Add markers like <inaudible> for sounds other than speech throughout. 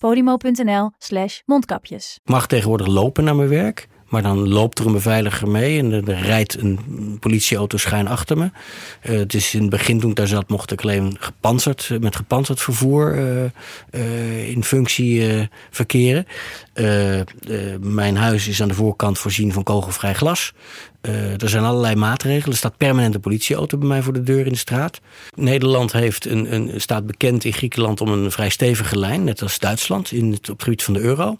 podimo.nl slash mondkapjes. Mag tegenwoordig lopen naar mijn werk. Maar dan loopt er een beveiliger mee en er, rijdt een politieauto schuin achter me. Eh, het is in het begin toen ik daar zat, mocht ik alleen gepantserd, eh, met gepantserd vervoer eh, in functie verkeren. Mijn huis is aan de voorkant voorzien van kogelvrij glas. Eh, er zijn allerlei maatregelen. Er staat permanent een politieauto bij mij voor de deur in de straat. Nederland heeft een, een, staat bekend in Griekenland om een vrij stevige lijn, net als Duitsland in het, op het gebied van de euro.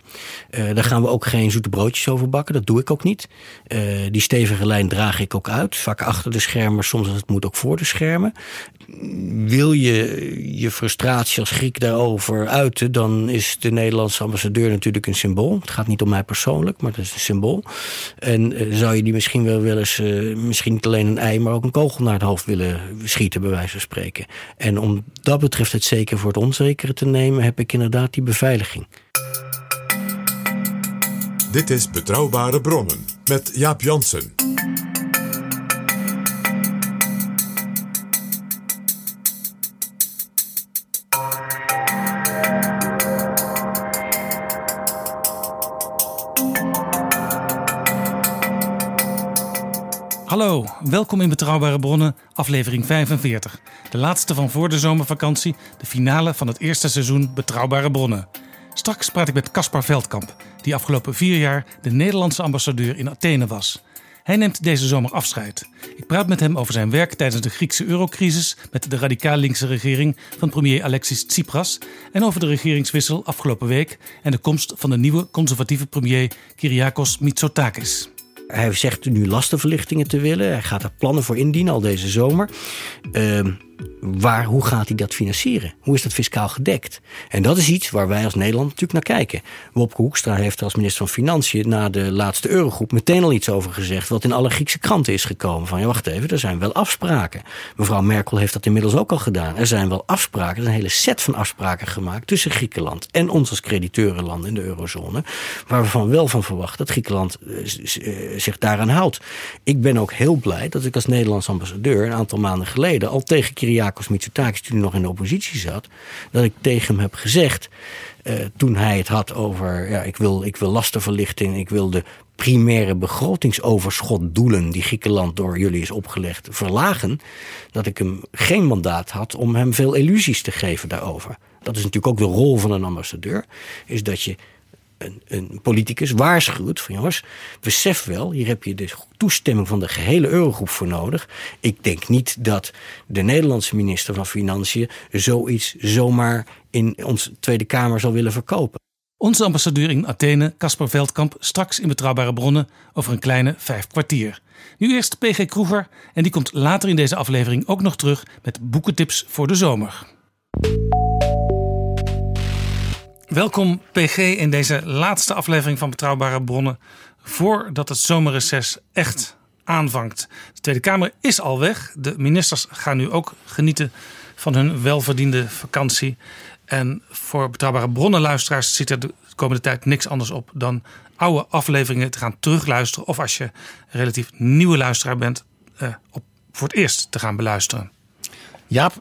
Eh, daar gaan we ook geen zoete broodjes over bakken, dat doe ik ook niet. Eh, die stevige lijn draag ik ook uit, vaak achter de schermen, soms als het moet ook voor de schermen. Wil je je frustratie als Griek daarover uiten, dan is de Nederlandse ambassadeur natuurlijk een symbool. Het gaat niet om mij persoonlijk, maar het is een symbool. En zou je die misschien wel wel eens, eh, misschien niet alleen een ei, maar ook een kogel naar het hoofd willen schieten, bij wijze van spreken. En om dat betreft het zeker voor het onzekere te nemen, heb ik inderdaad die beveiliging. Dit is Betrouwbare Bronnen met Jaap Jansen. Welkom in Betrouwbare Bronnen, aflevering 45. De laatste van voor de zomervakantie, de finale van het eerste seizoen Betrouwbare Bronnen. Straks praat ik met Caspar Veldkamp, die afgelopen vier jaar de Nederlandse ambassadeur in Athene was. Hij neemt deze zomer afscheid. Ik praat met hem over zijn werk tijdens de Griekse eurocrisis met de radicaal linkse regering van premier Alexis Tsipras en over de regeringswissel afgelopen week en de komst van de nieuwe conservatieve premier Kyriakos Mitsotakis. Hij zegt nu lastenverlichtingen te willen. Hij gaat er plannen voor indienen al deze zomer. Ehm, waar, hoe gaat hij dat financieren? Hoe is dat fiscaal gedekt? En dat is iets waar wij als Nederland natuurlijk naar kijken. Wopke Hoekstra heeft als minister van Financiën na de laatste eurogroep meteen al iets over gezegd. Wat in alle Griekse kranten is gekomen. Van ja, wacht even, er zijn wel afspraken. Mevrouw Merkel heeft dat inmiddels ook al gedaan. Er zijn wel afspraken, er is een hele set van afspraken gemaakt tussen Griekenland en ons als crediteurenland in de eurozone. Waar we van wel van verwachten dat Griekenland eh, eh, zich daaraan houdt. Ik ben ook heel blij dat ik als Nederlands ambassadeur een aantal maanden geleden al tegen Kyriakos Mitsotakis, toen hij nog in de oppositie zat, dat ik tegen hem heb gezegd, eh, toen hij het had over, ja, ik wil, ik wil lastenverlichting, ik wil de primaire begrotingsoverschotdoelen die Griekenland door jullie is opgelegd verlagen, dat ik hem geen mandaat had om hem veel illusies te geven daarover. Dat is natuurlijk ook de rol van een ambassadeur, is dat je een, een politicus waarschuwt van jongens, besef wel, hier heb je de toestemming van de gehele eurogroep voor nodig. Ik denk niet dat de Nederlandse minister van Financiën zoiets zomaar in onze Tweede Kamer zal willen verkopen. Onze ambassadeur in Athene, Caspar Veldkamp, straks in Betrouwbare Bronnen over een kleine vijf kwartier. Nu eerst PG Kroeger en die komt later in deze aflevering ook nog terug met boekentips voor de zomer. Welkom PG in deze laatste aflevering van Betrouwbare Bronnen voordat het zomerreces echt aanvangt. De Tweede Kamer is al weg. De ministers gaan nu ook genieten van hun welverdiende vakantie. En voor Betrouwbare Bronnenluisteraars zit er de komende tijd niks anders op dan oude afleveringen te gaan terugluisteren. Of als je relatief nieuwe luisteraar bent, eh, op, voor het eerst te gaan beluisteren. Jaap,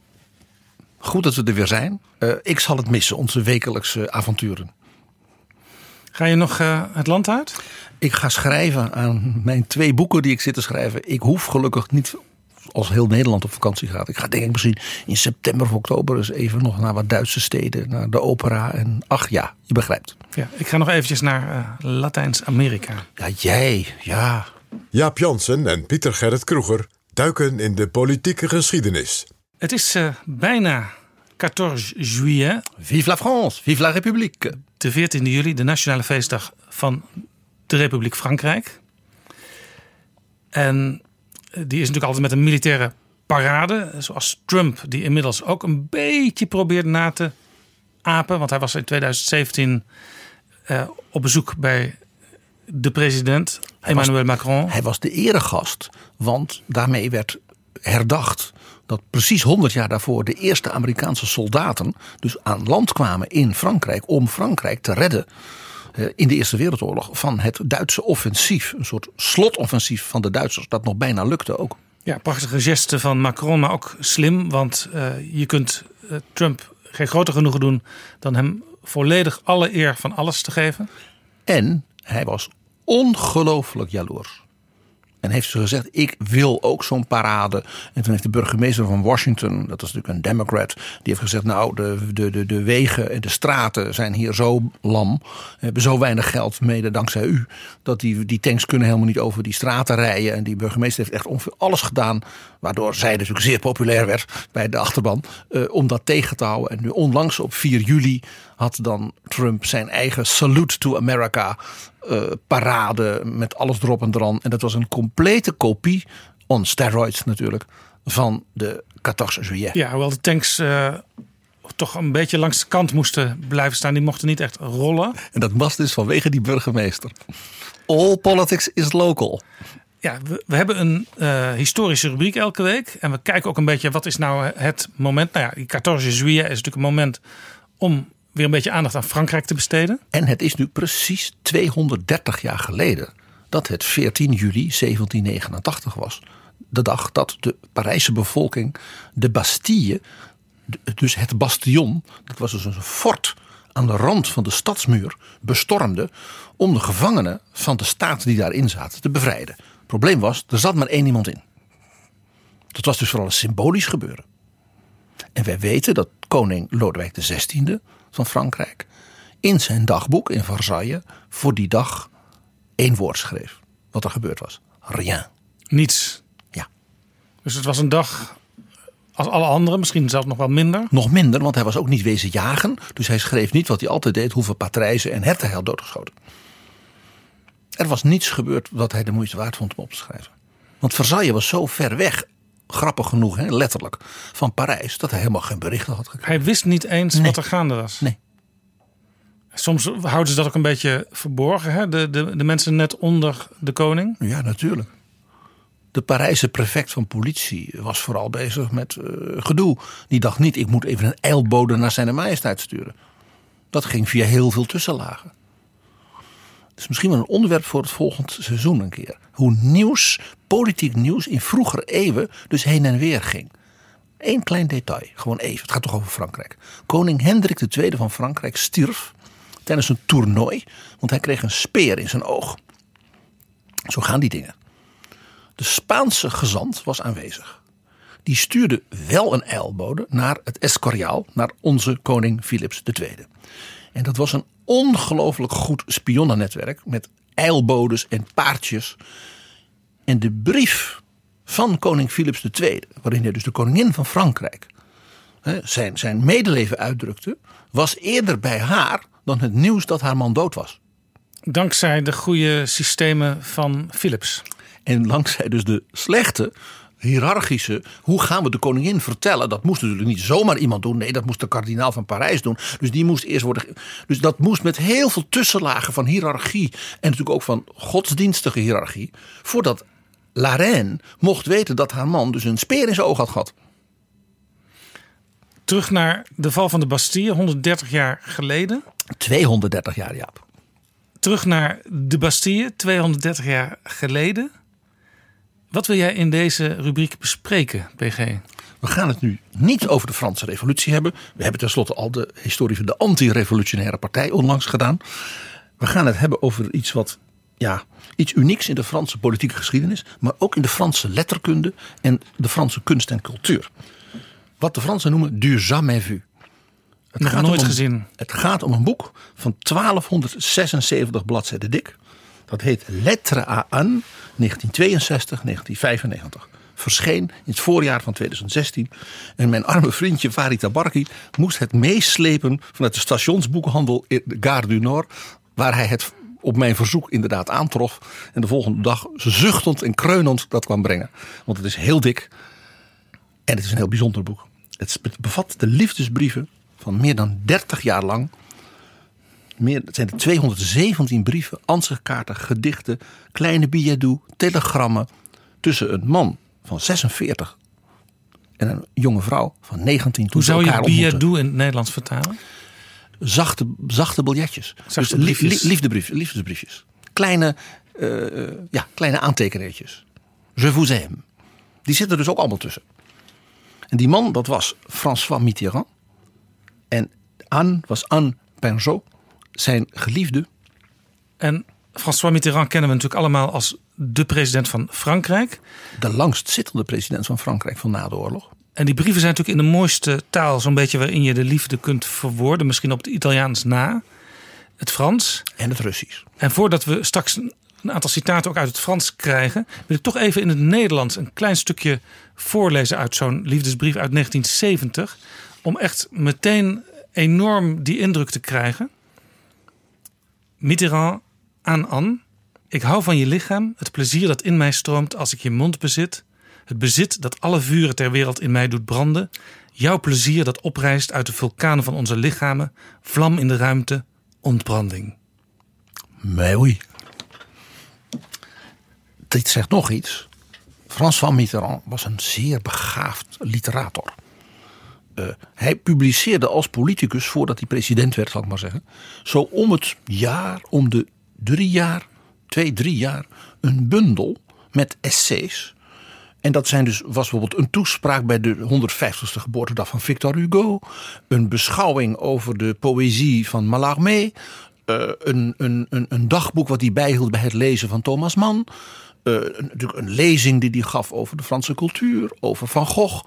goed dat we er weer zijn. Eh, ik zal het missen, onze wekelijkse avonturen. Ga je nog eh, het land uit? Ik ga schrijven aan mijn twee boeken die ik zit te schrijven. Ik hoef gelukkig niet als heel Nederland op vakantie gaat. Ik ga denk ik misschien in september of oktober eens even nog naar wat Duitse steden. Naar de opera. En ach ja, je begrijpt. Ja, ik ga nog eventjes naar uh, Latijns-Amerika. Ja, jij. Ja. Jaap Jansen en Pieter Gerrit Kroeger duiken in de politieke geschiedenis. Het is uh, bijna 14 juillet. Vive la France, vive la République. De 14 juli, de nationale feestdag van de Republiek Frankrijk. En die is natuurlijk altijd met een militaire parade. Zoals Trump, die inmiddels ook een beetje probeert na te apen. Want hij was in 2017 uh, op bezoek bij de president, hij Emmanuel was, Macron. Hij was de eregast, want daarmee werd herdacht dat precies 100 jaar daarvoor de eerste Amerikaanse soldaten dus aan land kwamen in Frankrijk om Frankrijk te redden eh, in de Eerste Wereldoorlog van het Duitse offensief. Een soort slotoffensief van de Duitsers dat nog bijna lukte ook. Ja, prachtige geste van Macron, maar ook slim. Want uh, je kunt uh, Trump geen groter genoegen doen dan hem volledig alle eer van alles te geven. En hij was ongelooflijk jaloers. En heeft ze gezegd: Ik wil ook zo'n parade. En toen heeft de burgemeester van Washington, dat is natuurlijk een Democrat, die heeft gezegd: Nou, de, de, de, de wegen en de straten zijn hier zo lam. Hebben zo weinig geld, mede dankzij u. Dat die, die tanks kunnen helemaal niet over die straten rijden. En die burgemeester heeft echt ongeveer alles gedaan. Waardoor zij natuurlijk zeer populair werd bij de achterban. Eh, om dat tegen te houden. En nu onlangs op 4 juli had dan Trump zijn eigen Salute to America uh, parade met alles erop en eraan. En dat was een complete kopie, on steroids natuurlijk, van de 14 juillet. Ja, hoewel de tanks uh, toch een beetje langs de kant moesten blijven staan. Die mochten niet echt rollen. En dat was dus vanwege die burgemeester. All politics is local. Ja, we, we hebben een uh, historische rubriek elke week. En we kijken ook een beetje wat is nou het moment. Nou ja, die 14 juillet is natuurlijk een moment om weer een beetje aandacht aan Frankrijk te besteden. En het is nu precies 230 jaar geleden dat het 14 juli 1789 was. De dag dat de Parijse bevolking de Bastille, dus het bastion, dat was dus een fort aan de rand van de stadsmuur, bestormde om de gevangenen van de staat die daarin zaten te bevrijden. Het probleem was, er zat maar één iemand in. Dat was dus vooral een symbolisch gebeuren. En wij weten dat koning Lodewijk XVI van Frankrijk in zijn dagboek in Versailles voor die dag één woord schreef. Wat er gebeurd was. Rien. Niets. Ja. Dus het was een dag als alle anderen, misschien zelfs nog wel minder. Nog minder, want hij was ook niet wezen jagen. Dus hij schreef niet wat hij altijd deed, hoeveel patrijzen en herten hij had doodgeschoten. Er was niets gebeurd wat hij de moeite waard vond om op te schrijven. Want Versailles was zo ver weg grappig genoeg, hè, letterlijk, van Parijs, dat hij helemaal geen berichten had gekregen. Hij wist niet eens Nee. wat er gaande was. Nee. Soms houden ze dat ook een beetje verborgen, hè? De, de, de mensen net onder de koning. Ja, natuurlijk. De Parijse prefect van politie was vooral bezig met eh, gedoe. Die dacht niet, ik moet even een eilbode naar zijn majesteit sturen. Dat ging via heel veel tussenlagen. Is misschien wel een onderwerp voor het volgend seizoen een keer. Hoe nieuws, politiek nieuws in vroegere eeuwen dus heen en weer ging. Eén klein detail, gewoon even. Het gaat toch over Frankrijk. Koning Hendrik II van Frankrijk stierf tijdens een toernooi. Want hij kreeg een speer in zijn oog. Zo gaan die dingen. De Spaanse gezant was aanwezig. Die stuurde wel een eilbode naar het Escoriaal, naar onze koning Philips II. En dat was een ongelooflijk goed spionnennetwerk met eilbodes en paardjes. En de brief van koning Philips II, waarin hij dus de koningin van Frankrijk hè, zijn, zijn medeleven uitdrukte, was eerder bij haar dan het nieuws dat haar man dood was. Dankzij de goede systemen van Philips. En langzij dus de slechte, hiërarchische, hoe gaan we de koningin vertellen? Dat moest natuurlijk niet zomaar iemand doen. Nee, dat moest de kardinaal van Parijs doen. Dus die moest eerst worden. Dus dat moest met heel veel tussenlagen van hiërarchie. En natuurlijk ook van godsdienstige hiërarchie. Voordat La Reine mocht weten dat haar man dus een speer in zijn oog had gehad. Terug naar de val van de Bastille, 130 jaar geleden. 230 jaar, Jaap. Terug naar de Bastille, 230 jaar geleden. Wat wil jij in deze rubriek bespreken, PG? We gaan het nu niet over de Franse revolutie hebben. We hebben tenslotte al de historie van de anti-revolutionaire partij onlangs gedaan. We gaan het hebben over iets wat ja, iets unieks in de Franse politieke geschiedenis, maar ook in de Franse letterkunde en de Franse kunst en cultuur. Wat de Fransen noemen du jamais vu. Het Nog gaat nooit om een- gezien. Het gaat om een boek van 1276 bladzijden dik. Dat heet Lettre à Anne 1962-1995. Verscheen in het voorjaar van 2016. En mijn arme vriendje Farid Tabarki moest het meeslepen vanuit de stationsboekhandel in de Gare du Nord. Waar hij het op mijn verzoek inderdaad aantrof. En de volgende dag zuchtend en kreunend dat kwam brengen. Want het is heel dik. En het is een heel bijzonder boek. Het bevat de liefdesbrieven van meer dan 30 jaar lang. Meer, het zijn er 217 brieven, ansichtkaarten, gedichten, kleine billets telegrammen. Tussen een man van 46 en een jonge vrouw van 19 toen Hoe zou je elkaar ontmoetten. billet in het Nederlands vertalen? Zachte, zachte biljetjes. Zachte dus li- briefjes. li- liefdebrief, liefdesbriefjes. Kleine, eh, ja, kleine aantekeningetjes. Je vous aime. Die zitten er dus ook allemaal tussen. En die man, dat was François Mitterrand. En Anne was Anne Pinjot, zijn geliefde. En François Mitterrand kennen we natuurlijk allemaal als de president van Frankrijk. De langstzittende president van Frankrijk van na de oorlog. En die brieven zijn natuurlijk in de mooiste taal, zo'n beetje waarin je de liefde kunt verwoorden. Misschien op het Italiaans na, het Frans. En het Russisch. En voordat we straks een een aantal citaten ook uit het Frans krijgen, wil ik toch even in het Nederlands een klein stukje voorlezen uit zo'n liefdesbrief uit 1970. Om echt meteen enorm die indruk te krijgen. Mitterrand aan Anne. Ik hou van je lichaam, het plezier dat in mij stroomt als ik je mond bezit. Het bezit dat alle vuren ter wereld in mij doet branden. Jouw plezier dat oprijst uit de vulkanen van onze lichamen. Vlam in de ruimte, ontbranding. Oui. Dit zegt nog iets. François Mitterrand was een zeer begaafd literator. Eh, hij publiceerde als politicus, voordat hij president werd, zal ik maar zeggen, zo om het jaar, om de drie jaar, twee, drie jaar, een bundel met essays. En dat zijn dus, was bijvoorbeeld een toespraak bij de 150ste geboortedag van Victor Hugo, een beschouwing over de poëzie van Mallarmé, eh, een, een, een, een dagboek wat hij bijhield bij het lezen van Thomas Mann. eh, natuurlijk een lezing die hij gaf over de Franse cultuur, over Van Gogh.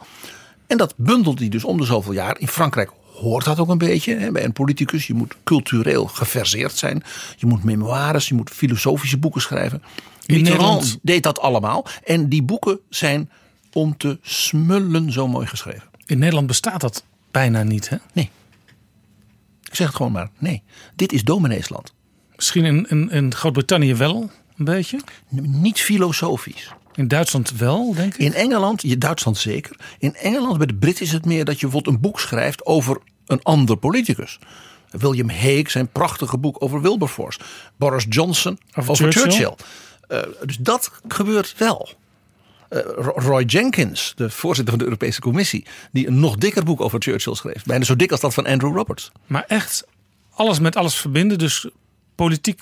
En dat bundelde hij dus om de zoveel jaar. In Frankrijk hoort dat ook een beetje. Hè, bij een politicus. Je moet cultureel geverseerd zijn. Je moet memoires, je moet filosofische boeken schrijven. In Mitterrand Nederland- deed dat allemaal. En die boeken zijn om te smullen zo mooi geschreven. In Nederland bestaat dat bijna niet. Hè? Nee. Ik zeg het gewoon maar. Nee. Dit is domineesland. Misschien in, in, in Groot-Brittannië wel een beetje. Niet filosofisch. In Duitsland wel, denk ik. In Engeland, je Duitsland zeker. In Engeland, bij de Britten is het meer dat je bijvoorbeeld een boek schrijft over een ander politicus. William Hague, zijn prachtige boek over Wilberforce. Boris Johnson Over over, Churchill. Churchill. Eh, dus dat gebeurt wel. Eh, Ro- Roy Jenkins, de voorzitter van de Europese Commissie, die een nog dikker boek over Churchill schreef. Bijna zo dik als dat van Andrew Roberts. Maar echt alles met alles verbinden. Dus politiek,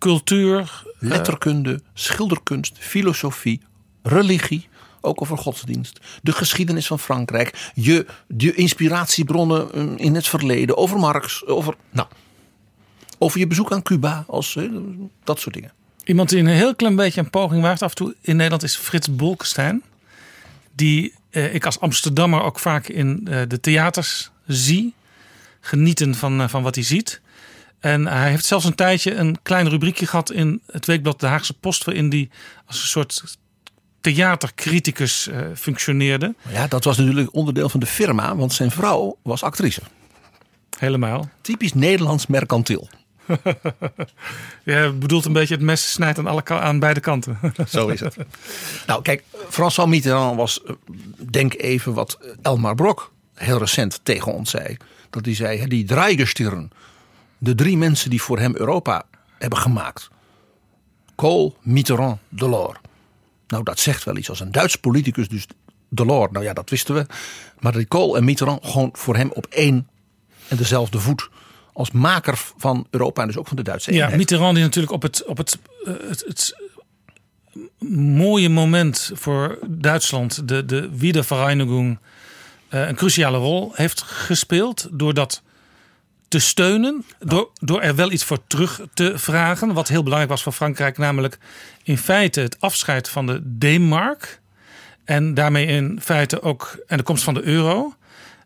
cultuur. Letterkunde, schilderkunst, filosofie, religie, ook over godsdienst, de geschiedenis van Frankrijk, je, je inspiratiebronnen eh, in het verleden, over Marx, over, nou, over je bezoek aan Cuba, als, eh, dat soort dingen. Iemand die een heel klein beetje een poging waagt af en toe in Nederland is Frits Bolkestein. Die eh, ik als Amsterdammer ook vaak in eh, de theaters zie. Genieten van, eh, van wat hij ziet. En hij heeft zelfs een tijdje een klein rubriekje gehad in het weekblad De Haagse Post. Waarin hij als een soort theatercriticus eh, functioneerde. Ja, dat was natuurlijk onderdeel van de firma, want zijn vrouw was actrice. Helemaal. Typisch Nederlands mercantiel. <laughs> Je bedoelt een beetje het mes snijdt aan, alle, aan beide kanten. <laughs> Zo is het. nou, kijk, François Mitterrand was, eh, denk even wat Elmar Brok heel recent tegen ons zei. Dat hij zei, die draaigestirren, de drie mensen die voor hem Europa hebben gemaakt. Kool, Mitterrand, Delors. Nou, dat zegt wel iets als een Duits politicus, dus Delors, nou ja, dat wisten we. Maar die Kool en Mitterrand gewoon voor hem op één en dezelfde voet. Als maker van Europa en dus ook van de Duitse Ja, eenheid. Mitterrand die natuurlijk op het, op het, eh, het, het mooie moment voor Duitsland, de, de Wiedervereinigung, eh, een cruciale rol heeft gespeeld. Doordat te steunen. Door, door er wel iets voor terug te vragen. Wat heel belangrijk was voor Frankrijk. Namelijk in feite het afscheid van de D-mark. En daarmee in feite ook en de komst van de euro.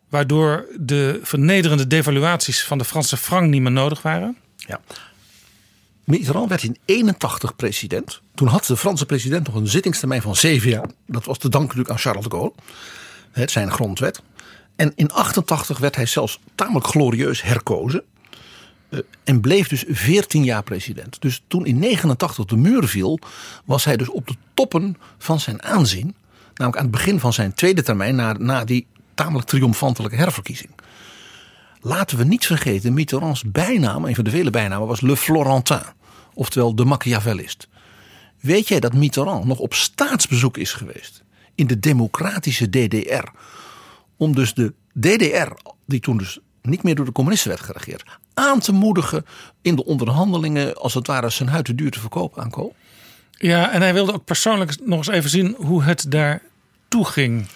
Waardoor de vernederende devaluaties van de Franse frank niet meer nodig waren. Ja. Mitterrand werd in 81 president. Toen had de Franse president nog een zittingstermijn van zeven jaar. Dat was te danken natuurlijk aan Charles de Gaulle. Het zijn grondwet. En in 88 werd hij zelfs tamelijk glorieus herkozen. Uh, en bleef dus 14 jaar president. Dus toen in 89 de muur viel, was hij dus op de toppen van zijn aanzien. Namelijk aan het begin van zijn tweede termijn, na, na die tamelijk triomfantelijke herverkiezing. Laten we niet vergeten, Mitterrands bijnaam, een van de vele bijnamen, was Le Florentin. Oftewel de Machiavellist. Weet jij dat Mitterrand nog op staatsbezoek is geweest in de democratische DDR? Om dus de DDR, die toen dus niet meer door de communisten werd geregeerd, aan te moedigen in de onderhandelingen, als het ware zijn huid te duur te verkopen aan Kool? Ja, en hij wilde ook persoonlijk nog eens even zien hoe het daar toe ging.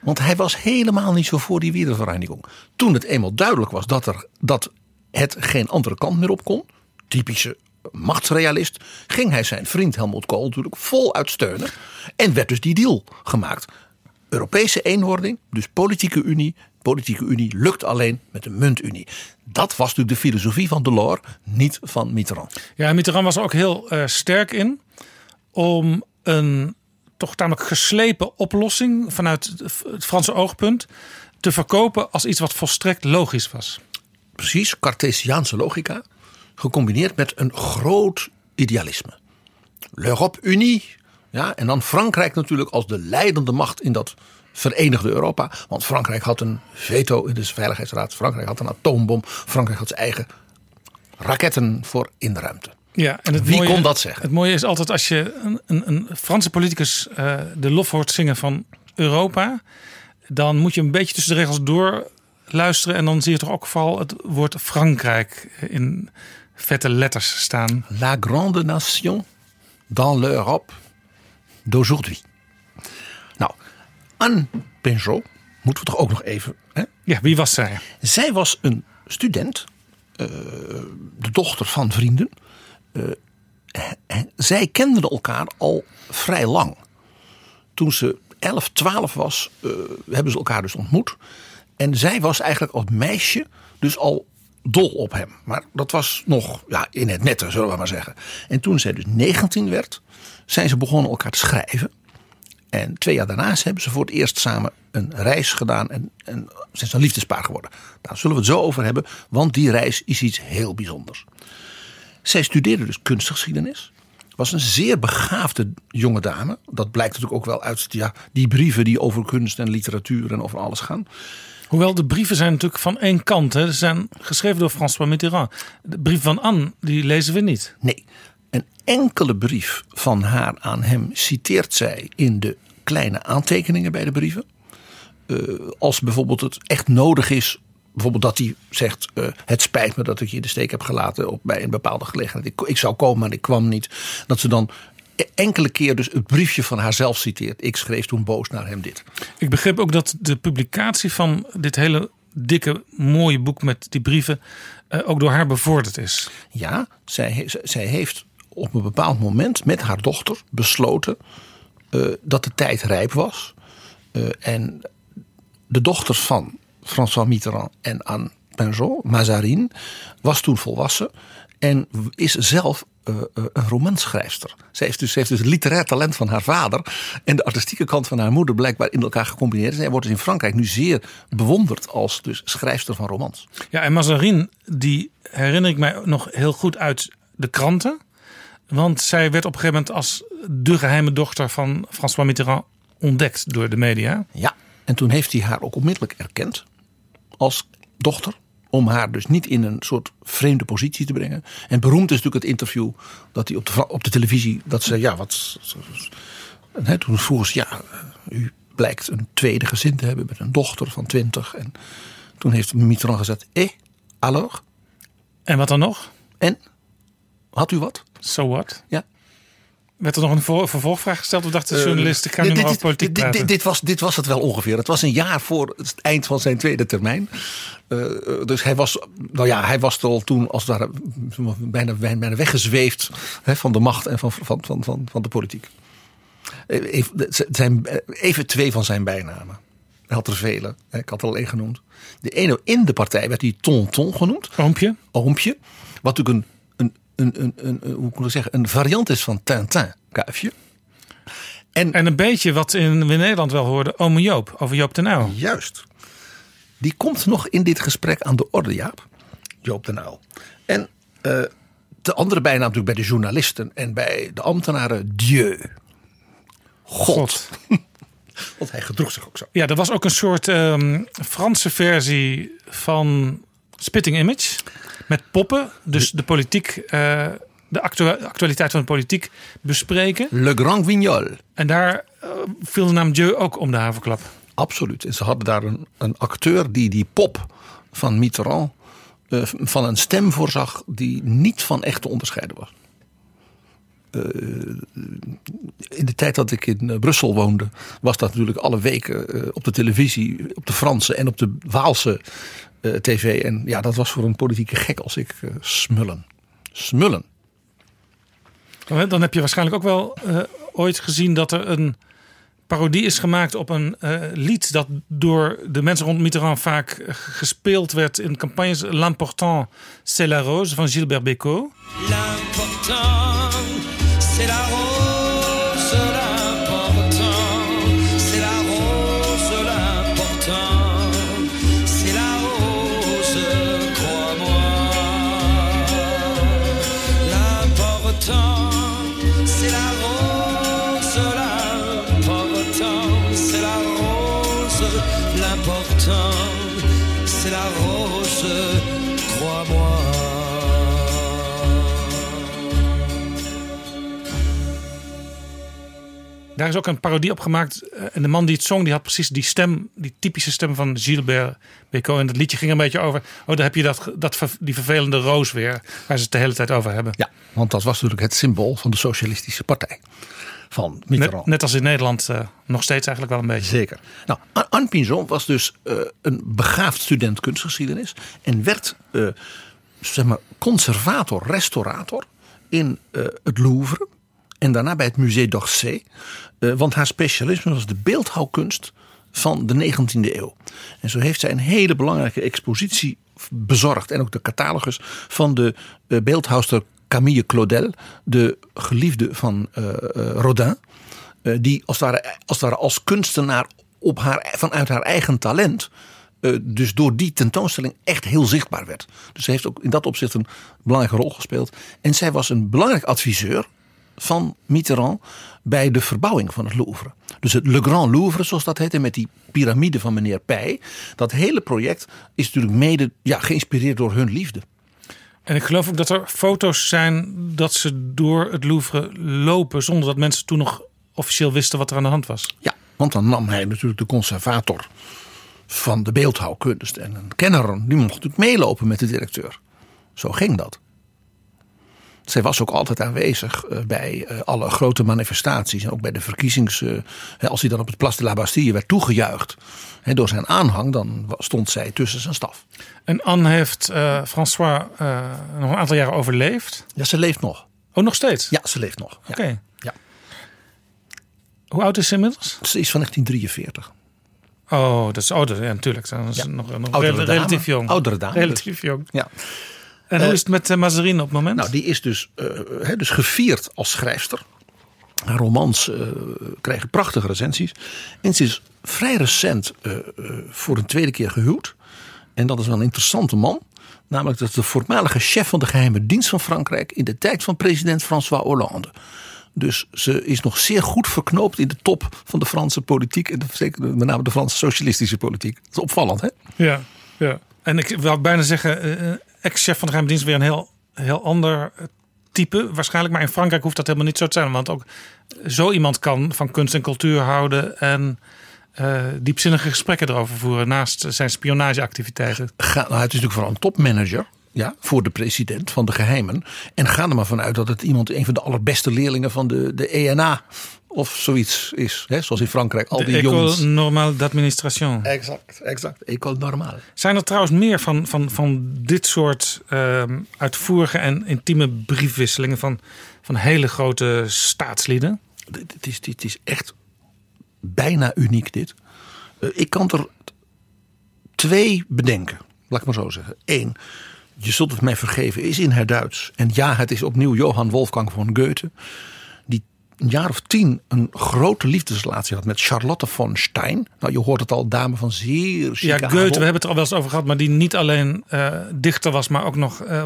Want hij was helemaal niet zo voor die wedervereniging. Toen het eenmaal duidelijk was dat, er, dat het geen andere kant meer op kon, typische machtsrealist, ging hij zijn vriend Helmut Kool natuurlijk voluit steunen. En werd dus die deal gemaakt. Europese eenwording, dus politieke unie. Politieke unie lukt alleen met een muntunie. Dat was natuurlijk de filosofie van Delors, niet van Mitterrand. Ja, Mitterrand was er ook heel uh, sterk in om een toch tamelijk geslepen oplossing vanuit het Franse oogpunt te verkopen als iets wat volstrekt logisch was. Precies, Cartesiaanse logica, gecombineerd met een groot idealisme. L'Europe unie, ja, en dan Frankrijk natuurlijk als de leidende macht in dat verenigde Europa. Want Frankrijk had een veto in de Veiligheidsraad. Frankrijk had een atoombom. Frankrijk had zijn eigen raketten voor in de ruimte. Ja, en het Wie mooie, kon dat zeggen? Het mooie is altijd als je een, een, een Franse politicus uh, de lof hoort zingen van Europa. Dan moet je een beetje tussen de regels door luisteren. En dan zie je toch ook vooral het woord Frankrijk in vette letters staan. La grande nation dans l'Europe d'aujourd'hui. Nou, Anne Pinjot moeten we toch ook nog even. Hè? Ja, wie was zij? Zij was een student, uh, de dochter van vrienden. Uh, zij kenden elkaar al vrij lang. Toen ze 11, 12 was, uh, hebben ze elkaar dus ontmoet. En zij was eigenlijk als meisje dus al dol op hem. Maar dat was nog ja, in het nette, zullen we maar zeggen. En toen zij dus 19 werd, zijn ze begonnen elkaar te schrijven. En twee jaar daarna hebben ze voor het eerst samen een reis gedaan. En, en zijn ze een liefdespaar geworden. Daar zullen we het zo over hebben, want die reis is iets heel bijzonders. Zij studeerde dus kunstgeschiedenis. Was een zeer begaafde jonge dame. Dat blijkt natuurlijk ook wel uit ja, die brieven die over kunst en literatuur en over alles gaan. Hoewel de brieven zijn natuurlijk van één kant. Hè. Ze zijn geschreven door François Mitterrand. De brief van Anne, die lezen we niet. Nee, een enkele brief van haar aan hem citeert zij in de kleine aantekeningen bij de brieven. Uh, als bijvoorbeeld het echt nodig is bijvoorbeeld dat hij zegt: uh, Het spijt me dat ik je de steek heb gelaten op, bij een bepaalde gelegenheid. Ik, ik zou komen, maar ik kwam niet. Dat ze dan enkele keer dus het briefje van haarzelf citeert. Ik schreef toen boos naar hem dit. Ik begreep ook dat de publicatie van dit hele dikke mooie boek met die brieven uh, ook door haar bevorderd is. Ja, zij, zij heeft op een bepaald moment met haar dochter besloten uh, dat de tijd rijp was. en de dochters van François Mitterrand en Anne Pinjot, Mazarin, was toen volwassen en is zelf uh, uh, een romanschrijfster. Ze heeft, dus, ze heeft dus het literair talent van haar vader en de artistieke kant van haar moeder blijkbaar in elkaar gecombineerd. Zij wordt dus in Frankrijk nu zeer bewonderd als dus schrijfster van romans. Ja, en Mazarin, die herinner ik mij nog heel goed uit de kranten. Want zij werd op een gegeven moment als de geheime dochter van François Mitterrand ontdekt door de media. Ja, en toen heeft hij haar ook onmiddellijk erkend als dochter. Om haar dus niet in een soort vreemde positie te brengen. En beroemd is natuurlijk het interview dat hij op de, op de televisie. Dat ze, ja, wat. Hè, toen vroeg ze, ja, u blijkt een tweede gezin te hebben met een dochter van twintig. En toen heeft Mitterrand gezegd, eh, alors? En wat dan nog? En? Had u wat? So what? Ja. Werd er nog een voor- vervolgvraag gesteld? Of dacht de Eh, journalist, ik ga nu dit- politiek dit, praten? dit, dit was, dit was het wel ongeveer. Het was een jaar voor het eind van zijn tweede termijn. Eh, eh, dus hij was, nou ja, hij was er al toen als het ware bijna, bijna weggezweefd hè, van de macht en van, van, van, van, van de politiek. Even, zijn, even twee van zijn bijnamen. Hij had er vele, hè, ik had er al één genoemd. De ene in de partij werd hij Tonton genoemd. Oompje? Oompje. Wat natuurlijk een, een, een, een, hoe moet ik zeggen, een variant is van Tintin, kuifje. En, En een beetje wat in, in Nederland wel hoorde, ome Joop, over Joop ten Uyl. Juist. Die komt nog in dit gesprek aan de orde, Jaap. Joop den Uyl. En eh, de andere bijnaam natuurlijk bij de journalisten en bij de ambtenaren, Dieu. God. <laughs> Want hij gedroeg zich ook zo. Ja, er was ook een soort ehm, Franse versie van Spitting Image. Met poppen. Dus de politiek, eh, de actua- actualiteit van de politiek bespreken. Le Grand Vignol. En daar eh, viel de naam Dieu ook om de haverklap. Absoluut. En ze hadden daar een, een acteur die die pop van Mitterrand eh, van een stem voorzag die niet van echt te onderscheiden was. In de tijd dat ik in Brussel woonde, was dat natuurlijk alle weken op de televisie, op de Franse en op de Waalse eh, tv. En ja, dat was voor een politieke gek als ik eh, smullen. Smullen. Dan heb je waarschijnlijk ook wel eh, ooit gezien dat er een parodie is gemaakt op een eh, lied dat door de mensen rond Mitterrand vaak gespeeld werd in campagnes. L'important c'est la rose van Gilbert Bécaud. L'important, c'est la rose, Daar is ook een parodie op gemaakt. eh, En de man die het zong, die had precies die stem, die typische stem van Gilbert Bécaud. En dat liedje ging een beetje over. Oh, daar heb je dat, die vervelende roos weer. Waar ze het de hele tijd over hebben. Ja, want dat was natuurlijk het symbool van de Socialistische Partij. Van Mitterrand. Net, net als in Nederland eh, nog steeds eigenlijk wel een beetje. Zeker. Nou, An- Anne Pinzon was dus eh, een begaafd student kunstgeschiedenis. En werd zeg maar, conservator, restaurator in het Louvre. En daarna bij het Musée d'Orsay. Eh, want haar specialisme was de beeldhouwkunst van de 19e eeuw. En zo heeft zij een hele belangrijke expositie bezorgd. En ook de catalogus van de eh, beeldhouwster Camille Claudel. De geliefde van eh, Rodin. Die als ware, als als kunstenaar op haar, vanuit haar eigen talent. dus door die tentoonstelling echt heel zichtbaar werd. Dus ze heeft ook in dat opzicht een belangrijke rol gespeeld. En zij was een belangrijk adviseur van Mitterrand bij de verbouwing van het Louvre. Dus het Le Grand Louvre, zoals dat heette, met die piramide van meneer Pij. Dat hele project is natuurlijk mede ja, geïnspireerd door hun liefde. En ik geloof ook dat er foto's zijn dat ze door het Louvre lopen. zonder dat mensen toen nog officieel wisten wat er aan de hand was. Ja, want dan nam hij natuurlijk de conservator van de beeldhouwkunst. En een kenner, die mocht natuurlijk meelopen met de directeur. Zo ging dat. Zij was ook altijd aanwezig eh, bij eh, alle grote manifestaties. En ook bij de verkiezings... eh, als hij dan op het Place de la Bastille werd toegejuicht door zijn aanhang... dan stond zij tussen zijn staf. En Anne heeft François nog een aantal jaren overleefd. Ja, ze leeft nog. Oh, nog steeds? Ja, ze leeft nog. Ja. Oké. Ja. Hoe oud is ze inmiddels? Ze is van 1943. Oh, dat is ouder. Ja, natuurlijk. Dat is Ja. nog, nog relatief jong. Oudere dame, Relatief jong. Ja. En hoe is het met uh, Mazarine op het moment? Nou, die is dus, eh, dus gevierd als schrijfster. Haar romans eh, krijgen prachtige recensies. En ze is vrij recent eh, eh, voor een tweede keer gehuwd. En dat is wel een interessante man. Namelijk dat de voormalige chef van de geheime dienst van Frankrijk. in de tijd van president François Hollande. Dus ze is nog zeer goed verknoopt in de top van de Franse politiek. En zeker met name de Franse socialistische politiek. Dat is opvallend, hè? Ja, ja. En ik wil bijna zeggen, ex-chef van de geheime dienst weer een heel, heel ander type waarschijnlijk. Maar in Frankrijk hoeft dat helemaal niet zo te zijn. Want ook zo iemand kan van kunst en cultuur houden en uh, diepzinnige gesprekken erover voeren naast zijn spionageactiviteiten. Ga, nou, het is natuurlijk vooral een topmanager. Ja, voor de president van de geheimen. En ga er maar vanuit dat het iemand, een van de allerbeste leerlingen van de, de ENA of zoiets is. Hè? Zoals in Frankrijk, al De die École jongens. Normale d'Administration. Exact, exact. École normale. Zijn er trouwens meer van, van, van dit soort ehm, uitvoerige en intieme briefwisselingen van, van hele grote staatslieden? Dit dit is, dit is echt bijna uniek dit. Eh, ik kan er twee bedenken. Laat ik maar zo zeggen. Eén, je zult het mij vergeven, is in het Duits. En ja, het is opnieuw Johann Wolfgang von Goethe. Een jaar of tien een grote liefdesrelatie had met Charlotte von Stein. Nou, je hoort het al, dame van zeer Ja, Goethe, adel. we hebben het er al wel eens over gehad, maar die niet alleen eh, dichter was, maar ook nog eh,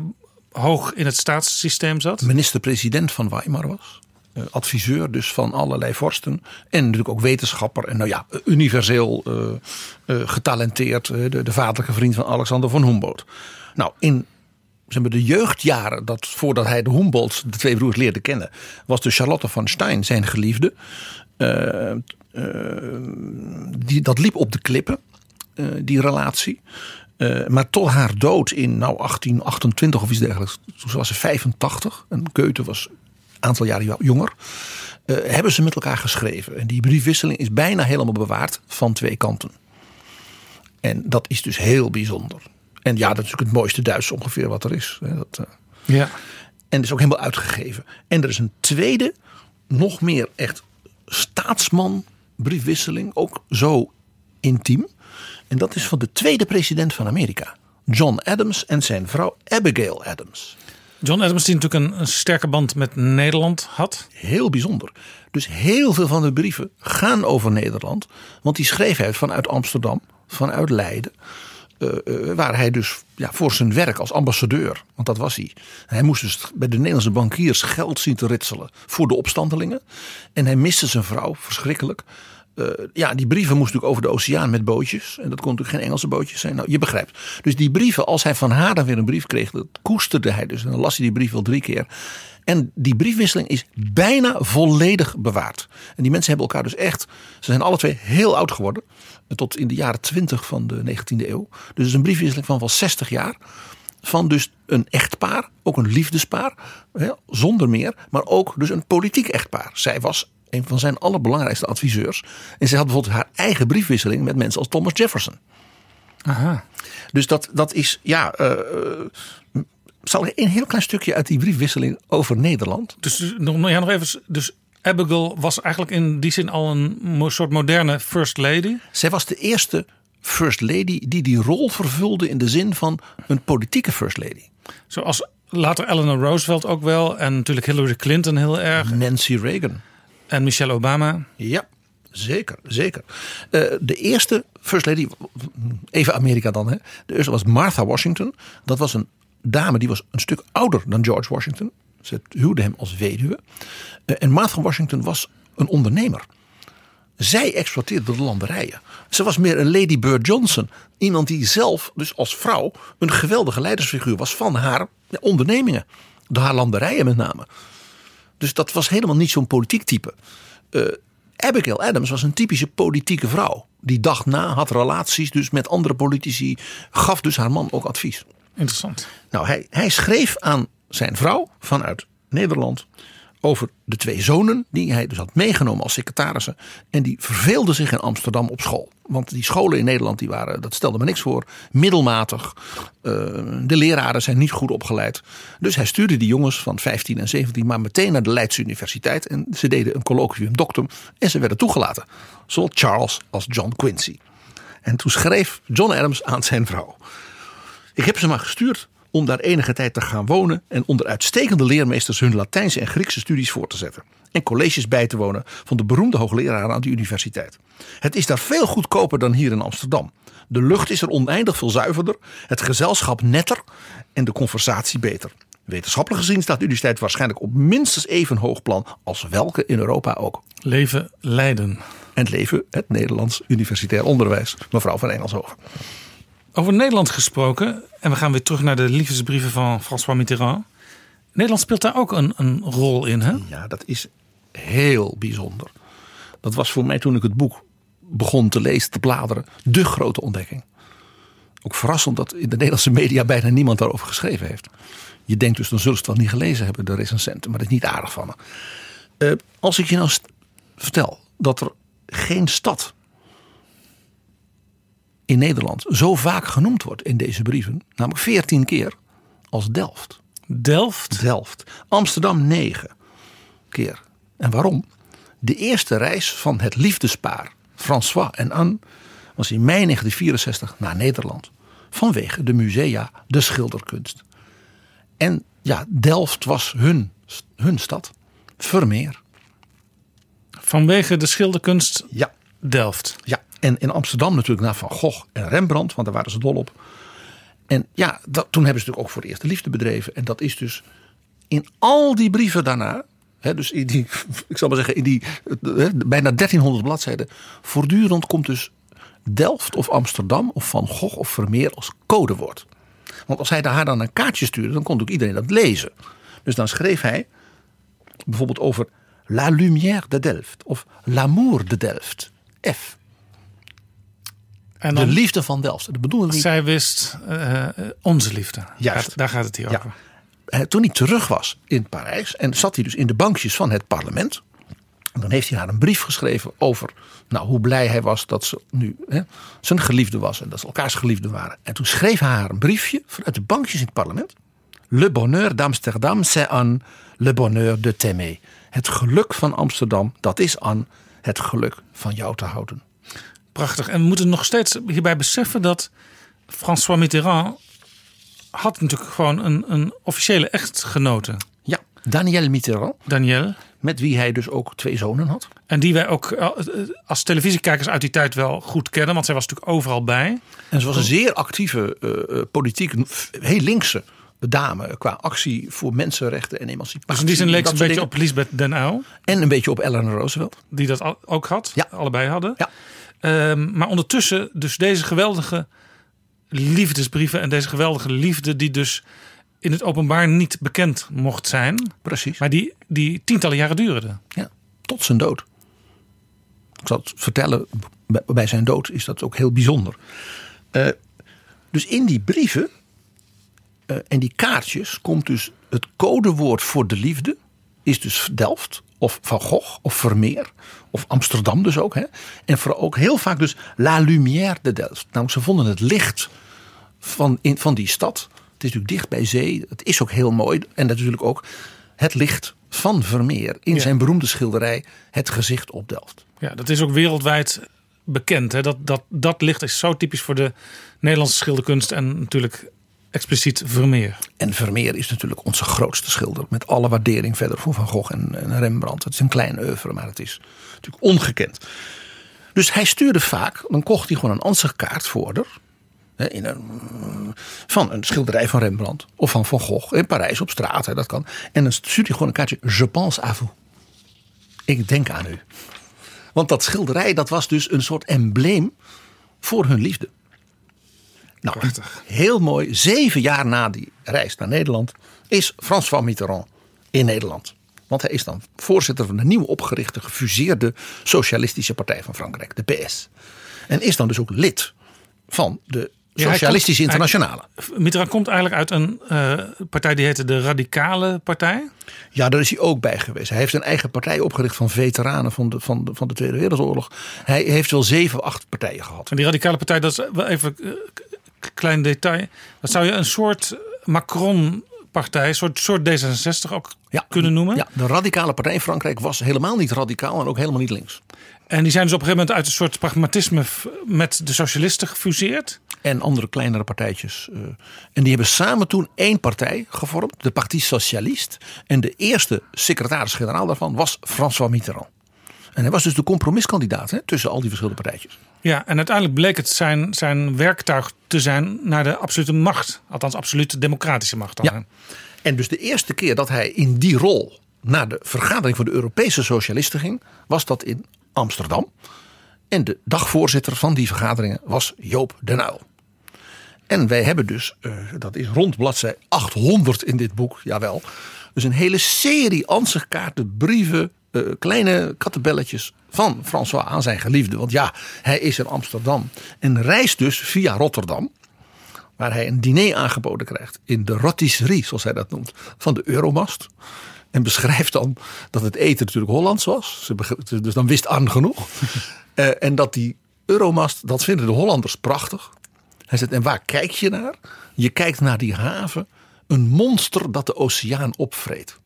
hoog in het staatssysteem zat. minister-president van Weimar was. Eh, adviseur dus van allerlei vorsten. En natuurlijk ook wetenschapper. En nou ja, universeel getalenteerd. de, de vaderlijke vriend van Alexander von Humboldt. Nou, in zeg maar, de jeugdjaren, dat, voordat hij de Humboldts, de twee broers, leerde kennen. was dus Charlotte van Stein zijn geliefde. Eh, eh, die, dat liep op de klippen, eh, die relatie. Maar tot haar dood in nou, 1828 of iets dergelijks, toen was ze 85 en Goethe was een aantal jaren jonger, hebben ze met elkaar geschreven. En die briefwisseling is bijna helemaal bewaard van twee kanten. En dat is dus heel bijzonder. En ja, dat is natuurlijk het mooiste Duits ongeveer wat er is. hè, Dat, eh, Ja. en is ook helemaal uitgegeven. En er is een tweede, nog meer echt staatsman briefwisseling. Ook zo intiem. En dat is van de tweede president van Amerika. John Adams en zijn vrouw Abigail Adams. John Adams, die natuurlijk een, een sterke band met Nederland had. Heel bijzonder. Dus heel veel van de brieven gaan over Nederland. Want die schreef hij vanuit Amsterdam, vanuit Leiden. Eh, waar hij dus ja, voor zijn werk als ambassadeur, want dat was hij. Hij moest dus bij de Nederlandse bankiers geld zien te ritselen voor de opstandelingen. En hij miste zijn vrouw, verschrikkelijk. Eh, ja, die brieven moesten natuurlijk over de oceaan met bootjes. En dat kon natuurlijk geen Engelse bootjes zijn. Nou, je begrijpt. Dus die brieven, als hij van haar dan weer een brief kreeg, dat koesterde hij dus. En dan las hij die brief wel drie keer. En die briefwisseling is bijna volledig bewaard. En die mensen hebben elkaar dus echt. Ze zijn alle twee heel oud geworden. Tot in de jaren 20 van de 19e eeuw. Dus een briefwisseling van wel 60 jaar. Van dus een echtpaar, ook een liefdespaar, hè, zonder meer. Maar ook dus een politiek echtpaar. Zij was een van zijn allerbelangrijkste adviseurs. En zij had bijvoorbeeld haar eigen briefwisseling met mensen als Thomas Jefferson. Aha. Dus dat, dat is, ja. eh, eh, zal ik een heel klein stukje uit die briefwisseling over Nederland. Dus nog, ja, nog even. Dus Abigail was eigenlijk in die zin al een soort moderne first lady. Zij was de eerste first lady die die rol vervulde in de zin van een politieke first lady. Zoals later Eleanor Roosevelt ook wel. En natuurlijk Hillary Clinton heel erg. Nancy Reagan. En Michelle Obama. Ja, zeker, zeker. Eh, de eerste first lady, even Amerika dan, hè. De eerste was Martha Washington. Dat was een dame die was een stuk ouder dan George Washington. Ze huwde hem als weduwe. Eh, en Martha Washington was een ondernemer. Zij exploiteerde de landerijen. Ze was meer een Lady Bird Johnson. Iemand die zelf, dus als vrouw, een geweldige leidersfiguur was van haar ondernemingen. De haar landerijen met name. Dus dat was helemaal niet zo'n politiek type. Eh, Abigail Adams was een typische politieke vrouw. Die dacht na, had relaties dus met andere politici. Gaf dus haar man ook advies. Interessant. Nou, hij, hij schreef aan zijn vrouw vanuit Nederland over de twee zonen die hij dus had meegenomen als secretarissen. En die verveelden zich in Amsterdam op school. Want die scholen in Nederland, die waren, dat stelde me niks voor, middelmatig. Eh, de leraren zijn niet goed opgeleid. Dus hij stuurde die jongens van 15 en 17 maar meteen naar de Leidse Universiteit. En ze deden een colloquium doctum en ze werden toegelaten. Zowel Charles als John Quincy. En toen schreef John Adams aan zijn vrouw. Ik heb ze maar gestuurd om daar enige tijd te gaan wonen en onder uitstekende leermeesters hun Latijnse en Griekse studies voor te zetten. En colleges bij te wonen van de beroemde hoogleraren aan de universiteit. Het is daar veel goedkoper dan hier in Amsterdam. De lucht is er oneindig veel zuiverder, het gezelschap netter en de conversatie beter. Wetenschappelijk gezien staat de universiteit waarschijnlijk op minstens even hoog plan als welke in Europa ook. Leven Leiden. En leven het Nederlands universitair onderwijs, mevrouw van Engelshoven. Over Nederland gesproken. En we gaan weer terug naar de liefdesbrieven van François Mitterrand. Nederland speelt daar ook een, een rol in, hè? Ja, dat is heel bijzonder. Dat was voor mij toen ik het boek begon te lezen, te bladeren, de grote ontdekking. Ook verrassend dat in de Nederlandse media bijna niemand daarover geschreven heeft. Je denkt dus, dan zullen ze het wel niet gelezen hebben, de recensenten. Maar dat is niet aardig van me. Eh, als ik je nou vertel dat er geen stad in Nederland zo vaak genoemd wordt in deze brieven, namelijk 14 keer, als Delft. Delft. Delft. Amsterdam 9 keer. En waarom? De eerste reis van het liefdespaar François en Anne was in mei 1964 naar Nederland. Vanwege de musea, de schilderkunst. En ja, Delft was hun, hun stad. Vermeer. Vanwege de schilderkunst Ja, Delft. ja. En in Amsterdam natuurlijk naar Van Gogh en Rembrandt, want daar waren ze dol op. En ja, dat, toen hebben ze natuurlijk ook voor de eerste liefde bedreven. En dat is dus in al die brieven daarna, hè, dus in die, <laughs> ik zal maar zeggen, in die hè, bijna 1300 bladzijden, voortdurend komt dus Delft of Amsterdam of Van Gogh of Vermeer als codewoord. Want als hij haar dan een kaartje stuurde, dan kon ook iedereen dat lezen. Dus dan schreef hij bijvoorbeeld over La Lumière de Delft of L'amour de Delft. F. En De liefde van Delft. Dat bedoelde hij zij wist eh, eh, onze liefde. Juist. Daar gaat het hier Ja. over. Eh, toen hij terug was in Parijs en zat hij dus in de bankjes van het parlement. En dan heeft hij haar een brief geschreven over nou, hoe blij hij was dat ze nu hè, zijn geliefde was en dat ze elkaars geliefde waren. En toen schreef hij haar een briefje vanuit de bankjes in het parlement. Le bonheur d'Amsterdam, c'est Anne, le bonheur de t'aimer. Het geluk van Amsterdam, dat is Anne, het geluk van jou te houden. Prachtig. En we moeten nog steeds hierbij beseffen dat François Mitterrand had natuurlijk gewoon een, een officiële echtgenote, Ja, Danielle Mitterrand, Danielle. met wie hij dus ook twee zonen had. En die wij ook eh, als televisiekijkers uit die tijd wel goed kennen. Want zij was natuurlijk overal bij. En ze was een zeer actieve uh, politiek, heel linkse dame qua actie voor mensenrechten en emancipatie. Dus in die zin leek ze een beetje dingen. op Lisbeth Den Uyl. En een beetje op Eleanor Roosevelt. Die dat ook had. Ja. Allebei hadden. Ja. Ehm, maar ondertussen dus deze geweldige liefdesbrieven. En deze geweldige liefde die dus in het openbaar niet bekend mocht zijn. Precies. Maar die, die tientallen jaren duurde. Ja, tot zijn dood. Ik zal het vertellen, bij- zijn dood is dat ook heel bijzonder. Eh, dus in die brieven eh, en die kaartjes komt dus het codewoord voor de liefde. Is dus Delft of Van Gogh of Vermeer of Amsterdam dus ook. Hè? En vooral ook heel vaak dus La Lumière de Delft. Nou, ze vonden het licht van, in, van die stad. Het is natuurlijk dicht bij zee. Het is ook heel mooi. En natuurlijk ook het licht van Vermeer in Ja. zijn beroemde schilderij Het gezicht op Delft. Ja, dat is ook wereldwijd bekend. Hè? Dat, dat, dat licht is zo typisch voor de Nederlandse schilderkunst. En natuurlijk expliciet Vermeer. En Vermeer is natuurlijk onze grootste schilder. Met alle waardering verder voor Van Gogh en, Rembrandt. Het is een klein oeuvre, maar het is natuurlijk ongekend. Dus hij stuurde vaak, dan kocht hij gewoon een ansichtkaart voor hè, In een, van een schilderij van Rembrandt of van Van Gogh in Parijs op straat. Dat kan. En dan stuurde hij gewoon een kaartje. Je pense à vous. Ik denk aan u. Want dat schilderij dat was dus een soort embleem voor hun liefde. Nou, Prachtig. heel mooi. Zeven jaar na die reis naar Nederland is François Mitterrand in Nederland. Want hij is dan voorzitter van de nieuw opgerichte gefuseerde Socialistische Partij van Frankrijk, de PS. En is dan dus ook lid van de Socialistische Internationale. Mitterrand komt eigenlijk uit een eh, partij die heette de Radicale Partij. Ja, daar is hij ook bij geweest. Hij heeft een eigen partij opgericht van veteranen van de, van de, van de Tweede Wereldoorlog. Hij heeft wel zeven, acht partijen gehad. En die Radicale Partij, dat is wel even een klein detail. Dat zou je een soort Macron-partij, een soort, soort D66 ook kunnen noemen. Ja, de radicale partij in Frankrijk was helemaal niet radicaal en ook helemaal niet links. En die zijn dus op een gegeven moment uit een soort pragmatisme met de socialisten gefuseerd. En andere kleinere partijtjes. eh. en die hebben samen toen één partij gevormd, de Parti Socialiste. En de eerste secretaris-generaal daarvan was François Mitterrand. En hij was dus de compromiskandidaat hè, tussen al die verschillende partijtjes. Ja, en uiteindelijk bleek het zijn, zijn werktuig te zijn naar de absolute macht. Althans, absolute democratische macht. Dan. Ja. En dus de eerste keer dat hij in die rol naar de vergadering van de Europese socialisten ging, was dat in Amsterdam. En de dagvoorzitter van die vergaderingen was Joop den Uyl. En wij hebben dus, eh, dat is rond bladzij 800 in dit boek, jawel. Dus een hele serie ansichtkaarten, brieven, eh, kleine kattenbelletjes van François aan zijn geliefde. Want ja, hij is in Amsterdam en reist dus via Rotterdam waar hij een diner aangeboden krijgt in de rotisserie, zoals hij dat noemt, van de Euromast. En beschrijft dan dat het eten natuurlijk Hollands was. Dus dan wist Arn genoeg. <laughs> Eh, en dat die Euromast, dat vinden de Hollanders prachtig. Hij zegt, en waar kijk je naar? Je kijkt naar die haven. Een monster dat de oceaan opvreet.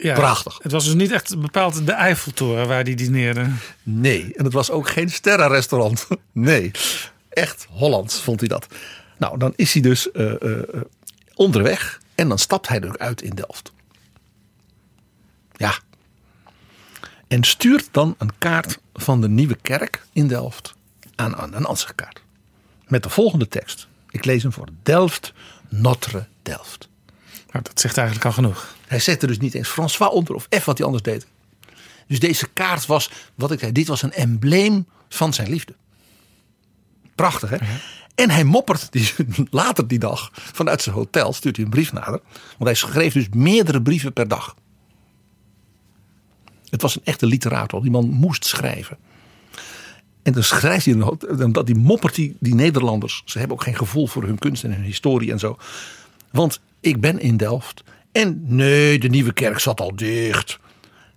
Ja, Prachtig. Het was dus niet echt bepaald de Eiffeltoren waar die dineerde. Nee, en het was ook geen sterrenrestaurant. <laughs> Nee, echt Hollands vond hij dat. Nou, dan is hij dus eh, eh, eh, onderweg en dan stapt hij er uit in Delft. Ja. En stuurt dan een kaart van de nieuwe kerk in Delft aan, aan een ansichtkaart. Met de volgende tekst. Ik lees hem voor. Delft, Notre Delft. Nou, dat zegt eigenlijk al genoeg. Hij zette dus niet eens François onder of F wat hij anders deed. Dus deze kaart was, wat ik zei, dit was een embleem van zijn liefde. Prachtig hè? En hij moppert die, <laughs> later die dag vanuit zijn hotel, stuurt hij een brief naar haar. Want hij schreef dus meerdere brieven per dag. Het was een echte literator, die man moest schrijven. En dan schrijft hij, omdat die moppert die, die Nederlanders. Ze hebben ook geen gevoel voor hun kunst en hun historie en zo. Want ik ben in Delft. En nee, de nieuwe kerk zat al dicht.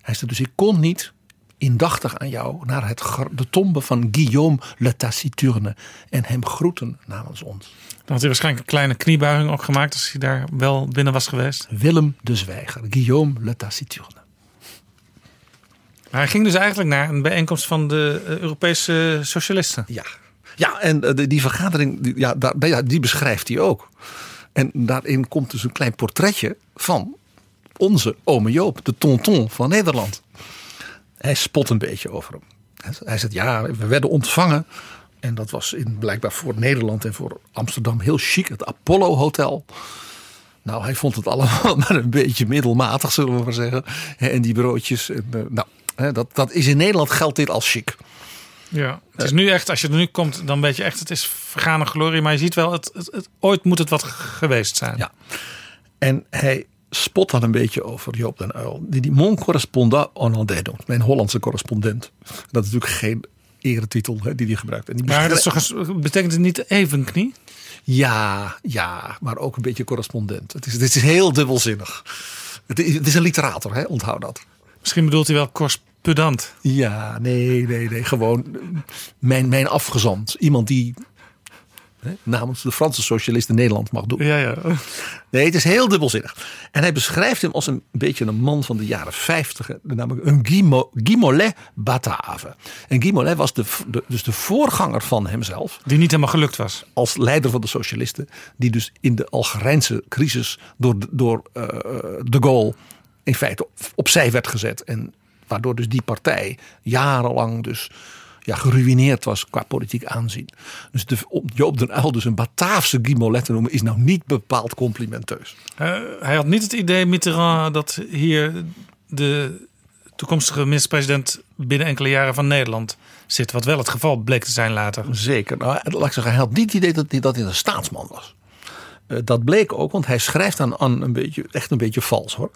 Hij zei dus ik kon niet indachtig aan jou naar het, de tombe van Guillaume le Taciturne. En hem groeten namens ons. Dan had hij waarschijnlijk een kleine kniebuiging ook gemaakt als hij daar wel binnen was geweest. Willem de Zwijger, Guillaume le Taciturne. Maar hij ging dus eigenlijk naar een bijeenkomst van de eh, Europese socialisten. Ja, ja en eh, die, vergadering, die, ja, daar, ja, die beschrijft hij ook. En daarin komt dus een klein portretje van onze ome Joop, de tonton van Nederland. Hij spot een beetje over hem. Hij- zegt, ja, we werden ontvangen. En dat was in, blijkbaar voor Nederland en voor Amsterdam heel chic. Het Apollo Hotel. Nou, hij vond het allemaal <laughs> maar een beetje middelmatig, zullen we maar zeggen. En die broodjes. Eh, nou, dat, dat is in Nederland geldt dit als chic. Ja, het is nu echt, als je er nu komt, dan weet je echt, het is vergane glorie. Maar je ziet wel, het, het, het- ooit moet het wat geweest zijn. Ja. En hij spot dan een beetje over Joop den Uyl. Die die mon correspondant hollandais. Mijn Hollandse correspondent. Dat is natuurlijk geen eretitel hè, die hij gebruikt. En die Maar dat is toch betekent het niet evenknie? Ja, ja, maar ook een beetje correspondent. Het is, het is heel dubbelzinnig. Het is, het is een literator, hè? onthoud dat. Misschien bedoelt hij wel correspondent. Ja, nee, nee, nee. Gewoon mijn, mijn afgezant. Iemand die hè, namens de Franse socialisten Nederland mag doen. Ja, ja. Nee, het is heel dubbelzinnig. En hij beschrijft hem als een beetje een man van de jaren 50. hè, Namelijk een Mollet Batave. En Guy Mollet was de, de, dus de voorganger van hemzelf. Die niet helemaal gelukt was. Als leider van de socialisten. Die dus in de Algerijnse crisis door, de- door eh, de Gaulle in feite op- opzij werd gezet. En waardoor dus die partij jarenlang dus ja, geruineerd was qua politiek aanzien. Dus de, om Joop den Uyl dus een Bataafse Guy Mollet te noemen is nou niet bepaald complimenteus. Hij had niet het idee, Mitterrand, dat hier de toekomstige minister-president binnen enkele jaren van Nederland zit. Wat wel het geval bleek te zijn later. Zeker. Nou, laat ik zeggen, hij had niet het idee dat hij, dat hij een staatsman was. Eh, dat bleek ook, want hij schrijft aan, aan een beetje, echt een beetje vals hoor.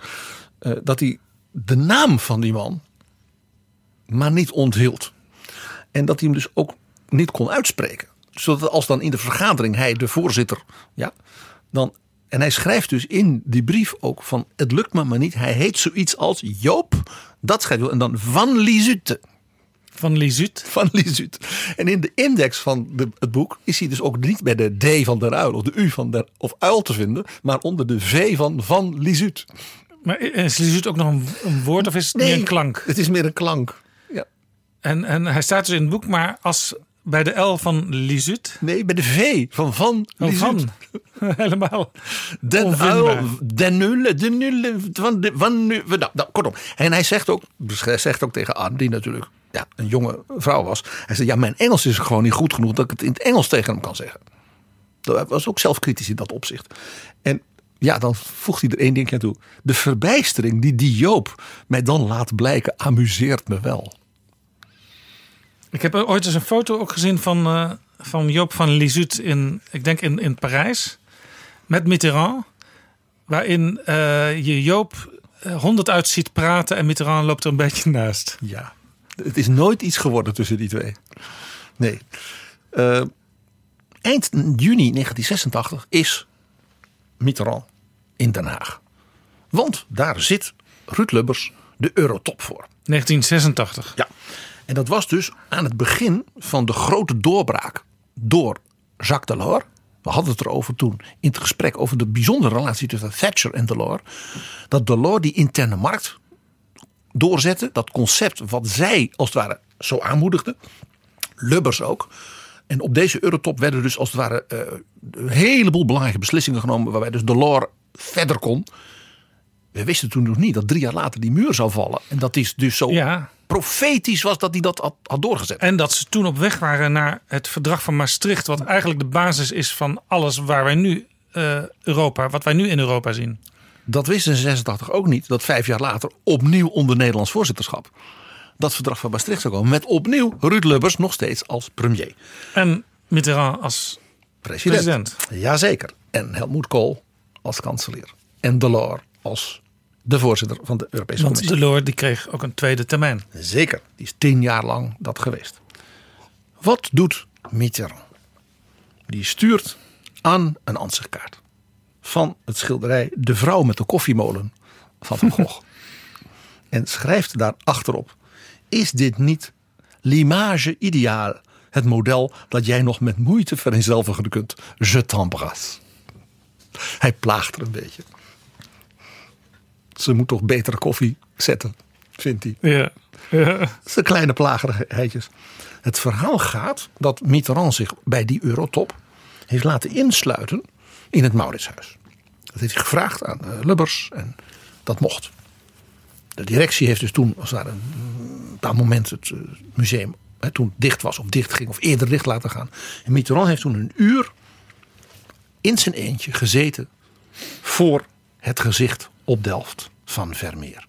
Eh, dat hij de naam van die man maar niet onthield. En dat hij hem dus ook niet kon uitspreken. Zodat als dan in de vergadering hij de voorzitter, ja, dan. En hij schrijft dus in die brief ook van het lukt me maar niet. Hij heet zoiets als Joop, dat schrijft hij. En dan Van Liesute Van Liesut. van Liesut. En in de index van de, het boek is hij dus ook niet bij de D van der Uil of de U van der of Uil te vinden, maar onder de V van Van Liesut. Maar is Liesut ook nog een, een woord of is het meer een klank? Het is meer een klank. En, en hij staat dus in het boek, maar als bij de L van Liesut. Nee, bij de V van Van Oh, van. <laughs> Helemaal. Den. Uil, Den Nulle, de Nulle, van de, van nu, nou, nou, kortom. En hij zegt ook, hij zegt ook tegen Anne, die natuurlijk ja, een jonge vrouw was. Hij zei, ja, mijn Engels is gewoon niet goed genoeg dat ik het in het Engels tegen hem kan zeggen. Hij was ook zelfkritisch in dat opzicht. En ja, dan voegt hij er één ding aan toe. De verbijstering die die Joop mij dan laat blijken, amuseert me wel. Ik heb ooit eens een foto ook gezien van, eh, van Joop van Liesut in, ik denk in, in Parijs. Met Mitterrand. Waarin eh, je Joop eh, honderd uit ziet praten en Mitterrand loopt er een beetje <laughs> naast. Ja, het is nooit iets geworden tussen die twee. Nee. Eind juni 1986 is Mitterrand in Den Haag. Want daar zit Ruud Lubbers de Eurotop voor. 1986. Ja. En dat was dus aan het begin van de grote doorbraak door Jacques Delors. We hadden het erover toen in het gesprek over de bijzondere relatie tussen Thatcher en Delors. Dat Delors die interne markt doorzette. Dat concept wat zij als het ware zo aanmoedigde. Lubbers ook. En op deze Eurotop werden dus als het ware eh, een heleboel belangrijke beslissingen genomen. Waarbij dus Delors verder kon. We wisten toen nog niet dat drie jaar later die muur zou vallen. En dat is dus zo Ja. Profetisch was dat hij dat had, had doorgezet. En dat ze toen op weg waren naar het verdrag van Maastricht, wat eigenlijk de basis is van alles waar wij nu eh, Europa, wat wij nu in Europa zien. Dat wisten ze in 86 ook niet. Dat vijf jaar later opnieuw onder Nederlands voorzitterschap. Dat verdrag van Maastricht zou komen. Met opnieuw Ruud Lubbers nog steeds als premier. En Mitterrand als President. president. Jazeker. En Helmoet Kool als kanselier. En Delors als de voorzitter van de Europese Want Commissie. Delors die kreeg ook een tweede termijn. Zeker. Die is tien jaar lang dat geweest. Wat doet Mitterrand? Die stuurt aan een ansichtkaart. Van het schilderij De vrouw met de koffiemolen van Van Gogh. <laughs> en schrijft daar achterop. Is dit niet l'image ideaal? Het model dat jij nog met moeite vereenzelvigen kunt. Je t'embrasse. Hij plaagt er een beetje. Ze moet toch betere koffie zetten, vindt hij. Ja. ja. Dat zijn kleine plagerigheidjes. Het verhaal gaat dat Mitterrand zich bij die Eurotop heeft laten insluiten in het Mauritshuis. Dat heeft hij gevraagd aan eh, Lubbers en dat mocht. De directie heeft dus toen, als daar een bepaald moment het eh, museum hè, toen dicht was of dicht ging of eerder dicht laten gaan. En Mitterrand heeft toen een uur in zijn eentje gezeten voor het gezicht op Delft van Vermeer.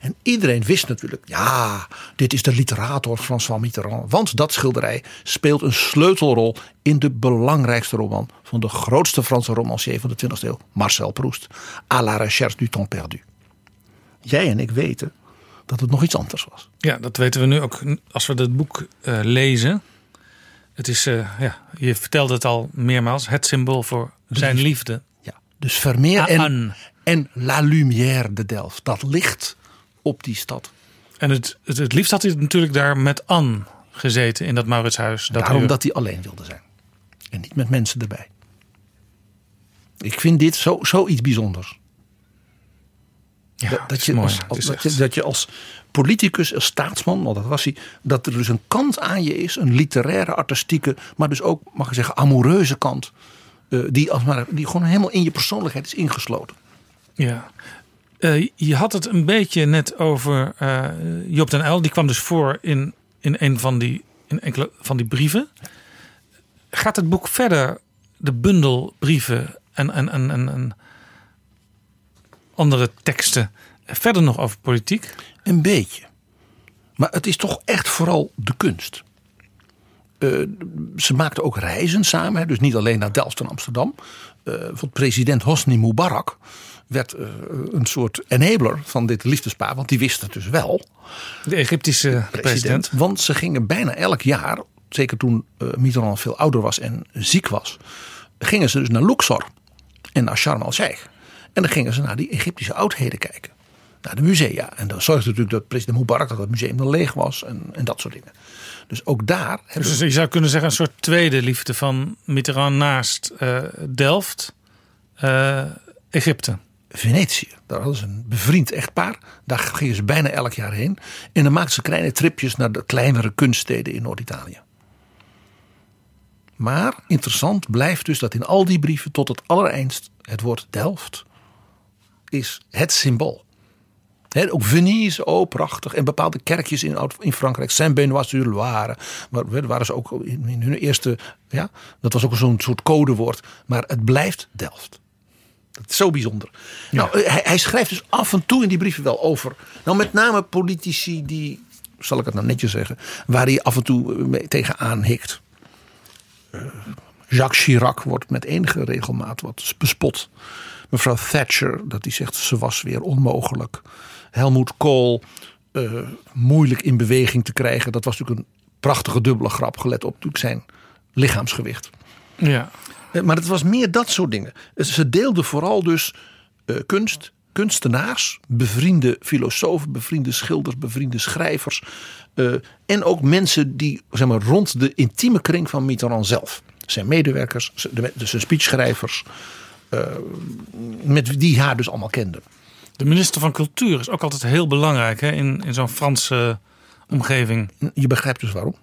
En iedereen wist natuurlijk, ja, dit is de literator François Mitterrand. Want dat schilderij speelt een sleutelrol in de belangrijkste roman van de grootste Franse romancier van de 20e eeuw, Marcel Proust. À la recherche du temps perdu. Jij en ik weten dat het nog iets anders was. Ja, dat weten we nu ook als we het boek eh, lezen. Het is, eh, ja, je vertelde het al meermaals, het symbool voor zijn liefde. Ja, dus Vermeer en. En La Lumière de Delft. Dat licht op die stad. En het, het, het liefst had hij natuurlijk daar met Anne gezeten in dat Mauritshuis. Dat Daarom uur. dat hij alleen wilde zijn. En niet met mensen erbij. Ik vind dit zo, zoiets bijzonders. ja, dat, je als, dat, je, dat je als politicus, als staatsman, want dat was hij, dat er dus een kant aan je is, een literaire, artistieke, maar dus ook, mag ik zeggen, amoureuze kant, eh, die, als maar, die gewoon helemaal in je persoonlijkheid is ingesloten. Ja. Eh, je had het een beetje net over eh Job den Uyl. Die kwam dus voor in, in een van die, in enkele van die brieven. Gaat het boek verder, de bundel brieven en, en, en, en, andere teksten, verder nog over politiek? Een beetje. Maar het is toch echt vooral de kunst. Eh, ze maakten ook reizen samen, dus niet alleen naar Delft en Amsterdam. Want president Hosni Mubarak werd eh, een soort enabler van dit liefdespaar, want die wist het dus wel. De Egyptische president. Want ze gingen bijna elk jaar, zeker toen eh, Mitterrand veel ouder was en ziek was, gingen ze dus naar Luxor en naar Sharm el-Sheikh. En dan gingen ze naar die Egyptische oudheden kijken. Naar de musea. En dan zorgde natuurlijk dat president Mubarak dat het museum dan leeg was en, en dat soort dingen. Dus ook daar Dus je zou kunnen zeggen een soort tweede liefde van Mitterrand naast eh, Delft, Egypte. Venetië. Daar hadden ze een bevriend echtpaar. Daar gingen ze bijna elk jaar heen. En dan maakten ze kleine tripjes naar de kleinere kunststeden in Noord-Italië. Maar interessant blijft dus dat in al die brieven tot het allereindst het woord Delft is het symbool. He, ook Venise, oh prachtig. En bepaalde kerkjes in, in Frankrijk. Saint-Benoît-sur-Loire. Waar waren ze ook in, in hun eerste... Ja, dat was ook zo'n soort codewoord. Maar het blijft Delft. Dat is zo bijzonder. Nou, hij, hij schrijft dus af en toe in die brieven wel over. Nou, met name politici die, zal ik het nou netjes zeggen, waar hij af en toe eh, mee tegenaan hikt. Eh, Jacques Chirac wordt met enige regelmaat wat bespot. Mevrouw Thatcher, dat hij zegt ze was weer onmogelijk. Helmoet Kool, eh, moeilijk in beweging te krijgen. Dat was natuurlijk een prachtige dubbele grap, gelet op natuurlijk zijn lichaamsgewicht. Ja. Eh, Maar het was meer dat soort dingen. Ze deelden vooral dus eh, kunst, kunstenaars, bevriende filosofen, bevriende schilders, bevriende schrijvers. eh, en ook mensen die zeg maar, rond de intieme kring van Mitterrand zelf. Zijn medewerkers, dus zijn speechschrijvers. eh, met die haar dus allemaal kenden. De minister van Cultuur is ook altijd heel belangrijk hè, in, in zo'n Franse omgeving. Je begrijpt dus waarom.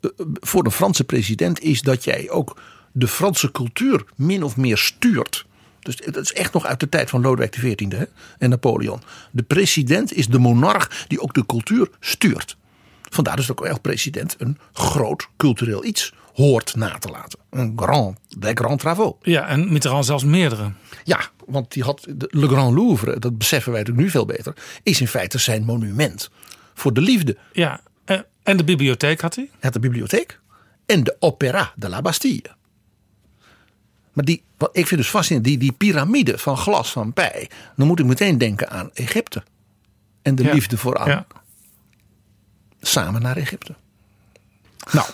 Eh, eh, Voor de Franse president is dat jij ook de Franse cultuur min of meer stuurt. Dus dat is echt nog uit de tijd van Lodewijk XIV hè, en Napoleon. De president is de monarch die ook de cultuur stuurt. Vandaar dus dat ook echt president een groot cultureel iets hoort na te laten. Een grand, des grands travaux. Ja, en Mitterrand zelfs meerdere. Ja, want die had de Le Grand Louvre, dat beseffen wij natuurlijk nu veel beter, is in feite zijn monument voor de liefde. Ja, eh, en de bibliotheek had hij. Hij had de bibliotheek en de Opéra de la Bastille. Maar die, wat ik vind dus fascinerend, die, die piramide van glas van Pij. Dan moet ik meteen denken aan Egypte. En de Ja. liefde vooraan. Ja. Samen naar Egypte. Nou,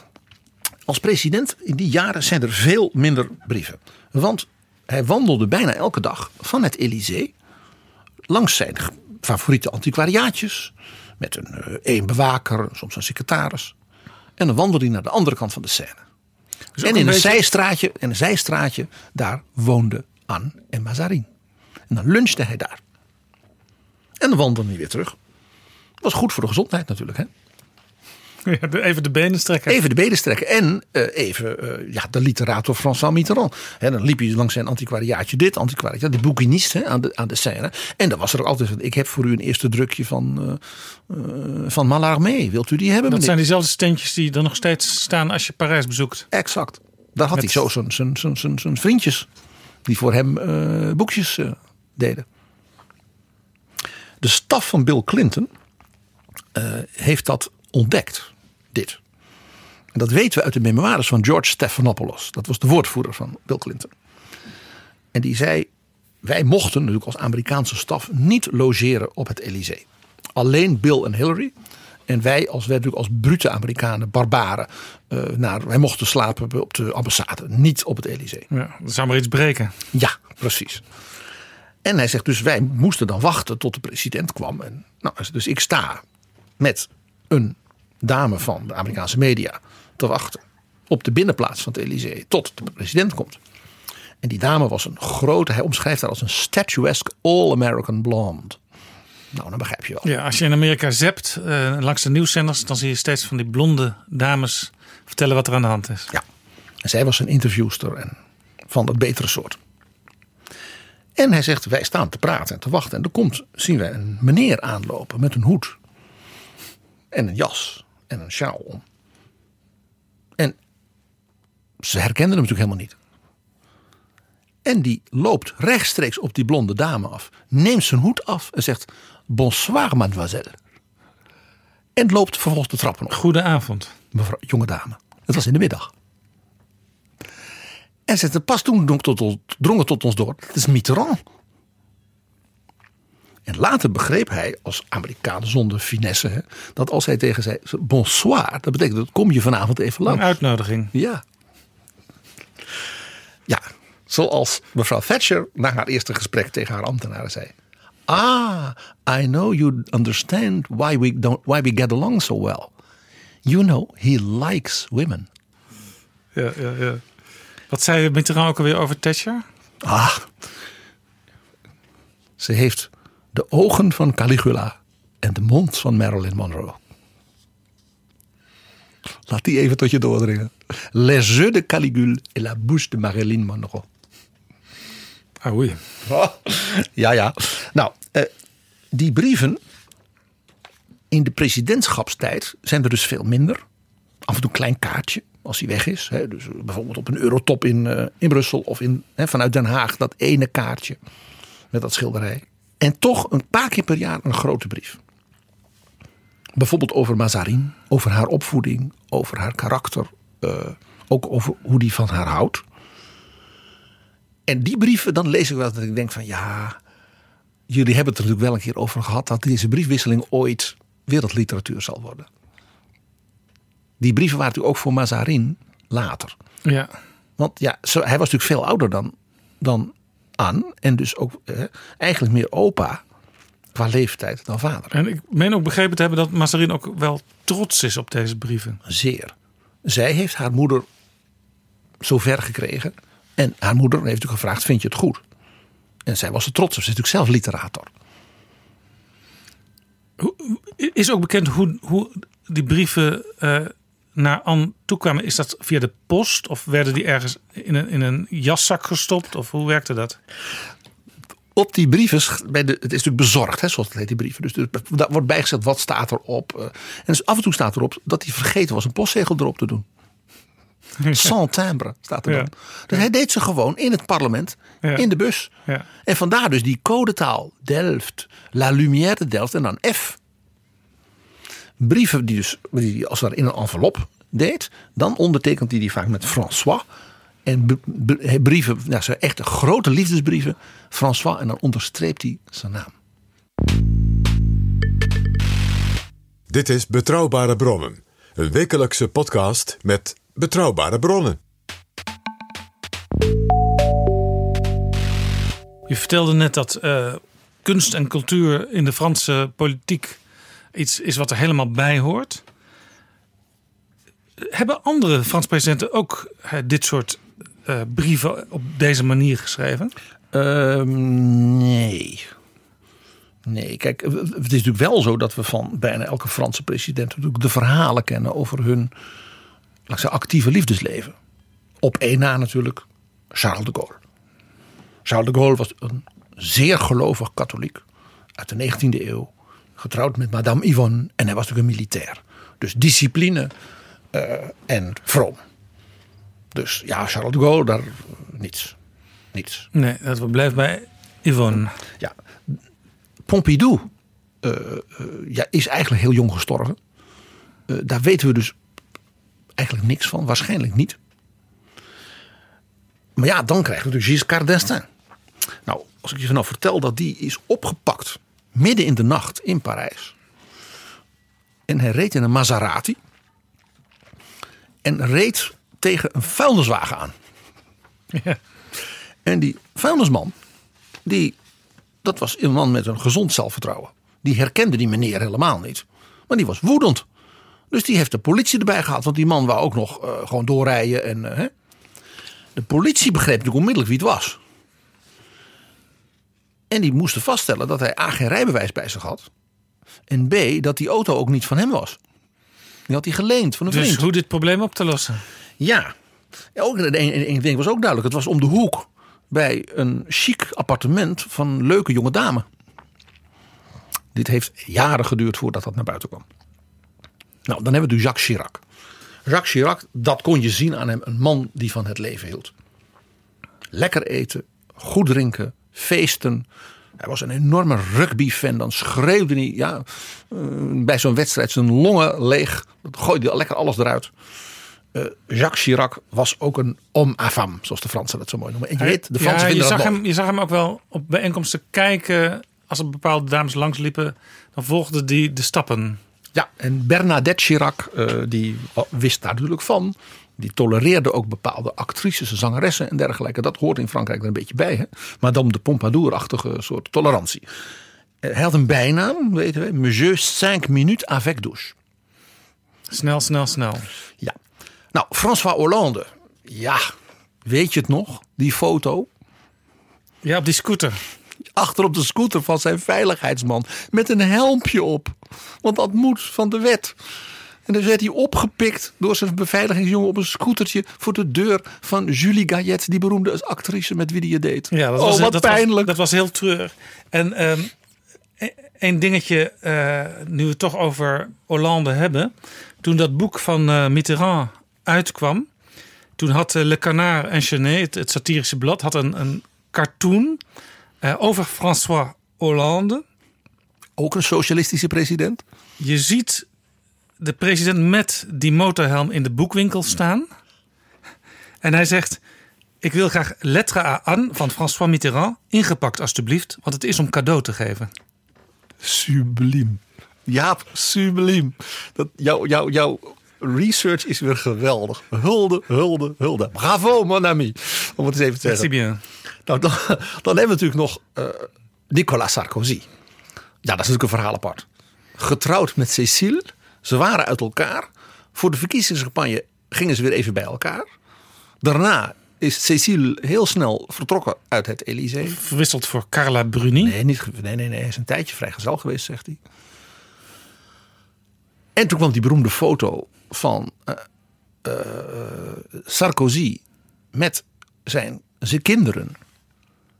als president in die jaren zijn er veel minder brieven. Want hij wandelde bijna elke dag van het Elysée langs zijn favoriete antiquariaatjes. Met een, eh, een bewaker, soms een secretaris. En dan wandelde hij naar de andere kant van de Seine. Dus en in een beetje- zijstraatje, in een zijstraatje, daar woonde Anne en Mazarin. En dan lunchte hij daar. En dan wandelde hij weer terug. Was goed voor de gezondheid natuurlijk. Hè? <laughs> Ja, even de benen strekken. Even de benen strekken. En eh, even eh, ja, de literator François Mitterrand. Hè, dan liep hij langs zijn antiquariaatje dit, antiquariaatje. De boekinist aan, de, aan de scène. En dan was er ook altijd, ik heb voor u een eerste drukje van, eh, van Mallarmé. Wilt u die hebben? Dat meneer? zijn diezelfde steentjes die er nog steeds staan als je Parijs bezoekt. Exact. Daar had Met- hij zo zijn, vriendjes. Die voor hem boekjes deden. De staf van Bill Clinton heeft dat ontdekt. Dit. En dat weten we uit de memoires van George Stephanopoulos. Dat was de woordvoerder van Bill Clinton. En die zei: Wij mochten natuurlijk als Amerikaanse staf niet logeren op het Elysée. Alleen Bill en Hillary. En wij als, wij natuurlijk als brute Amerikanen, barbaren. eh, naar, wij mochten slapen op de ambassade, niet op het Elysée. Ja, er zou maar iets breken. Ja, precies. En hij zegt dus wij moesten dan wachten tot de president kwam. En, nou, dus ik sta met een dame van de Amerikaanse media te wachten op de binnenplaats van het Elysée tot de president komt. En die dame was een grote, hij omschrijft haar als een statuesque all-American blonde. Nou, dan begrijp je wel. Ja, als je in Amerika zept eh, langs de nieuwszenders, dan zie je steeds van die blonde dames vertellen wat er aan de hand is. Ja. En zij was een interviewster en van het betere soort. En hij zegt, wij staan te praten en te wachten. En er komt, zien wij een meneer aanlopen met een hoed. En een jas en een sjaal om. En ze herkenden hem natuurlijk helemaal niet. En die loopt rechtstreeks op die blonde dame af. Neemt zijn hoed af en zegt, bonsoir mademoiselle. En loopt vervolgens de trappen op Goedenavond. mevrouw, jonge dame. Het was in de middag. En ze pas toen drong, het tot ons door. Het is Mitterrand. En later begreep hij, als Amerikaan zonder finesse, hè, dat als hij tegen zei bonsoir, dat betekent dat kom je vanavond even Een lang. uitnodiging. Ja. Ja, zoals mevrouw Thatcher na haar eerste gesprek tegen haar ambtenaren zei. Ah, I know you understand why we, don't, why we get along so well. You know, he likes women. Ja, ja, ja. Wat zei Mitterrand ook alweer over Thatcher? Ah, ze heeft de ogen van Caligula en de mond van Marilyn Monroe. Laat die even tot je doordringen. Les yeux de Caligule et la bouche de Marilyn Monroe. Ah, oei. <laughs> Ja, ja. Nou, eh, die brieven in de presidentschapstijd zijn er dus veel minder. Af en toe een klein kaartje als hij weg is. Hè. Dus bijvoorbeeld op een eurotop in, eh, in Brussel of in, hè, vanuit Den Haag. Dat ene kaartje met dat schilderij. En toch een paar keer per jaar een grote brief. Bijvoorbeeld over Mazarin, over haar opvoeding, over haar karakter. eh, ook over hoe die van haar houdt. En die brieven, dan lees ik wel dat ik denk van ja, jullie hebben het er natuurlijk wel een keer over gehad dat deze briefwisseling ooit wereldliteratuur zal worden. Die brieven waren natuurlijk ook voor Mazarin later. Ja. Want ja, hij was natuurlijk veel ouder dan, dan Anne. En dus ook eh, eigenlijk meer opa qua leeftijd dan vader. En ik meen ook begrepen te hebben dat Mazarin ook wel trots is op deze brieven. Zeer. Zij heeft haar moeder zover gekregen. En haar moeder heeft natuurlijk gevraagd, vind je het goed? En zij was er trots op. Ze is natuurlijk zelf literator. Is ook bekend hoe, hoe die brieven eh, naar Anne toekwamen? Is dat via de post of werden die ergens in een, in een jaszak gestopt? Of hoe werkte dat? Op die brieven, bij de, het is natuurlijk bezorgd, hè, zoals het heet, die brieven. Dus daar wordt bijgezet wat staat erop. eh. En dus af en toe staat erop dat hij vergeten was een postzegel erop te doen. Sans timbre staat er Ja. dan. Dus hij deed ze gewoon in het parlement, Ja. in de bus. Ja. En vandaar dus die codetaal. Delft, La Lumière de Delft en dan F. Brieven die dus die hij als het ware in een envelop deed. Dan ondertekent hij die vaak met François. En brieven, nou, zijn echte grote liefdesbrieven. François en dan onderstreept hij zijn naam. Dit is Betrouwbare Bronnen. Een wekelijkse podcast met betrouwbare bronnen. Je vertelde net dat eh, kunst en cultuur in de Franse politiek iets is wat er helemaal bij hoort. Hebben andere Franse presidenten ook eh, dit soort eh, brieven op deze manier geschreven? Ehm, nee. Nee, kijk, het is natuurlijk wel zo dat we van bijna elke Franse president natuurlijk de verhalen kennen over hun laat zeggen, actieve liefdesleven. Op één na natuurlijk Charles de Gaulle. Charles de Gaulle was een zeer gelovig katholiek uit de 19e eeuw. Getrouwd met Madame Yvonne en hij was natuurlijk een militair. Dus discipline eh, en vroom. Dus ja, Charles de Gaulle, daar niets. Niets. Nee, dat blijft bij Yvonne. Ja, Pompidou eh, eh, ja, is eigenlijk heel jong gestorven. Eh, daar weten we dus eigenlijk niks van. Waarschijnlijk niet. Maar ja, dan krijgen we natuurlijk Giscard d'Estaing. Nou, als ik je nou vertel dat die is opgepakt midden in de nacht in Parijs. En hij reed in een Maserati. En reed tegen een vuilniswagen aan. Ja. En die vuilnisman, die, dat was een man met een gezond zelfvertrouwen. Die herkende die meneer helemaal niet. Maar die was woedend. Dus die heeft de politie erbij gehaald. Want die man wou ook nog eh, gewoon doorrijden. En, eh, hè. De politie begreep natuurlijk onmiddellijk wie het was. En die moesten vaststellen dat hij A. geen rijbewijs bij zich had. En B. dat die auto ook niet van hem was. Die had hij geleend van een Dus vriend. hoe dit probleem op te lossen? Ja. ja ook, een ding was ook duidelijk. Het was om de hoek bij een chic appartement van een leuke jonge dame. Dit heeft jaren geduurd voordat dat naar buiten kwam. Nou, dan hebben we dus Jacques Chirac. Jacques Chirac, dat kon je zien aan hem. Een man die van het leven hield. Lekker eten, goed drinken, feesten. Hij was een enorme rugbyfan. Dan schreeuwde hij ja, eh, bij zo'n wedstrijd zijn longen leeg. Gooide hij lekker alles eruit. Eh, Jacques Chirac was ook een homme zoals de Fransen dat zo mooi noemen. En je weet, de Fransen ja, je, dat zag mooi. hem, je zag hem ook wel op bijeenkomsten kijken. Als er bepaalde dames langsliepen, dan volgde die de stappen. Ja, en Bernadette Chirac, eh, die wist daar natuurlijk van. Die tolereerde ook bepaalde actrices, zangeressen en dergelijke. Dat hoort in Frankrijk er een beetje bij. Hè? Madame de Pompadour-achtige soort tolerantie. Eh, Hij had een bijnaam, weten we. Monsieur 5 minutes avec douche. Snel, snel, snel. Ja. Nou, François Hollande. Ja, weet je het nog? Die foto. Ja, op die scooter. Achter op de scooter van zijn veiligheidsman. Met een helmpje op. Want dat moet van de wet. En dan werd hij opgepikt door zijn beveiligingsjongen op een scootertje voor de deur van Julie Gayet, die beroemde actrice met wie hij het deed. Ja, dat oh, was, wat dat pijnlijk. Was, dat was heel treurig. En ehm e- één dingetje, eh, nu we het toch over Hollande hebben. Toen dat boek van eh, Mitterrand uitkwam, toen had eh, Le Canard Enchaîné, het, het satirische blad, had een, een cartoon over François Hollande. Ook een socialistische president. Je ziet de president met die motorhelm in de boekwinkel staan. En hij zegt: Ik wil graag Lettre à Anne van François Mitterrand ingepakt, alstublieft, want het is om cadeau te geven. Subliem. Jaap, subliem. Dat, jouw, jouw, jouw research is weer geweldig. Hulde, hulde, hulde. Bravo, mon ami. Om het eens even te zeggen. bien. Nou, dan, dan hebben we natuurlijk nog eh, Nicolas Sarkozy. Ja, dat is natuurlijk een verhaal apart. Getrouwd met Cécile. Ze waren uit elkaar. Voor de verkiezingscampagne gingen ze weer even bij elkaar. Daarna is Cécile heel snel vertrokken uit het Elysée. Verwisseld voor Carla Bruni. Nee, niet, nee, nee, nee. Hij is een tijdje vrijgezel geweest, zegt hij. En toen kwam die beroemde foto van eh, eh, Sarkozy met zijn, zijn kinderen.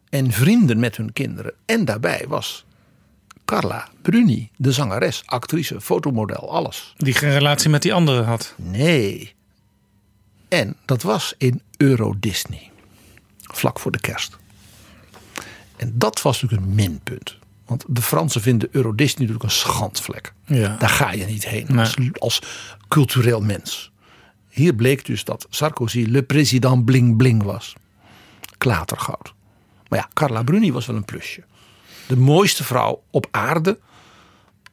En vrienden met hun kinderen. En daarbij was Carla Bruni, de zangeres, actrice, fotomodel, alles. Die geen relatie met die andere had. Nee. En dat was in Euro Disney. Vlak voor de kerst. En dat was natuurlijk een minpunt. Want de Fransen vinden Euro Disney natuurlijk een schandvlek. Ja. Daar ga je niet heen Nee. als, als cultureel mens. Hier bleek dus dat Sarkozy le président bling bling was. Klatergoud. Maar ja, Carla Bruni was wel een plusje. De mooiste vrouw op aarde.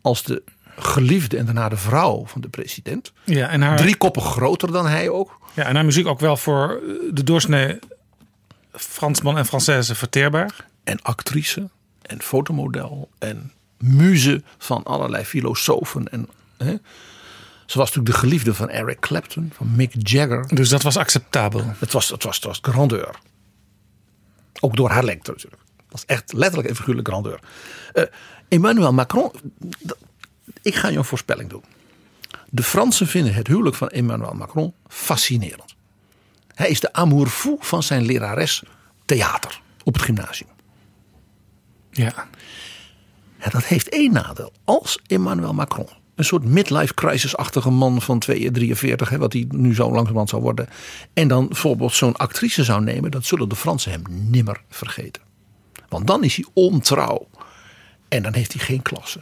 Als de geliefde en daarna de vrouw van de president. Ja, en haar, Drie koppen groter dan hij ook. ja, en haar muziek ook wel voor eh, de doorsnee Fransman en Française verteerbaar. En actrice en fotomodel en muze van allerlei filosofen. En, hè. Ze was natuurlijk de geliefde van Eric Clapton, van Mick Jagger. Dus dat was acceptabel. Het was, het was, het was grandeur. Ook door haar lengte natuurlijk. Het was echt letterlijk en figuurlijk grandeur. Eh, Emmanuel Macron, ik ga je een voorspelling doen. De Fransen vinden het huwelijk van Emmanuel Macron fascinerend. Hij is de amour fou van zijn lerares theater op het gymnasium. Ja. Ja, dat heeft één nadeel. Als Emmanuel Macron, een soort midlife crisis-achtige man van 2, 43, hè, wat hij nu zo langzamerhand zou worden, en dan bijvoorbeeld zo'n actrice zou nemen, dat zullen de Fransen hem nimmer vergeten. Want dan is hij ontrouw. En dan heeft hij geen klasse.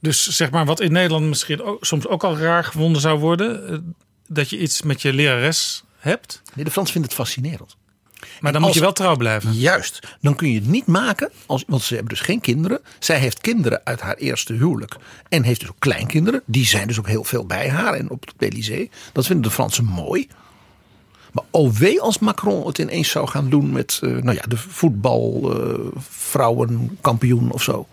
Dus zeg maar wat in Nederland misschien ook, soms ook al raar gevonden zou worden. eh, Dat je iets met je lerares hebt. Nee, de Fransen vinden het fascinerend. Maar dan als- moet je wel trouw blijven. Juist. Dan kun je het niet maken, als, want ze hebben dus geen kinderen. Zij heeft kinderen uit haar eerste huwelijk. En heeft dus ook kleinkinderen. Die zijn dus ook heel veel bij haar en op het Elysée. Dat vinden de Fransen mooi. Maar wee als Macron het ineens zou gaan doen met eh, nou ja, de voetbalvrouwenkampioen of zo.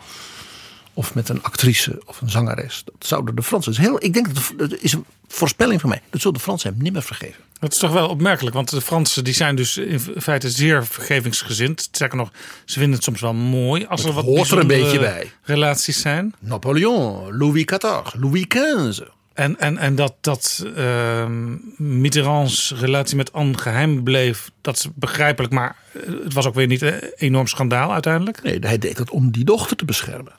Of met een actrice of een zangeres. Dat zouden de Fransen. dus heel, ik denk dat dat is een voorspelling van mij. Dat zullen de Fransen hem niet meer vergeven. Dat is toch wel opmerkelijk, want de Fransen die zijn dus in feite zeer vergevingsgezind. Sterker nog, ze vinden het soms wel mooi als er wat hoort er een beetje bij. relaties zijn. Napoleon, Louis XIV, Louis XV. En, en, en dat, dat ehm Mitterrands relatie met Anne geheim bleef, dat is begrijpelijk. Maar eh, het was ook weer niet een enorm schandaal uiteindelijk. Nee, hij deed het om die dochter te beschermen.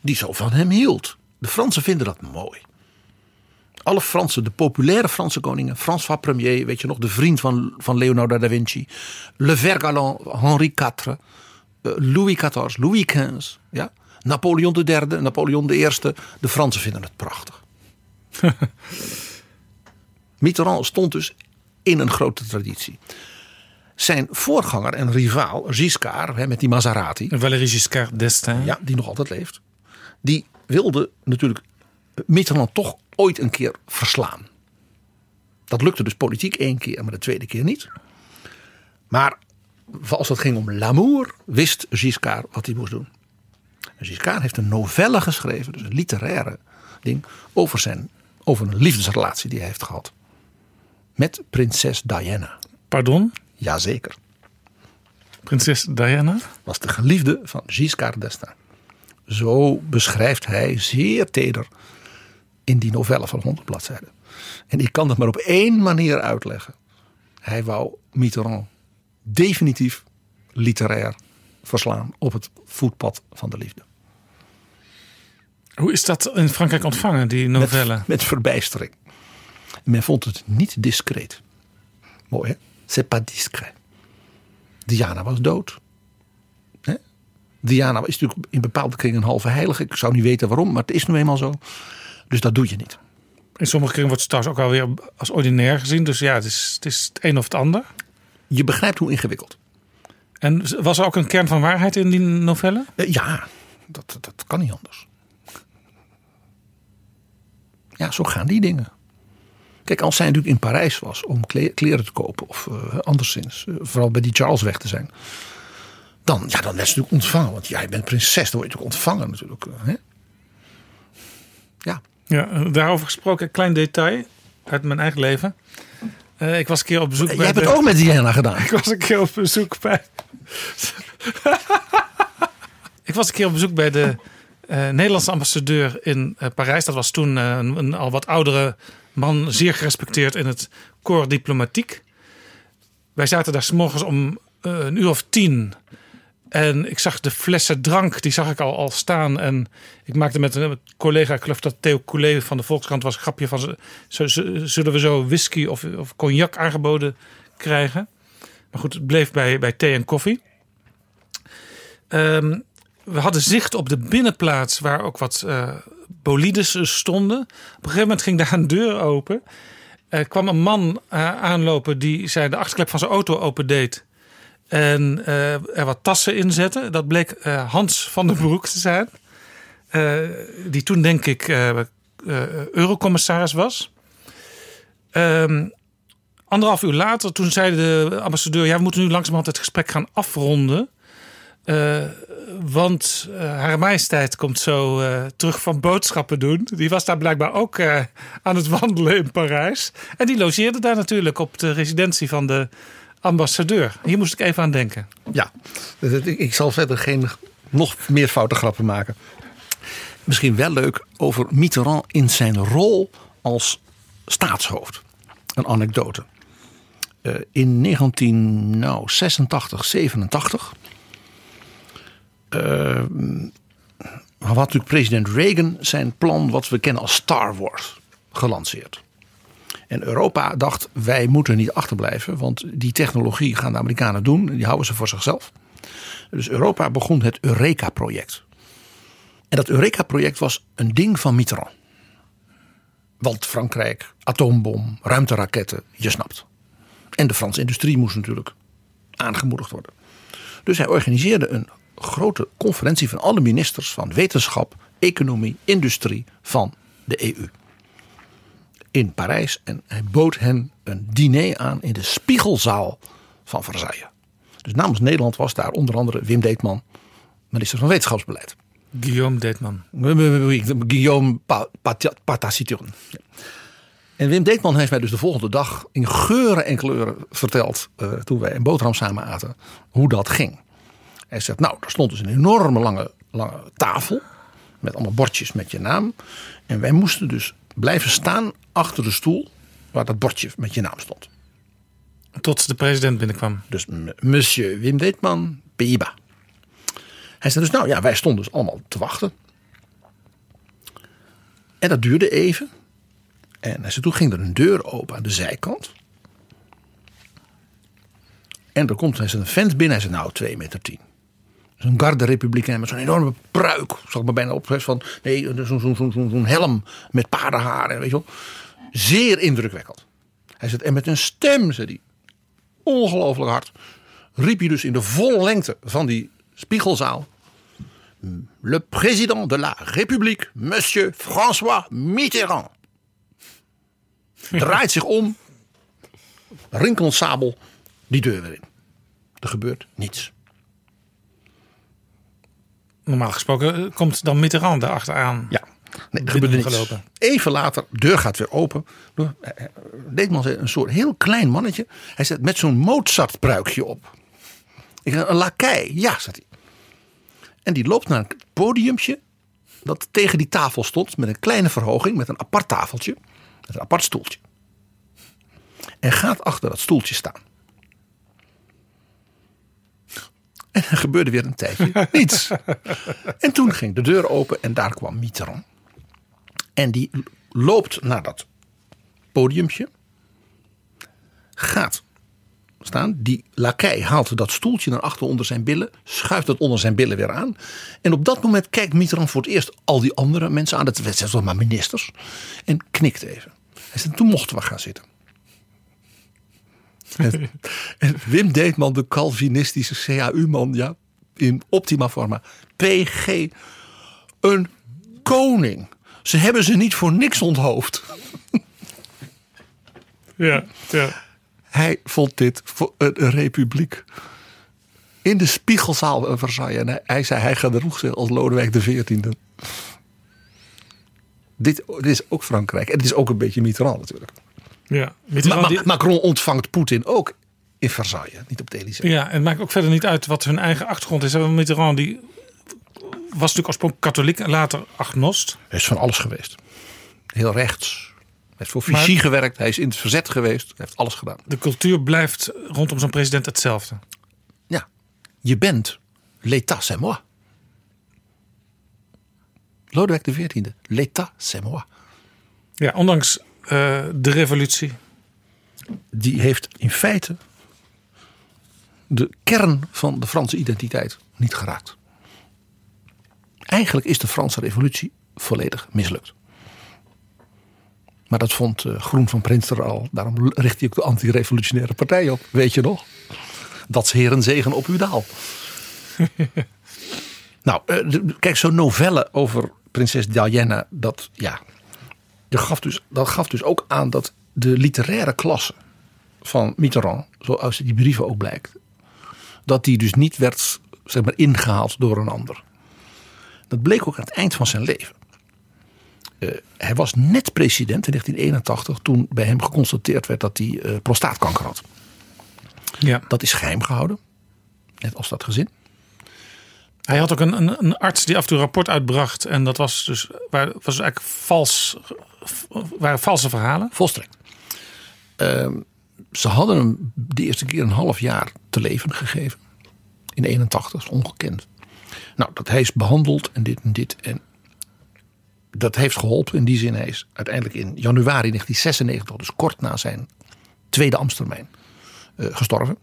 Die zo van hem hield. De Fransen vinden dat mooi. Alle Fransen, de populaire Franse koningen, François Premier, weet je nog, de vriend van, van Leonardo da Vinci, Le Ver Galant, Henri IV, eh, Louis XIV, Louis XV, ja? Napoleon III, Napoleon I, de Fransen vinden het prachtig. <laughs> Mitterrand stond dus in een grote traditie. Zijn voorganger en rivaal, Giscard, hè, met die Maserati, Valéry Giscard d'Estaing. ja, die nog altijd leeft. Die wilde natuurlijk Mitterrand toch ooit een keer verslaan. Dat lukte dus politiek één keer, maar de tweede keer niet. Maar als het ging om l'amour, wist Giscard wat hij moest doen. En Giscard heeft een novelle geschreven, dus een literaire ding, over, zijn, over een liefdesrelatie die hij heeft gehad. Met prinses Diana. Pardon, Jazeker. prinses Diana. was de geliefde van Giscard d'Estaing. Zo beschrijft hij zeer teder in die novelle van 100 bladzijden. En ik kan dat maar op één manier uitleggen. Hij wou Mitterrand definitief literair verslaan op het voetpad van de liefde. Hoe is dat in Frankrijk ontvangen, die novelle? Met, met verbijstering. Men vond het niet discreet. Mooi hè? C'est pas discret. Diana was dood. Hè? Diana is natuurlijk in bepaalde kringen een halve heilige. Ik zou niet weten waarom, maar het is nu eenmaal zo. Dus dat doe je niet. In sommige kringen wordt het trouwens ook alweer als ordinair gezien. Dus ja, het is het, is het een of het ander. Je begrijpt hoe ingewikkeld. En was er ook een kern van waarheid in die novelle? Eh, ja, dat, dat kan niet anders. Ja, zo gaan die dingen. Kijk, als zij natuurlijk in Parijs was om kle- kleren te kopen of eh, anderszins, eh, vooral bij die Charles weg te zijn, dan, ja, dan werd ze natuurlijk ontvangen. Want jij bent prinses, dan word je natuurlijk ontvangen natuurlijk. eh, Hè? Ja, Ja, daarover gesproken, een klein detail uit mijn eigen leven. Eh, ik was een keer op bezoek jij bij hebt het ook met Diana gedaan. <laughs> Ik was een keer op bezoek bij. <laughs> ik was een keer op bezoek bij de Nederlandse ambassadeur in eh, Parijs. Dat was toen eh, een, een al wat oudere man, zeer gerespecteerd in het corps diplomatiek. Wij zaten daar s'morgens om eh, een uur of tien. En ik zag de flessen drank, die zag ik al, al staan. En ik maakte met een collega, ik geloof dat Theo Coulet van de Volkskrant was, een grapje van... zullen we zo whisky of, of cognac aangeboden krijgen? Maar goed, het bleef bij, bij thee en koffie. Ehm, we hadden zicht op de binnenplaats waar ook wat eh, bolides stonden. Op een gegeven moment ging daar een deur open. Er kwam een man eh, aanlopen die zijn de achterklep van zijn auto opendeed. En eh, er wat tassen in zette. Dat bleek Hans van den Broek te zijn. Die toen denk ik eurocommissaris was. Ehm, anderhalf uur later, toen zei de ambassadeur... ja, we moeten nu langzamerhand het gesprek gaan afronden. Want eh, haar majesteit komt zo eh, terug van boodschappen doen. Die was daar blijkbaar ook eh, aan het wandelen in Parijs. En die logeerde daar natuurlijk op de residentie van de ambassadeur. Hier moest ik even aan denken. Ja, dus ik zal verder geen nog meer foute grappen maken. Misschien wel leuk over Mitterrand in zijn rol als staatshoofd. Een anekdote. In 1986, 87 eh, had natuurlijk president Reagan zijn plan, wat we kennen als Star Wars, gelanceerd. En Europa dacht, wij moeten niet achterblijven, want die technologie gaan de Amerikanen doen. Die houden ze voor zichzelf. Dus Europa begon het Eureka-project. En dat Eureka-project was een ding van Mitterrand. Want Frankrijk, atoombom, ruimteraketten, je snapt. En de Franse industrie moest natuurlijk aangemoedigd worden. Dus hij organiseerde een grote conferentie van alle ministers van wetenschap, economie, industrie van de EU in Parijs. En hij bood hen een diner aan in de Spiegelzaal van Versailles. Dus namens Nederland was daar onder andere Wim Deetman, minister van Wetenschapsbeleid. Guillaume Deetman. Guillaume Pa- Pa- Pataciturn. En Wim Deetman heeft mij dus de volgende dag in geuren en kleuren verteld. eh, toen wij een boterham samen aten. hoe dat ging. Hij zegt: Nou, er stond dus een enorme lange, lange tafel. met allemaal bordjes met je naam. En wij moesten dus blijven staan achter de stoel. waar dat bordje met je naam stond. Tot de president binnenkwam. Dus monsieur Wim Deetman, Pays-Bas. Hij zei dus, nou ja, wij stonden dus allemaal te wachten. En dat duurde even. En hij zei, toen ging er een deur open aan de zijkant. En er komt hij zei, een vent binnen. Hij zei, nou, 2 meter 10. Zo'n garde republikein met zo'n enorme pruik. Ik me bijna op van. Nee, zo'n helm met paardenharen. Weet je wel. Zeer indrukwekkend. Hij zegt, en met een stem, zei hij. Ongelooflijk hard. Riep hij dus in de volle lengte van die spiegelzaal. Le président de la République, monsieur François Mitterrand. Draait zich om. Rinkelend sabel. Die deur weer in. Er gebeurt niets. Normaal gesproken eh, komt dan Mitterrand daarachteraan. Ja. Nee, er gebeurde gelopen. Even later, deur gaat weer open. Deetman zei een soort heel klein mannetje. Hij zet met zo'n Mozart-pruikje op. Ik een lakij. Ja, zegt hij. En die loopt naar een podiumpje dat tegen die tafel stond. Met een kleine verhoging, met een apart tafeltje. Met een apart stoeltje. En gaat achter dat stoeltje staan. En er gebeurde weer een tijdje <laughs> niets. En toen ging de deur open en daar kwam Mitterrand. En die loopt naar dat podiumpje. Gaat staan. Die lakij haalt dat stoeltje naar achter onder zijn billen. Schuift dat onder zijn billen weer aan. En op dat moment kijkt Mitterrand voor het eerst al die andere mensen aan. Dat zijn toch maar ministers. En knikt even. Hij zegt, toen mochten we gaan zitten. En, en Wim Deetman, de Calvinistische CAU-man, ja, in optima forma. PG, een koning. Ze hebben ze niet voor niks onthoofd. <laughs> Ja, ja. Hij vond dit voor een republiek. In de spiegelzaal van Versailles. En hij, hij zei, hij gedroeg zich als Lodewijk XIV. Dit, dit is ook Frankrijk. En het is ook een beetje Mitterrand natuurlijk. Ja. Weet je Ma- wel, Ma- die- Macron ontvangt Poetin ook in Versailles. Niet op de Elysée. Ja, en het maakt ook verder niet uit wat hun eigen achtergrond is. Mitterrand die was natuurlijk oorspronkelijk katholiek en later agnost. Hij is van alles geweest. Heel rechts. Hij heeft voor Maar- Vichy gewerkt. Hij is in het verzet geweest. Hij heeft alles gedaan. De cultuur blijft rondom zo'n president hetzelfde. Ja, je bent l'état c'est moi. Lodewijk XIV. L'état c'est moi. Ja, ondanks eh, de revolutie. Die heeft in feite de kern van de Franse identiteit niet geraakt. Eigenlijk is de Franse revolutie volledig mislukt. Maar dat vond eh, Groen van Prinster al. Daarom richt hij ook de anti-revolutionaire partij op. Weet je nog? Dat is heren zegen op uw daal. <laughs> nou, eh, kijk, zo'n novelle over prinses Diana. Dat, ja, dat, gaf dus, dat gaf dus ook aan dat de literaire klasse van Mitterrand, zoals die brieven ook blijkt, dat die dus niet werd zeg maar, ingehaald door een ander. Dat bleek ook aan het eind van zijn leven. Eh, hij was net president in 1981 toen bij hem geconstateerd werd dat hij eh, prostaatkanker had. Ja. Dat is geheim gehouden, net als dat gezin. Hij had ook een, een, een arts die af en toe een rapport uitbracht. En dat was dus, waar, was eigenlijk vals, waren valse verhalen. Volstrekt. Ehm, ze hadden hem de eerste keer een half jaar te leven gegeven. In 81, dat is ongekend. Nou, dat hij is behandeld en dit en dit. En dat heeft geholpen in die zin. Hij is uiteindelijk in januari 1996, dus kort na zijn tweede ambtstermijn, eh, gestorven.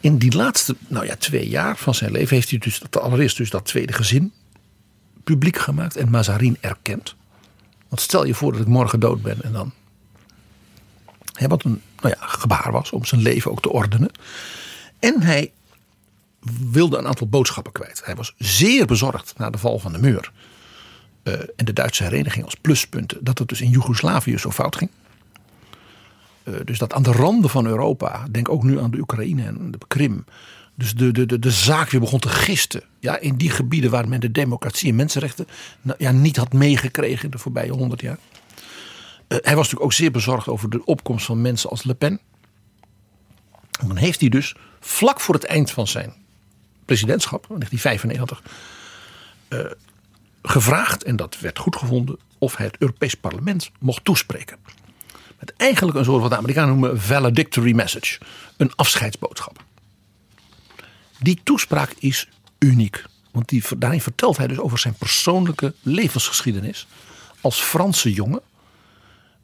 In die laatste nou ja, twee jaar van zijn leven heeft hij dus allereerst dus dat tweede gezin publiek gemaakt en Mazarin erkend. Want stel je voor dat ik morgen dood ben en dan. Wat een nou ja, gebaar was om zijn leven ook te ordenen. En hij wilde een aantal boodschappen kwijt. Hij was zeer bezorgd na de val van de muur. eh, en de Duitse hereniging als pluspunten. dat het dus in Joegoslavië zo fout ging. Eh, dus dat aan de randen van Europa, denk ook nu aan de Oekraïne en de Krim. Dus de, de, de, de zaak weer begon te gisten. Ja, in die gebieden waar men de democratie en mensenrechten nou, ja, niet had meegekregen in de voorbije honderd jaar. Eh, hij was natuurlijk ook zeer bezorgd over de opkomst van mensen als Le Pen. En dan heeft hij dus vlak voor het eind van zijn presidentschap, in 1995, eh, gevraagd, en dat werd goed gevonden, of hij het Europees Parlement mocht toespreken. Met eigenlijk een soort wat de Amerikanen noemen valedictory message. Een afscheidsboodschap. Die toespraak is uniek. Want die, daarin vertelt hij dus over zijn persoonlijke levensgeschiedenis. Als Franse jongen.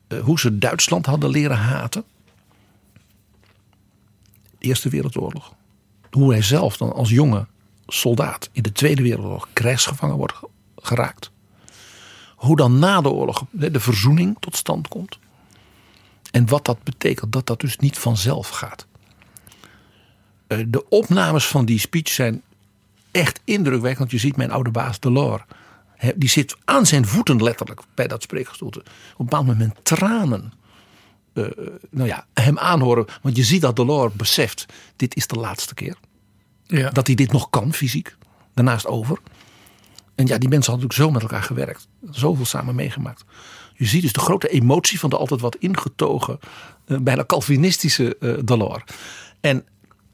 eh, hoe ze Duitsland hadden leren haten. Eerste Wereldoorlog. Hoe hij zelf dan als jonge soldaat in de Tweede Wereldoorlog krijgsgevangen wordt ge- geraakt. Hoe dan na de oorlog de verzoening tot stand komt. En wat dat betekent, dat dat dus niet vanzelf gaat. Eh, De opnames van die speech zijn echt indrukwekkend. Want je ziet mijn oude baas Delors. Die zit aan zijn voeten letterlijk bij dat spreekgestoelte. Op een bepaald moment tranen. eh, nou ja, hem aanhoren. Want je ziet dat Delors beseft. Dit is de laatste keer. Ja. Dat hij dit nog kan fysiek. Daarnaast over. En ja, die mensen hadden natuurlijk zo met elkaar gewerkt. Zoveel samen meegemaakt. Je ziet dus de grote emotie van de altijd wat ingetogen, eh, bijna Calvinistische eh Delors. En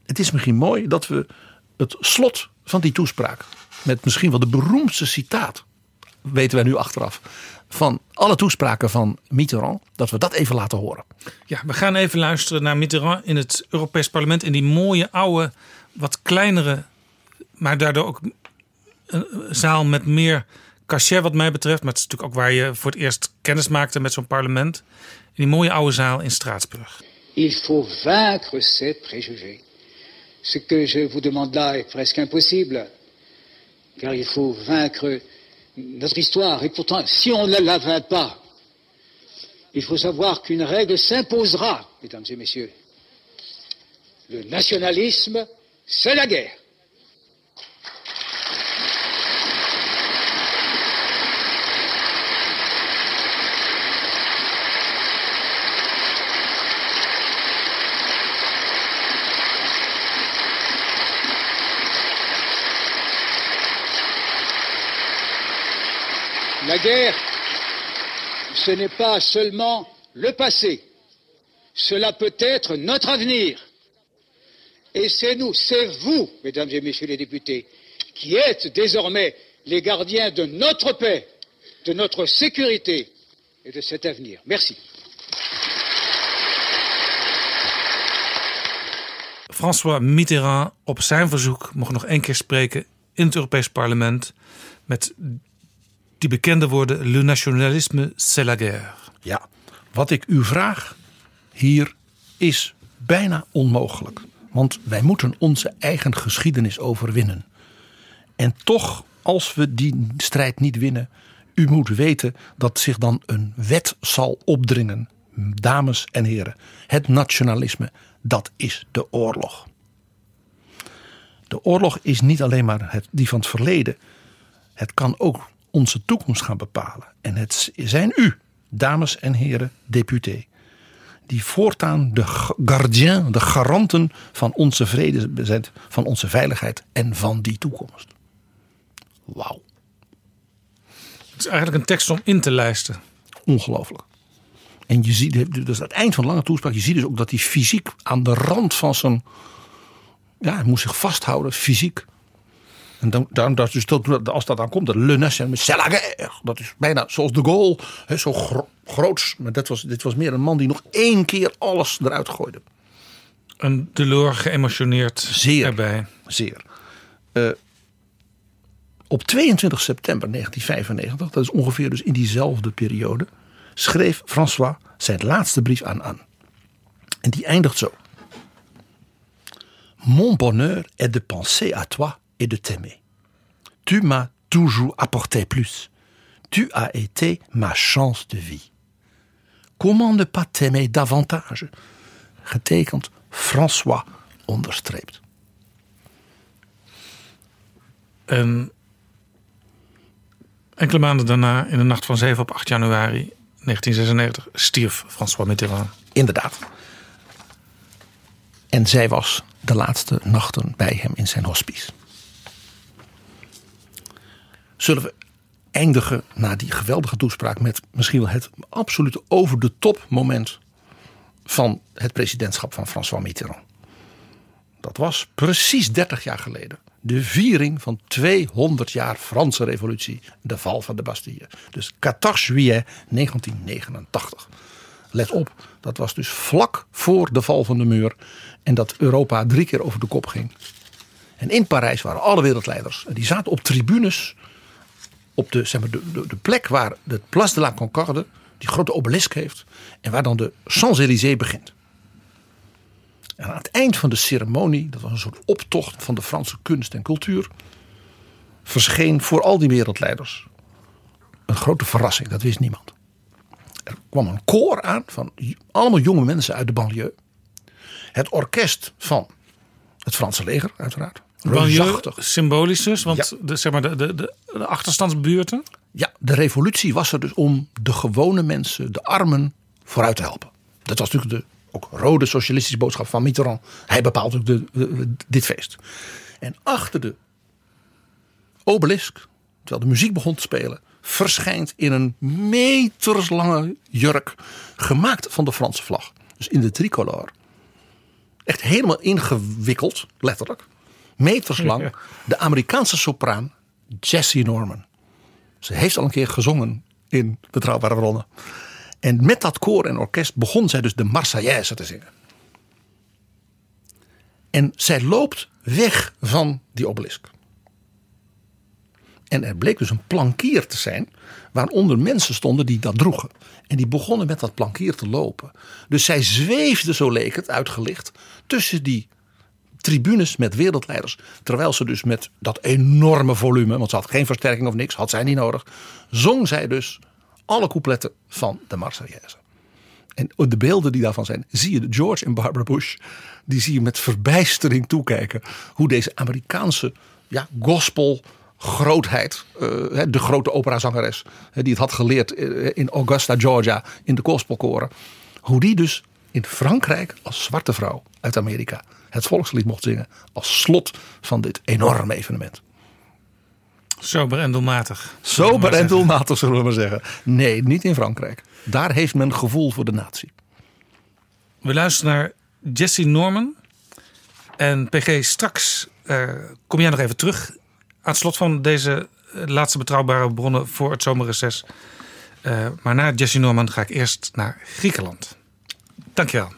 het is misschien mooi dat we het slot van die toespraak, met misschien wel de beroemdste citaat, weten wij nu achteraf, van alle toespraken van Mitterrand, dat we dat even laten horen. Ja, we gaan even luisteren naar Mitterrand in het Europees Parlement. In die mooie, oude, wat kleinere, maar daardoor ook een zaal met meer cachet wat mij betreft. Maar het is natuurlijk ook waar je voor het eerst kennis maakte met zo'n parlement. In die mooie oude zaal in Straatsburg. Il faut vaincre ces préjugés. Ce que je vous demande là est presque impossible, car il faut vaincre notre histoire. Et pourtant, si on ne la vainc pas, il faut savoir qu'une règle s'imposera, mesdames et messieurs. Le nationalisme, c'est la guerre. La guerre, ce n'est pas seulement le passé. Cela peut être notre avenir. Et c'est nous, c'est vous, mesdames et messieurs les députés, qui êtes désormais les gardiens de notre paix, de notre sécurité et de cet avenir. Merci. François Mitterrand op zijn verzoek mocht nog één keer spreken in het Europees Parlement die bekende woorden Le nationalisme c'est la guerre. Ja, wat ik u vraag hier is bijna onmogelijk. Want wij moeten onze eigen geschiedenis overwinnen. En toch, als we die strijd niet winnen, u moet weten dat zich dan een wet zal opdringen. Dames en heren, het nationalisme, dat is de oorlog. De oorlog is niet alleen maar het, die van het verleden. Het kan ook onze toekomst gaan bepalen. En het zijn u, dames en heren députés, die voortaan de gardien, de garanten van onze vrede zijn, van onze veiligheid en van die toekomst. Wauw. Het is eigenlijk een tekst om in te lijsten. Ongelooflijk. En je ziet, dus aan het eind van de lange toespraak, je ziet dus ook dat hij fysiek aan de rand van zijn. Ja, hij moest zich vasthouden, fysiek. En dan, dan, dat, dus dat, als dat dan komt, dat Le National dat is bijna zoals de Gaulle, hè, zo gro groots. Maar dat was, dit was meer een man die nog één keer alles eruit gooide. Een Delors geëmotioneerd Zeer. erbij. Zeer. Uh, op 22 september 1995, dat is ongeveer dus in diezelfde periode, schreef François zijn laatste brief aan Anne. En die eindigt zo. Mon bonheur est de penser à toi et de t'aimer. Tu m'as toujours apporté plus. Tu as été ma chance de vie. Comment ne pas t'aimer davantage? Getekend François onderstreept. Um, enkele maanden daarna, in de nacht van 7 op 8 januari 1996, stierf François Mitterrand. Inderdaad. En zij was de laatste nachten bij hem in zijn hospice. Zullen we eindigen na die geweldige toespraak met misschien wel het absolute over de top moment van het presidentschap van François Mitterrand. Dat was precies 30 jaar geleden. De viering van 200 jaar Franse revolutie. De val van de Bastille. Dus 14 juillet 1989. Let op, dat was dus vlak voor de val van de muur. En dat Europa drie keer over de kop ging. En in Parijs waren alle wereldleiders. Die zaten op tribunes. Op de, zeg maar, de, de, plek waar de Place de la Concorde. Die grote obelisk heeft. En waar dan de Champs-Élysées begint. En aan het eind van de ceremonie, dat was een soort optocht van de Franse kunst en cultuur, verscheen voor al die wereldleiders een grote verrassing. Dat wist niemand. Er kwam een koor aan van allemaal jonge mensen uit de banlieue. Het orkest van het Franse leger, uiteraard. Banlieue, symbolisch dus, want ja. de, zeg maar de, de, de achterstandsbuurten. Ja, de revolutie was er dus om de gewone mensen, de armen, vooruit te helpen. Dat was natuurlijk de ook rode socialistische boodschap van Mitterrand. Hij bepaalt ook de, dit feest. En achter de obelisk, terwijl de muziek begon te spelen, verschijnt in een meterslange jurk, gemaakt van de Franse vlag. Dus in de tricolore. Echt helemaal ingewikkeld, letterlijk. Meterslang. De Amerikaanse sopraan Jessie Norman. Ze heeft al een keer gezongen in Betrouwbare Bronnen. En met dat koor en orkest begon zij dus de Marseillaise te zingen. En zij loopt weg van die obelisk. En er bleek dus een plankier te zijn, waaronder mensen stonden die dat droegen. En die begonnen met dat plankier te lopen. Dus zij zweefde, zo leek het, uitgelicht, tussen die tribunes met wereldleiders. Terwijl ze dus met dat enorme volume, want ze had geen versterking of niks, had zij niet nodig, zong zij dus alle coupletten van de Marseillaise. En de beelden die daarvan zijn, zie je George en Barbara Bush. Die zie je met verbijstering toekijken. Hoe deze Amerikaanse ja, gospel grootheid. Uh, de grote operazangeres. die het had geleerd in Augusta, Georgia. In de gospelkoren. Hoe die dus in Frankrijk als zwarte vrouw uit Amerika. Het volkslied mocht zingen. Als slot van dit enorme evenement. Sober en doelmatig. Sober en doelmatig zullen we maar zeggen. Nee, niet in Frankrijk. Daar heeft men gevoel voor de natie. We luisteren naar Jesse Norman. En PG, straks uh, kom jij nog even terug. Aan het slot van deze uh, laatste betrouwbare bronnen voor het zomerreces. Uh, maar na Jesse Norman ga ik eerst naar Griekenland. Dankjewel.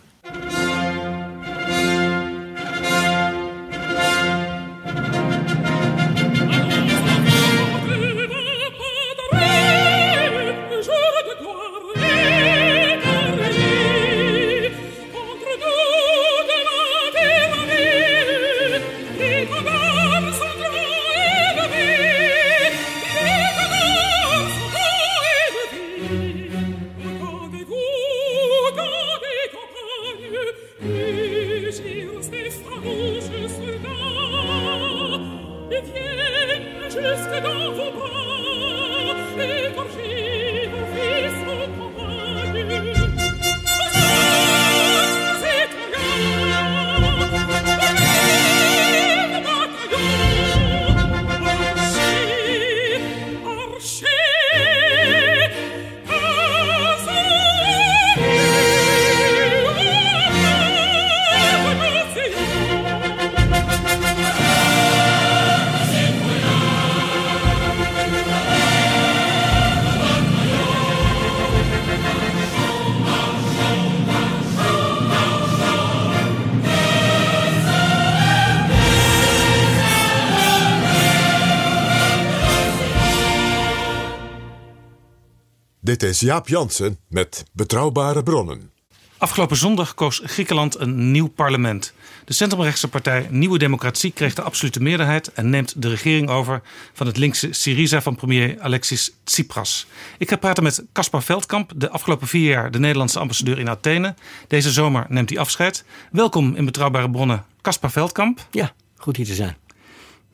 Is Jaap Jansen met Betrouwbare Bronnen. Afgelopen zondag koos Griekenland een nieuw parlement. De centrumrechtse partij Nieuwe Democratie kreeg de absolute meerderheid en neemt de regering over van het linkse Syriza van premier Alexis Tsipras. Ik ga praten met Caspar Veldkamp, de afgelopen vier jaar de Nederlandse ambassadeur in Athene. Deze zomer neemt hij afscheid. Welkom in Betrouwbare Bronnen, Caspar Veldkamp. Ja, goed hier te zijn.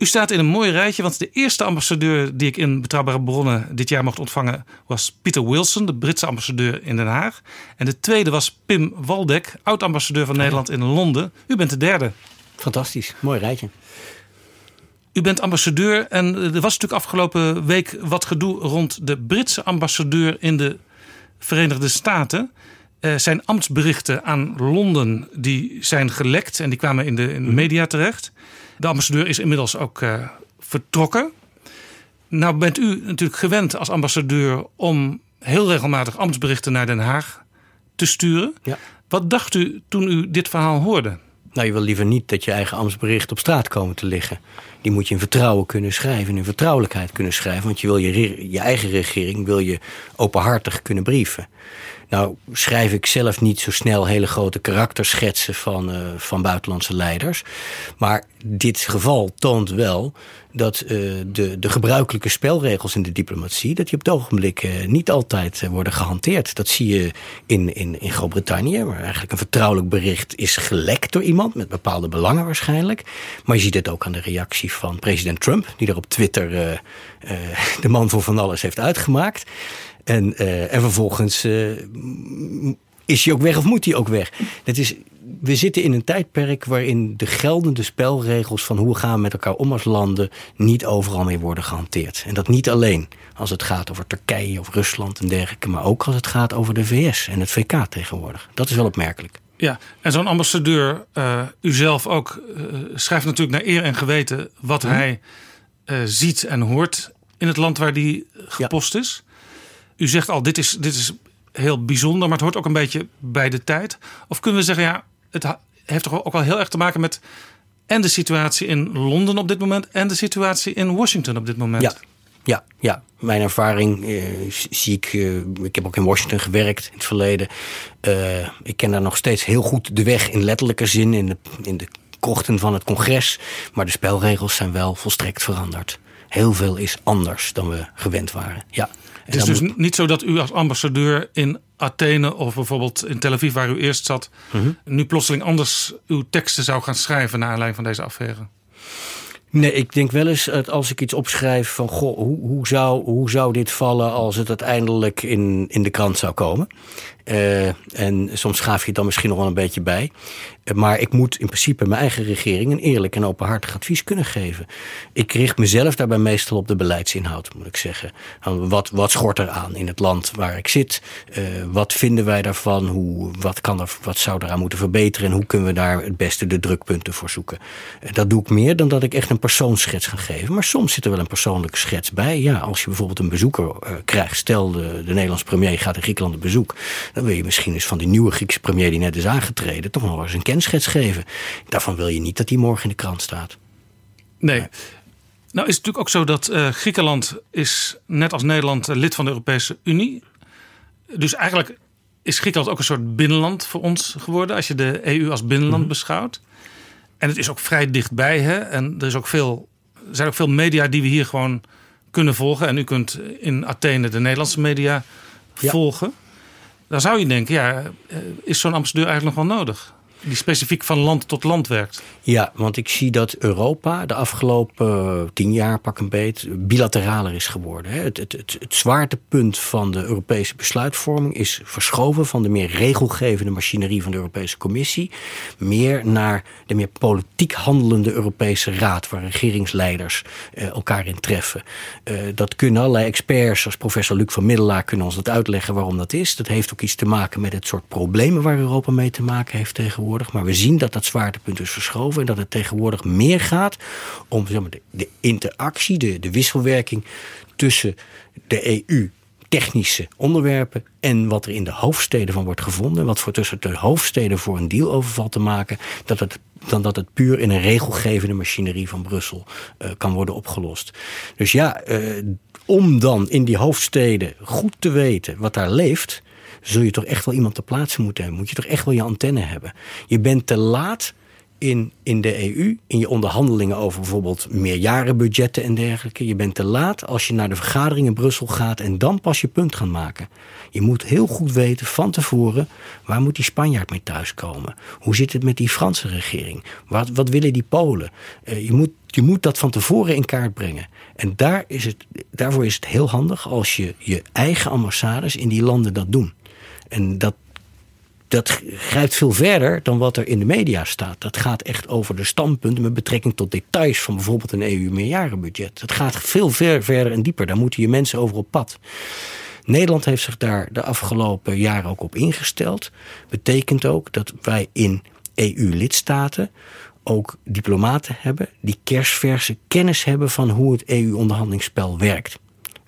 U staat in een mooi rijtje, want de eerste ambassadeur die ik in Betrouwbare Bronnen dit jaar mocht ontvangen was Peter Wilson, de Britse ambassadeur in Den Haag. En de tweede was Pim Waldek, oud-ambassadeur van Nederland in Londen. U bent de derde. Fantastisch, mooi rijtje. U bent ambassadeur en er was natuurlijk afgelopen week wat gedoe rond de Britse ambassadeur in de Verenigde Staten. Uh, zijn ambtsberichten aan Londen die zijn gelekt en die kwamen in de, in de media terecht. De ambassadeur is inmiddels ook uh, vertrokken. Nou bent u natuurlijk gewend als ambassadeur om heel regelmatig ambtsberichten naar Den Haag te sturen. Ja. Wat dacht u toen u dit verhaal hoorde? Nou, je wil liever niet dat je eigen ambtsbericht op straat komen te liggen. Die moet je in vertrouwen kunnen schrijven, in vertrouwelijkheid kunnen schrijven. Want je wil je, je eigen regering wil je openhartig kunnen brieven. Nou schrijf ik zelf niet zo snel hele grote karakterschetsen van, uh, van buitenlandse leiders. Maar dit geval toont wel dat uh, de, de gebruikelijke spelregels in de diplomatie... dat die op het ogenblik uh, niet altijd worden gehanteerd. Dat zie je in, in, in Groot-Brittannië... waar eigenlijk een vertrouwelijk bericht is gelekt door iemand... met bepaalde belangen waarschijnlijk. Maar je ziet het ook aan de reactie van president Trump... die er op Twitter de man voor van alles heeft uitgemaakt... En, uh, en vervolgens uh, is hij ook weg of moet hij ook weg. Dat is, we zitten in een tijdperk waarin de geldende spelregels van hoe we gaan met elkaar om als landen niet overal meer worden gehanteerd. En dat niet alleen als het gaat over Turkije of Rusland en dergelijke, maar ook als het gaat over de VS en het VK tegenwoordig. Dat is wel opmerkelijk. Ja, en zo'n ambassadeur, uh, u zelf ook, schrijft natuurlijk naar eer en geweten wat hm. hij ziet en hoort in het land waar die gepost ja. is. U zegt al, dit is, dit is heel bijzonder, maar het hoort ook een beetje bij de tijd. Of kunnen we zeggen, ja, het heeft toch ook wel heel erg te maken met en de situatie in Londen op dit moment en de situatie in Washington op dit moment. Ja, ja, ja. mijn ervaring eh, zie ik. Eh, ik heb ook in Washington gewerkt in het verleden. Uh, ik ken daar nog steeds heel goed de weg in letterlijke zin, in de, in de krochten van het congres. Maar de spelregels zijn wel volstrekt veranderd. Heel veel is anders dan we gewend waren. Ja. Het is dus moet... niet zo dat u als ambassadeur in Athene of bijvoorbeeld in Tel Aviv, waar u eerst zat, -hmm. nu plotseling anders uw teksten zou gaan schrijven naar aanleiding van deze affaire? Nee, ik denk wel eens dat als ik iets opschrijf van goh, hoe, hoe, zou, hoe zou dit vallen als het uiteindelijk in, in de krant zou komen. Uh, en soms schaaf je het dan misschien nog wel een beetje bij. Maar ik moet in principe mijn eigen regering een eerlijk en openhartig advies kunnen geven. Ik richt mezelf daarbij meestal op de beleidsinhoud, moet ik zeggen. Wat, wat schort er aan in het land waar ik zit? Uh, wat vinden wij daarvan? Hoe, wat, kan er, wat zou eraan moeten verbeteren? En hoe kunnen we daar het beste de drukpunten voor zoeken? dat doe ik meer dan dat ik echt een persoonsschets ga geven. Maar soms zit er wel een persoonlijke schets bij. Ja, als je bijvoorbeeld een bezoeker krijgt. Stel, de, de Nederlandse premier gaat in Griekenland op bezoek dan wil je misschien eens van die nieuwe Griekse premier die net is aangetreden toch nog eens een kenschets geven. Daarvan wil je niet dat die morgen in de krant staat. Nee. Nou is het natuurlijk ook zo dat uh, Griekenland is net als Nederland lid van de Europese Unie. Dus eigenlijk is Griekenland ook een soort binnenland voor ons geworden als je de EU als binnenland -hmm. beschouwt. En het is ook vrij dichtbij. Hè? En er, is ook veel, er zijn ook veel media die we hier gewoon kunnen volgen. En u kunt in Athene de Nederlandse media ja. volgen. Dan zou je denken, ja, is zo'n ambassadeur eigenlijk nog wel nodig? Die specifiek van land tot land werkt. Ja, want ik zie dat Europa de afgelopen tien jaar, pak een beet, bilateraler is geworden. Het, het, het, het zwaartepunt van de Europese besluitvorming is verschoven van de meer regelgevende machinerie van de Europese Commissie. Meer naar de meer politiek handelende Europese Raad, waar regeringsleiders eh, elkaar in treffen. Uh, dat kunnen allerlei experts, zoals professor Luc van Middelaar, kunnen ons dat uitleggen waarom dat is. Dat heeft ook iets te maken met het soort problemen waar Europa mee te maken heeft tegenwoordig. Maar we zien dat dat zwaartepunt is verschoven. En dat het tegenwoordig meer gaat om zeg maar, de, interactie, de, de wisselwerking tussen de EU technische onderwerpen en wat er in de hoofdsteden van wordt gevonden, wat voor tussen de hoofdsteden voor een deal overval te maken, dat het, dan dat het puur in een regelgevende machinerie van Brussel uh, kan worden opgelost. Dus ja, uh, om dan in die hoofdsteden goed te weten wat daar leeft, zul je toch echt wel iemand te plaatsen moeten hebben. Moet je toch echt wel je antenne hebben. Je bent te laat in, in de EU, in je onderhandelingen over bijvoorbeeld meerjarenbudgetten en dergelijke. Je bent te laat als je naar de vergadering in Brussel gaat en dan pas je punt gaan maken. Je moet heel goed weten van tevoren waar moet die Spanjaard mee thuiskomen. Hoe zit het met die Franse regering? Wat, wat willen die Polen? Uh, je, moet, je moet dat van tevoren in kaart brengen. En daar is het, daarvoor is het heel handig als je je eigen ambassades in die landen dat doen. En dat, dat grijpt veel verder dan wat er in de media staat. Dat gaat echt over de standpunten met betrekking tot details van bijvoorbeeld een EU-meerjarenbudget. Dat gaat veel ver, verder en dieper. Daar moeten je mensen over op pad. Nederland heeft zich daar de afgelopen jaren ook op ingesteld. Betekent ook dat wij in EU-lidstaten ook diplomaten hebben die kerstverse kennis hebben van hoe het EU-onderhandelingsspel werkt.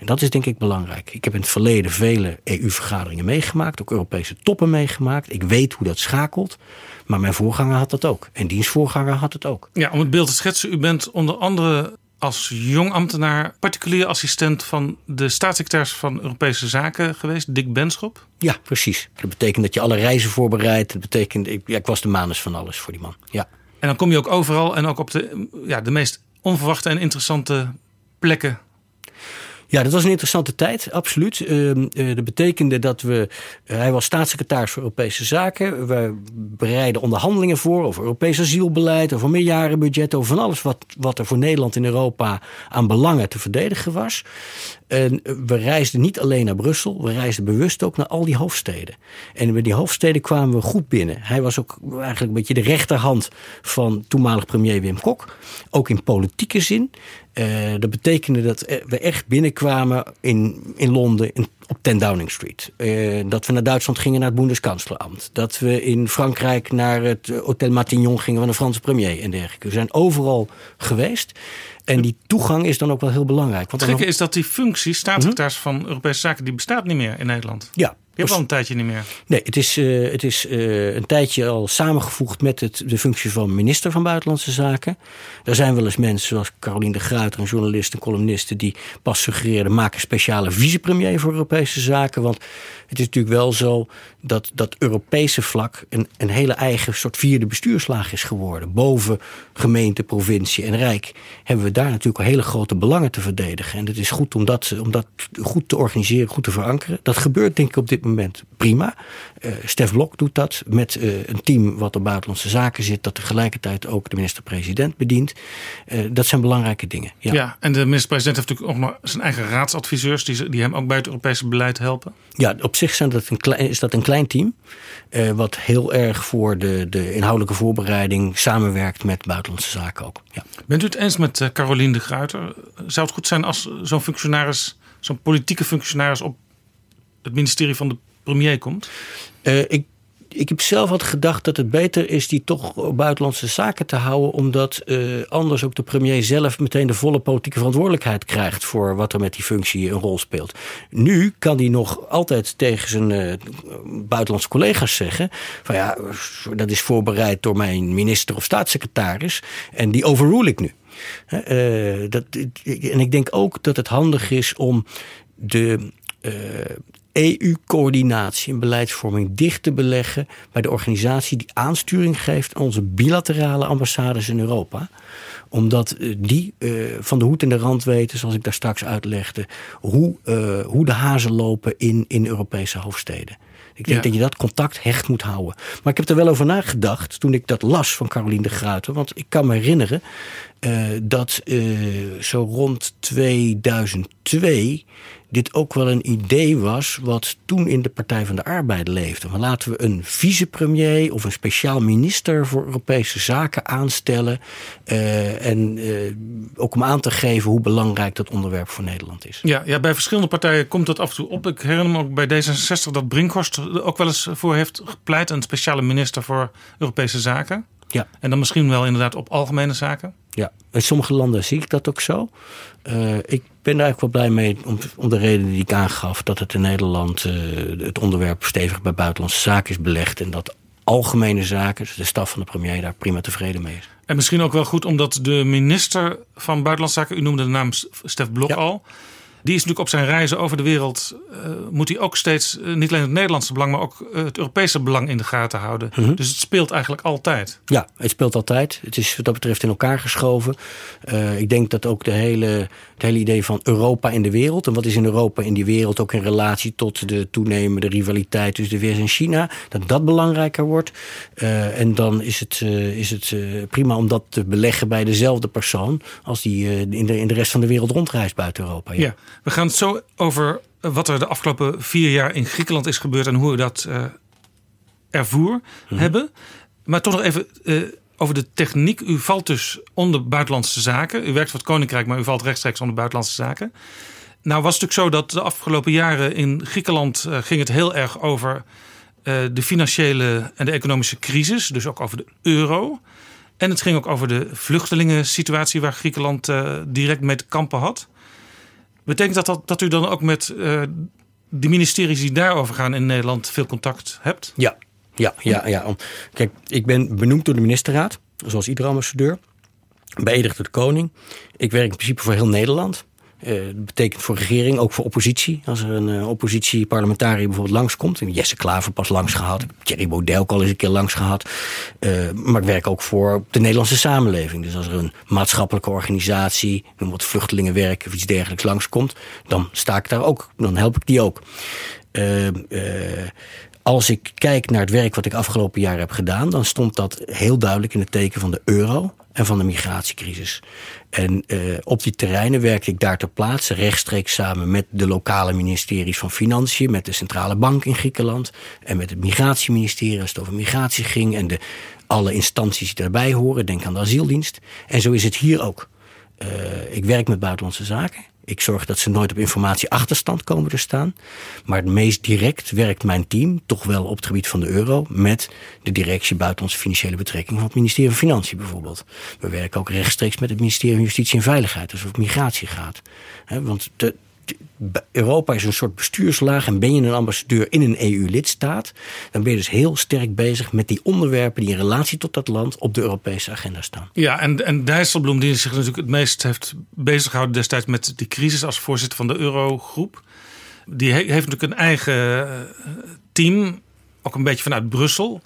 En dat is denk ik belangrijk. Ik heb in het verleden vele EU-vergaderingen meegemaakt, ook Europese toppen meegemaakt. Ik weet hoe dat schakelt. Maar mijn voorganger had dat ook. En diens voorganger had het ook. Ja, om het beeld te schetsen, u bent onder andere als jong ambtenaar particulier assistent van de staatssecretaris van Europese Zaken geweest, Dick Benschop. Ja, precies. Dat betekent dat je alle reizen voorbereidt. Dat betekent, ik, ja, ik was de manus van alles voor die man. Ja. En dan kom je ook overal en ook op de, ja, de meest onverwachte en interessante plekken ja, dat was een interessante tijd, absoluut. Uh, dat betekende dat we. Uh, hij was staatssecretaris voor Europese Zaken. We bereiden onderhandelingen voor over Europees asielbeleid, over meerjarenbudget, over van alles wat, wat er voor Nederland in Europa aan belangen te verdedigen was. En we reisden niet alleen naar Brussel, we reisden bewust ook naar al die hoofdsteden. En bij die hoofdsteden kwamen we goed binnen. Hij was ook eigenlijk een beetje de rechterhand van toenmalig premier Wim Kok. Ook in politieke zin. Uh, dat betekende dat we echt binnenkwamen in, in Londen in, op 10 Downing Street. Uh, dat we naar Duitsland gingen naar het Bundeskanzleramt. Dat we in Frankrijk naar het Hotel Matignon gingen van de Franse premier en dergelijke. We zijn overal geweest. En die toegang is dan ook wel heel belangrijk. Want het gekke nog... is dat die functie, staatssecretaris -hmm. van Europese Zaken, die bestaat niet meer in Nederland. Ja, je hebt al een tijdje niet meer. Nee, het is, uh, het is uh, een tijdje al samengevoegd met het, de functie van minister van Buitenlandse Zaken. Er zijn wel eens mensen zoals Caroline de Gruiter, een journalist en columniste, die pas suggereerden: maak een speciale vicepremier voor Europese Zaken. Want het is natuurlijk wel zo dat dat Europese vlak een, een hele eigen soort vierde bestuurslaag is geworden. Boven gemeente, provincie en rijk hebben we daar natuurlijk hele grote belangen te verdedigen. En het is goed om dat, om dat goed te organiseren, goed te verankeren. Dat gebeurt denk ik op dit moment prima. Uh, Stef Blok doet dat met uh, een team wat op buitenlandse zaken zit, dat tegelijkertijd ook de minister-president bedient. Uh, dat zijn belangrijke dingen. Ja, ja en de minister-president heeft natuurlijk ook nog zijn eigen raadsadviseurs die, die hem ook bij het Europese beleid helpen. Ja, op zich zijn dat een klein, is dat een klein team, wat heel erg voor de, de inhoudelijke voorbereiding samenwerkt met buitenlandse zaken ook. Ja. Bent u het eens met Caroline de Gruiter? Zou het goed zijn als zo'n functionaris, zo'n politieke functionaris op het ministerie van de premier komt? Uh, ik, ik heb zelf altijd gedacht dat het beter is die toch buitenlandse zaken te houden. Omdat uh, anders ook de premier zelf meteen de volle politieke verantwoordelijkheid krijgt. voor wat er met die functie een rol speelt. Nu kan hij nog altijd tegen zijn uh, buitenlandse collega's zeggen. van ja, dat is voorbereid door mijn minister of staatssecretaris. en die overrule ik nu. Dat, en ik denk ook dat het handig is om de EU-coördinatie en beleidsvorming dicht te beleggen bij de organisatie die aansturing geeft aan onze bilaterale ambassades in Europa omdat eh, die uh, van de hoed en de rand weten, zoals ik daar straks uitlegde, hoe, uh, hoe de hazen lopen in, in Europese hoofdsteden. Ik denk ja. dat je dat contact hecht moet houden. Maar ik heb er wel over nagedacht toen ik dat las van Caroline de Gruiter. Want ik kan me herinneren uh, dat zo rond 2002 dit ook wel een idee was wat toen in de Partij van de Arbeid leefde. Maar laten we een vicepremier of een speciaal minister voor Europese zaken aanstellen. Uh, en uh, ook om aan te geven hoe belangrijk dat onderwerp voor Nederland is. Ja, ja, bij verschillende partijen komt dat af en toe op. Ik herinner me ook bij D66 dat Brinkhorst er ook wel eens voor heeft gepleit. Een speciale minister voor Europese zaken. Ja. En dan misschien wel inderdaad op algemene zaken. Ja, in sommige landen zie ik dat ook zo. Uh, ik ben daar eigenlijk wel blij mee om, om de reden die ik aangaf. Dat het in Nederland uh, het onderwerp stevig bij buitenlandse zaken is belegd. En dat algemene zaken, dus de staf van de premier, daar prima tevreden mee is. En misschien ook wel goed omdat de minister van Buitenlandse Zaken, u noemde de naam Stef Blok ja. al. Die is natuurlijk op zijn reizen over de wereld. Uh, moet hij ook steeds uh, niet alleen het Nederlandse belang, maar ook uh, het Europese belang in de gaten houden. Mm -hmm. Dus het speelt eigenlijk altijd. Ja, het speelt altijd. Het is wat dat betreft in elkaar geschoven. ik denk dat ook de hele, het hele idee van Europa in de wereld. En wat is in Europa in die wereld ook in relatie tot de toenemende rivaliteit tussen de VS en China. Dat dat belangrijker wordt. en dan is het, is het prima om dat te beleggen bij dezelfde persoon. als die in, de, in de rest van de wereld rondreist buiten Europa. ja. ja. We gaan het zo over wat er de afgelopen vier jaar in Griekenland is gebeurd en hoe we dat uh, ervoer hmm. hebben. Maar toch nog even uh, over de techniek. U valt dus onder buitenlandse zaken. U werkt voor het Koninkrijk, maar u valt rechtstreeks onder buitenlandse zaken. Nou was het natuurlijk zo dat de afgelopen jaren in Griekenland uh, ging het heel erg over de financiële en de economische crisis. Dus ook over de euro. En het ging ook over de vluchtelingensituatie waar Griekenland direct mee te kampen had. Betekent dat, dat dat u dan ook met uh, de ministeries die daarover gaan in Nederland veel contact hebt? Ja, ja, ja, ja. Kijk, ik ben benoemd door de ministerraad, zoals iedere ambassadeur. Beëdigd door de koning. Ik werk in principe voor heel Nederland. Uh, dat betekent voor regering, ook voor oppositie. Als er een uh, oppositieparlementariër bijvoorbeeld langskomt. Jesse Klaver pas langs gehad. Thierry Baudet ook al eens een keer langs gehad. Uh, maar ik werk ook voor de Nederlandse samenleving. Dus als er een maatschappelijke organisatie, wat vluchtelingenwerk of iets dergelijks langskomt. Dan sta ik daar ook. Dan help ik die ook. als ik kijk naar het werk wat ik afgelopen jaar heb gedaan, dan stond dat heel duidelijk in het teken van de euro en van de migratiecrisis. En uh, op die terreinen werkte ik daar ter plaatse rechtstreeks samen met de lokale ministeries van Financiën, met de Centrale Bank in Griekenland en met het Migratieministerie als het over migratie ging en de, alle instanties die daarbij horen. Denk aan de asieldienst. En zo is het hier ook. Uh, ik werk met buitenlandse zaken. Ik zorg dat ze nooit op informatieachterstand komen te staan. Maar het meest direct werkt mijn team toch wel op het gebied van de euro met de directie buitenlandse financiële betrekkingen van het ministerie van Financiën bijvoorbeeld. We werken ook rechtstreeks met het ministerie van Justitie en Veiligheid als het over migratie gaat. want de, Europa is een soort bestuurslaag en ben je een ambassadeur in een EU-lidstaat, dan ben je dus heel sterk bezig met die onderwerpen die in relatie tot dat land op de Europese agenda staan. Ja, en, en Dijsselbloem, die zich natuurlijk het meest heeft bezig gehouden destijds met die crisis als voorzitter van de Eurogroep, die heeft natuurlijk een eigen eh, team, ook een beetje vanuit Brussel.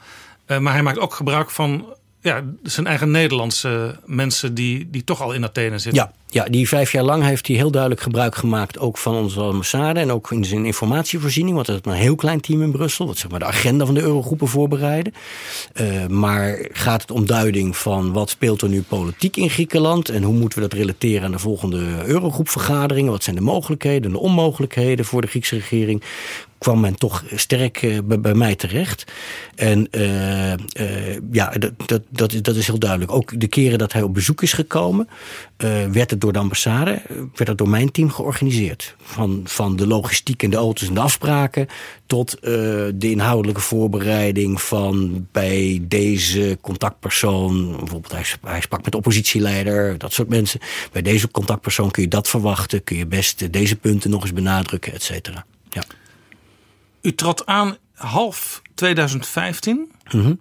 Uh, maar hij maakt ook gebruik van ja, zijn eigen Nederlandse mensen die, die toch al in Athene zitten. Ja, Ja, die vijf jaar lang heeft hij heel duidelijk gebruik gemaakt... ook van onze ambassade en ook in zijn informatievoorziening. Want het is een heel klein team in Brussel... wat zeg maar de agenda van de eurogroepen voorbereiden. Uh, maar gaat het om duiding van wat speelt er nu politiek in Griekenland... en hoe moeten we dat relateren aan de volgende eurogroepvergaderingen? Wat zijn de mogelijkheden en de onmogelijkheden voor de Griekse regering? Kwam men toch sterk uh, bij, mij terecht. En uh, uh, ja, dat, dat, dat, dat is heel duidelijk. Ook de keren dat hij op bezoek is gekomen, werd het door de ambassade, werd het door mijn team georganiseerd. Van, van de logistiek en de auto's en de afspraken tot de inhoudelijke voorbereiding van bij deze contactpersoon. Bijvoorbeeld, hij, hij sprak met de oppositieleider, dat soort mensen. Bij deze contactpersoon kun je dat verwachten, kun je best deze punten nog eens benadrukken, et cetera. Ja. U trad aan half 2015. Mhm.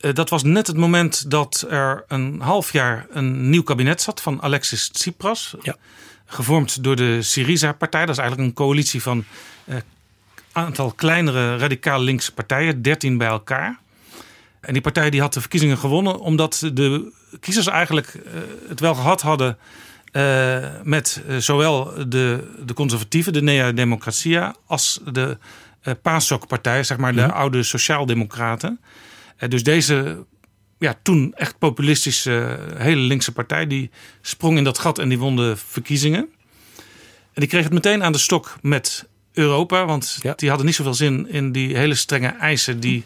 Uh, dat was net het moment dat er een half jaar een nieuw kabinet zat van Alexis Tsipras. Ja. Gevormd door de Syriza-partij. Dat is eigenlijk een coalitie van een uh, aantal kleinere radicaal linkse partijen, 13 bij elkaar. En die partij die had de verkiezingen gewonnen omdat de kiezers eigenlijk uh, het wel gehad hadden uh, met uh, zowel de, de conservatieven, de Nea Democratia, als de uh, PASOK-partij, zeg maar de mm -hmm. oude sociaaldemocraten. dus deze ja, toen echt populistische, hele linkse partij, die sprong in dat gat en die won de verkiezingen. En die kreeg het meteen aan de stok met Europa, want ja. die hadden niet zoveel zin in die hele strenge eisen die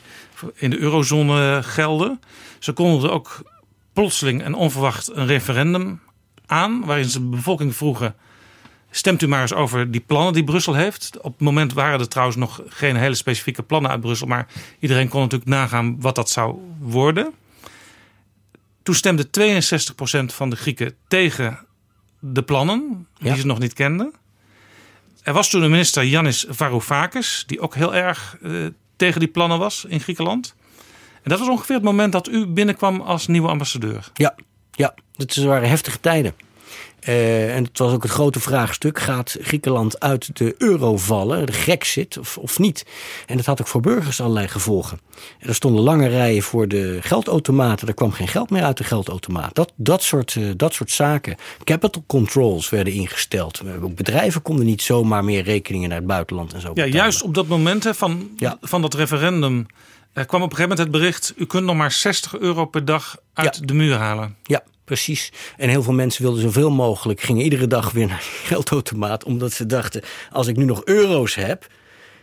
in de eurozone gelden. Ze konden ook plotseling en onverwacht een referendum aan, waarin ze de bevolking vroegen: stemt u maar eens over die plannen die Brussel heeft. Op het moment waren er trouwens nog geen hele specifieke plannen uit Brussel, maar iedereen kon natuurlijk nagaan wat dat zou worden. Toen stemde 62% van de Grieken tegen de plannen, die ja. ze nog niet kenden. Er was toen een minister, Yanis Varoufakis, die ook heel erg uh, tegen die plannen was in Griekenland. En dat was ongeveer het moment dat u binnenkwam als nieuwe ambassadeur. Ja, ja, dat waren heftige tijden. Uh, en het was ook het grote vraagstuk: gaat Griekenland uit de euro vallen, de Grexit, of, of niet? En dat had ook voor burgers allerlei gevolgen. Er stonden lange rijen voor de geldautomaten, er kwam geen geld meer uit de geldautomaat. Dat, dat, soort, uh, dat soort zaken. Capital controls werden ingesteld. Ook bedrijven konden niet zomaar meer rekeningen naar het buitenland en zo. Ja, betalen. juist op dat moment hè, van, ja. van dat referendum. Er kwam op een gegeven moment het bericht: u kunt nog maar 60 euro per dag uit ja. de muur halen. Ja, Precies. En heel veel mensen wilden zoveel mogelijk, gingen iedere dag weer naar die <laughs> geldautomaat. Omdat ze dachten, als ik nu nog euro's heb,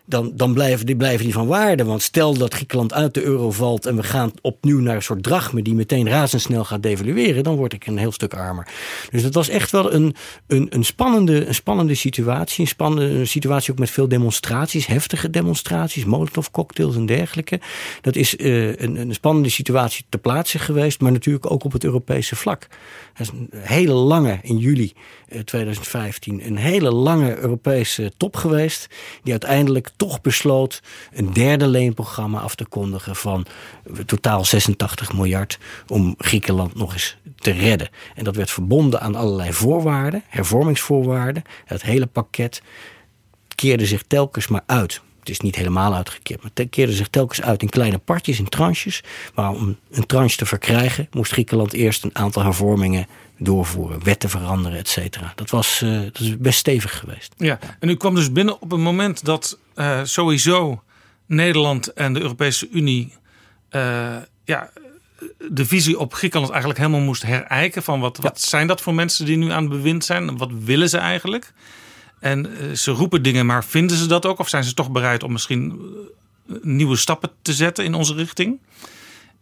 dan, dan blijven, die, blijven die van waarde. Want stel dat Griekenland uit de euro valt en we gaan opnieuw naar een soort drachme die meteen razendsnel gaat devalueren, dan word ik een heel stuk armer. Dus dat was echt wel een, een, een, spannende, een spannende situatie. Een spannende situatie ook met veel demonstraties, heftige demonstraties, molotovcocktails en dergelijke. Dat is uh, een, een spannende situatie ter plaatse geweest, maar natuurlijk ook op het Europese vlak. Is een hele lange, in juli 2015, een hele lange Europese top geweest, die uiteindelijk toch besloot een derde leenprogramma af te kondigen van totaal 86 miljard om Griekenland nog eens te redden. En dat werd verbonden aan allerlei voorwaarden, hervormingsvoorwaarden. Het hele pakket keerde zich telkens maar uit. Het is niet helemaal uitgekeerd, maar het keerde zich telkens uit in kleine partjes, in tranches. Maar om een tranche te verkrijgen, moest Griekenland eerst een aantal hervormingen doorvoeren, wetten veranderen, et cetera. Dat was, uh, dat is best stevig geweest. Ja, en u kwam dus binnen op een moment dat uh, sowieso Nederland en de Europese Unie uh, ja, de visie op Griekenland eigenlijk helemaal moest herijken. Van wat, wat zijn dat voor mensen die nu aan het bewind zijn? Wat willen ze eigenlijk? En ze roepen dingen, maar vinden ze dat ook? Of zijn ze toch bereid om misschien nieuwe stappen te zetten in onze richting?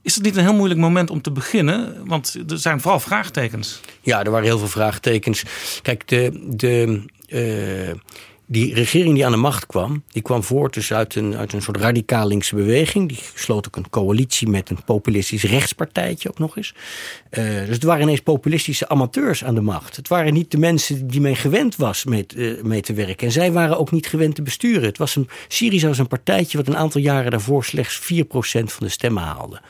Is het niet een heel moeilijk moment om te beginnen? Want er zijn vooral vraagtekens. Ja, er waren heel veel vraagtekens. Kijk, de, de, uh, die regering die aan de macht kwam, die kwam voort dus uit een, uit een soort radicaal linkse beweging. Die sloot ook een coalitie met een populistisch rechtspartijtje ook nog eens. Uh, dus het waren ineens populistische amateurs aan de macht. Het waren niet de mensen die men gewend was mee, uh, mee te werken. En zij waren ook niet gewend te besturen. Het was een, Syriza was een partijtje wat een aantal jaren daarvoor slechts 4% van de stemmen haalde.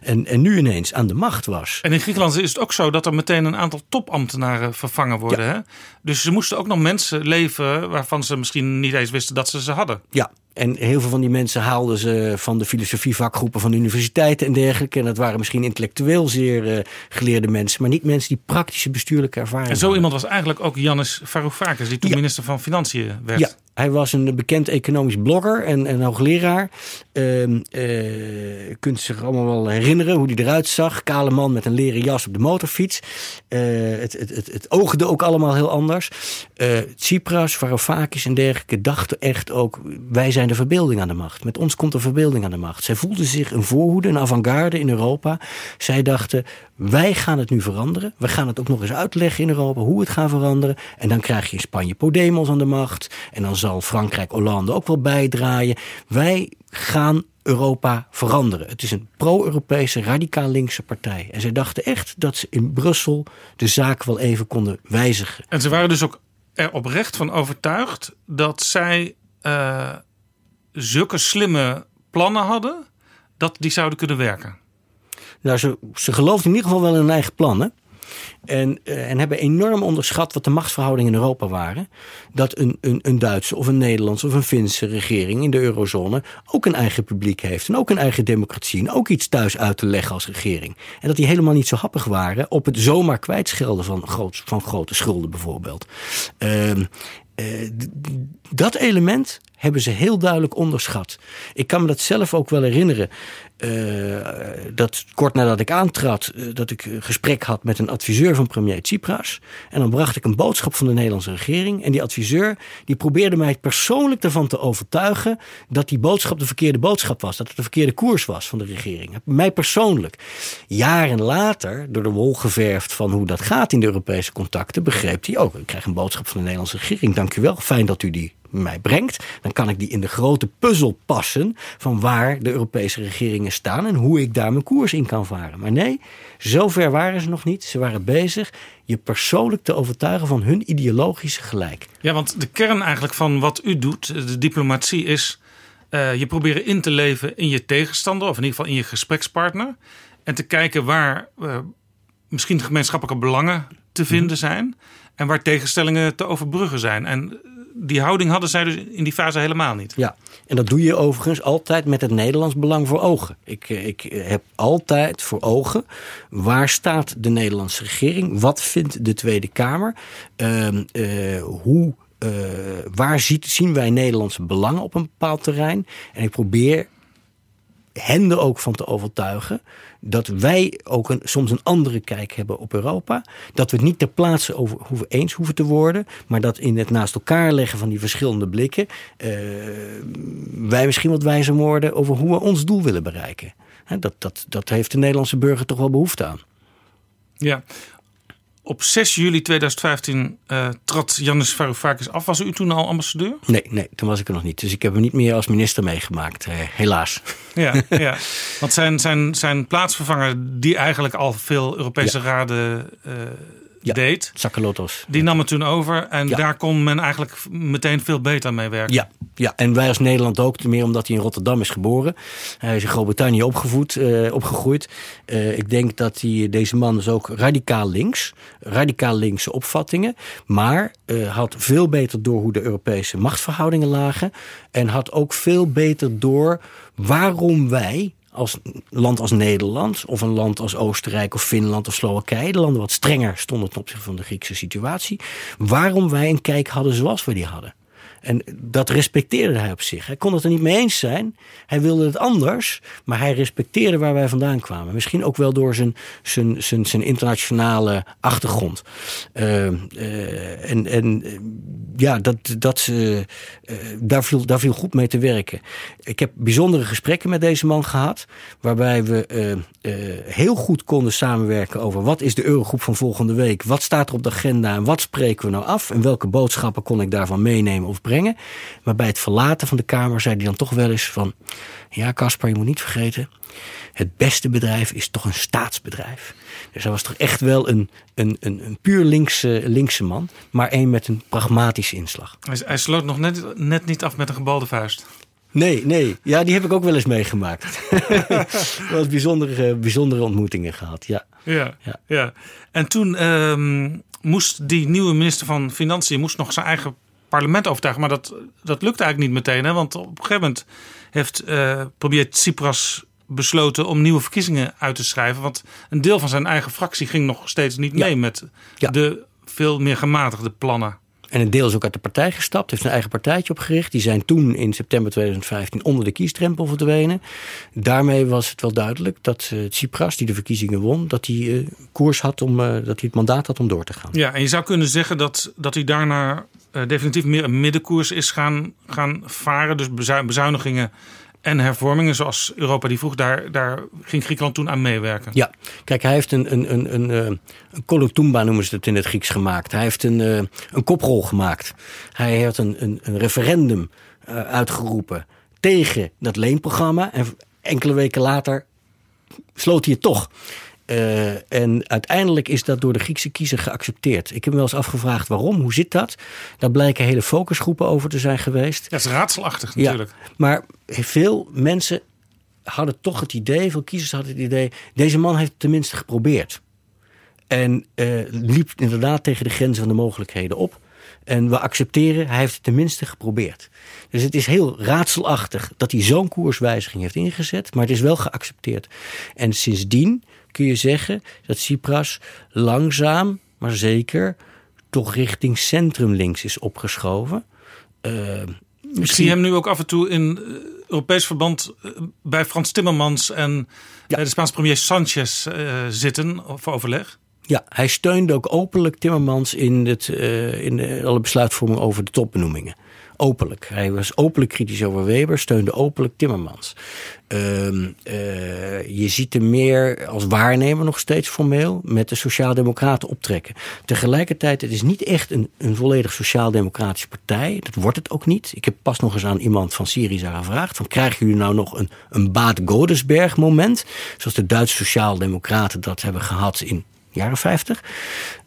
En, en nu ineens aan de macht was. En in Griekenland is het ook zo dat er meteen een aantal topambtenaren vervangen worden. Ja. Hè? Dus ze moesten ook nog mensen leveren waarvan ze misschien niet eens wisten dat ze ze hadden. Ja, En heel veel van die mensen haalden ze van de filosofievakgroepen van de universiteiten en dergelijke. En dat waren misschien intellectueel zeer uh, geleerde mensen, maar niet mensen die praktische bestuurlijke ervaring En zo iemand was eigenlijk ook Janis Varoufakis, die toen ja. minister van Financiën werd. Ja, hij was een bekend economisch blogger en, en hoogleraar. Uh, uh, je kunt zich allemaal wel herinneren hoe hij eruit zag. Kale man met een leren jas op de motorfiets. Uh, het, het, het, het oogde ook allemaal heel anders. Tsipras, Varoufakis en dergelijke dachten echt ook... wij zijn de verbeelding aan de macht. Met ons komt de verbeelding aan de macht. Zij voelden zich een voorhoede, een avant-garde in Europa. Zij dachten, wij gaan het nu veranderen. We gaan het ook nog eens uitleggen in Europa hoe het gaat veranderen. En dan krijg je in Spanje Podemos aan de macht. En dan zal Frankrijk Hollande ook wel bijdraaien. Wij gaan Europa veranderen. Het is een pro-Europese, radicaal linkse partij. En zij dachten echt dat ze in Brussel de zaak wel even konden wijzigen. En ze waren dus ook er oprecht van overtuigd dat zij uh, zulke slimme plannen hadden dat die zouden kunnen werken. Nou, ze, ze geloofden in ieder geval wel in hun eigen plannen. En, uh, en hebben enorm onderschat wat de machtsverhoudingen in Europa waren. Dat een, een, een Duitse of een Nederlandse of een Finse regering in de eurozone ook een eigen publiek heeft. En ook een eigen democratie. En ook iets thuis uit te leggen als regering. En dat die helemaal niet zo happig waren op het zomaar kwijtschelden van, groot, van grote schulden bijvoorbeeld. Uh, uh, dat element hebben ze heel duidelijk onderschat. Ik kan me dat zelf ook wel herinneren. Uh, dat kort nadat ik aantrad, uh, dat ik een gesprek had met een adviseur van premier Tsipras. En dan bracht ik een boodschap van de Nederlandse regering. En die adviseur die probeerde mij persoonlijk ervan te overtuigen dat die boodschap de verkeerde boodschap was. Dat het de verkeerde koers was van de regering. Mij persoonlijk. Jaren later, door de wol geverfd van hoe dat gaat in de Europese contacten, begreep hij ook. Ik krijg een boodschap van de Nederlandse regering. Dank u wel. Fijn dat u die mij brengt, dan kan ik die in de grote puzzel passen van waar de Europese regeringen staan en hoe ik daar mijn koers in kan varen. Maar nee, zover waren ze nog niet. Ze waren bezig je persoonlijk te overtuigen van hun ideologische gelijk. Ja, want de kern eigenlijk van wat u doet, de diplomatie, is uh, je proberen in te leven in je tegenstander, of in ieder geval in je gesprekspartner. En te kijken waar uh, misschien gemeenschappelijke belangen te vinden zijn. En waar tegenstellingen te overbruggen zijn. En die houding hadden zij dus in die fase helemaal niet. Ja, en dat doe je overigens altijd met het Nederlands belang voor ogen. Ik, ik heb altijd voor ogen waar staat de Nederlandse regering? Wat vindt de Tweede Kamer? Uh, uh, hoe, waar ziet, zien wij Nederlandse belangen op een bepaald terrein? En ik probeer hen er ook van te overtuigen dat wij ook een, soms een andere kijk hebben op Europa. Dat we het niet ter plaatse over hoeven eens hoeven te worden, maar dat in het naast elkaar leggen van die verschillende blikken uh, wij misschien wat wijzer worden over hoe we ons doel willen bereiken. Dat, dat, dat heeft de Nederlandse burger toch wel behoefte aan. Ja, op 6 juli 2015 uh, trad Janis Varoufakis af. Was u toen al ambassadeur? Nee, nee, toen was ik er nog niet. Dus ik heb hem niet meer als minister meegemaakt, uh, helaas. Ja, <laughs> ja, want zijn, zijn, zijn plaatsvervanger, die eigenlijk al veel Europese ja. raden uh, ja, deed. Die nam het toen over en ja. daar kon men eigenlijk meteen veel beter mee werken. Ja, ja. en wij als Nederland ook, meer omdat hij in Rotterdam is geboren. Hij is in Groot-Brittannië opgevoed, uh, opgegroeid. Uh, ik denk dat hij, deze man is ook radicaal links. Radicaal linkse opvattingen. Maar uh, had veel beter door hoe de Europese machtsverhoudingen lagen. En had ook veel beter door waarom wij als land als Nederland of een land als Oostenrijk of Finland of Slowakije, de landen wat strenger stonden ten opzichte van de Griekse situatie, waarom wij een kijk hadden zoals we die hadden. En dat respecteerde hij op zich. Hij kon het er niet mee eens zijn. Hij wilde het anders. Maar hij respecteerde waar wij vandaan kwamen. Misschien ook wel door zijn, zijn, zijn, zijn internationale achtergrond. Uh, uh, en en ja, dat, dat, daar, viel, daar viel goed mee te werken. Ik heb bijzondere gesprekken met deze man gehad. Waarbij we heel goed konden samenwerken over wat is de Eurogroep van volgende week. Wat staat er op de agenda en wat spreken we nou af. En welke boodschappen kon ik daarvan meenemen of brengen. Maar bij het verlaten van de Kamer zei hij dan toch wel eens van... ja, Caspar, je moet niet vergeten... het beste bedrijf is toch een staatsbedrijf. Dus hij was toch echt wel een, een, een, een puur linkse, linkse man... maar een met een pragmatische inslag. Hij, hij sloot nog net, net niet af met een gebalde vuist. Nee, nee. Ja, die heb ik ook wel eens meegemaakt. <laughs> was bijzondere, bijzondere ontmoetingen gehad, ja. Ja, ja. ja. En toen um, moest die nieuwe minister van Financiën moest nog zijn eigen parlement overtuigen. Maar dat, dat lukt eigenlijk niet meteen. Hè? Want op een gegeven moment heeft uh, premier Tsipras besloten om nieuwe verkiezingen uit te schrijven. Want een deel van zijn eigen fractie ging nog steeds niet mee met de veel meer gematigde plannen. En een deel is ook uit de partij gestapt, heeft een eigen partijtje opgericht. Die zijn toen in september 2015 onder de kiesdrempel verdwenen. Daarmee was het wel duidelijk dat uh, Tsipras, die de verkiezingen won, dat hij uh, koers had om, uh, dat hij het mandaat had om door te gaan. Ja, en je zou kunnen zeggen dat, dat hij daarna definitief meer een middenkoers is gaan, gaan varen. Dus bezuinigingen en hervormingen zoals Europa die vroeg, daar, daar ging Griekenland toen aan meewerken. Ja, kijk, hij heeft een, een, een, een, een kolotumba noemen ze het in het Grieks gemaakt. Hij heeft een, een koprol gemaakt. Hij heeft een, een, een referendum uitgeroepen tegen dat leenprogramma. En enkele weken later sloot hij het toch. Uh, en uiteindelijk is dat door de Griekse kiezer geaccepteerd. Ik heb me wel eens afgevraagd waarom, hoe zit dat? Daar blijken hele focusgroepen over te zijn geweest. Dat is raadselachtig natuurlijk. Ja, maar veel mensen hadden toch het idee, veel kiezers hadden het idee... deze man heeft het tenminste geprobeerd. En uh, liep inderdaad tegen de grenzen van de mogelijkheden op. En we accepteren, hij heeft het tenminste geprobeerd. Dus het is heel raadselachtig dat hij zo'n koerswijziging heeft ingezet. Maar het is wel geaccepteerd. En sindsdien kun je zeggen dat Tsipras langzaam, maar zeker toch richting centrum links is opgeschoven. Uh, Ik zie hem nu ook af en toe in Europees verband bij Frans Timmermans en ja. de Spaanse premier Sanchez uh, zitten voor overleg. Ja, hij steunde ook openlijk Timmermans in, het, uh, in de, alle besluitvorming over de topbenoemingen. Openlijk. Hij was openlijk kritisch over Weber, steunde openlijk Timmermans. Uh, uh, je ziet hem meer als waarnemer nog steeds formeel met de Sociaaldemocraten optrekken. Tegelijkertijd, het is niet echt een, een volledig Sociaaldemocratische partij. Dat wordt het ook niet. Ik heb pas nog eens aan iemand van Syriza gevraagd: van, krijgen jullie nou nog een, een Baat Godesberg moment? Zoals de Duitse Sociaaldemocraten dat hebben gehad in jaren 50,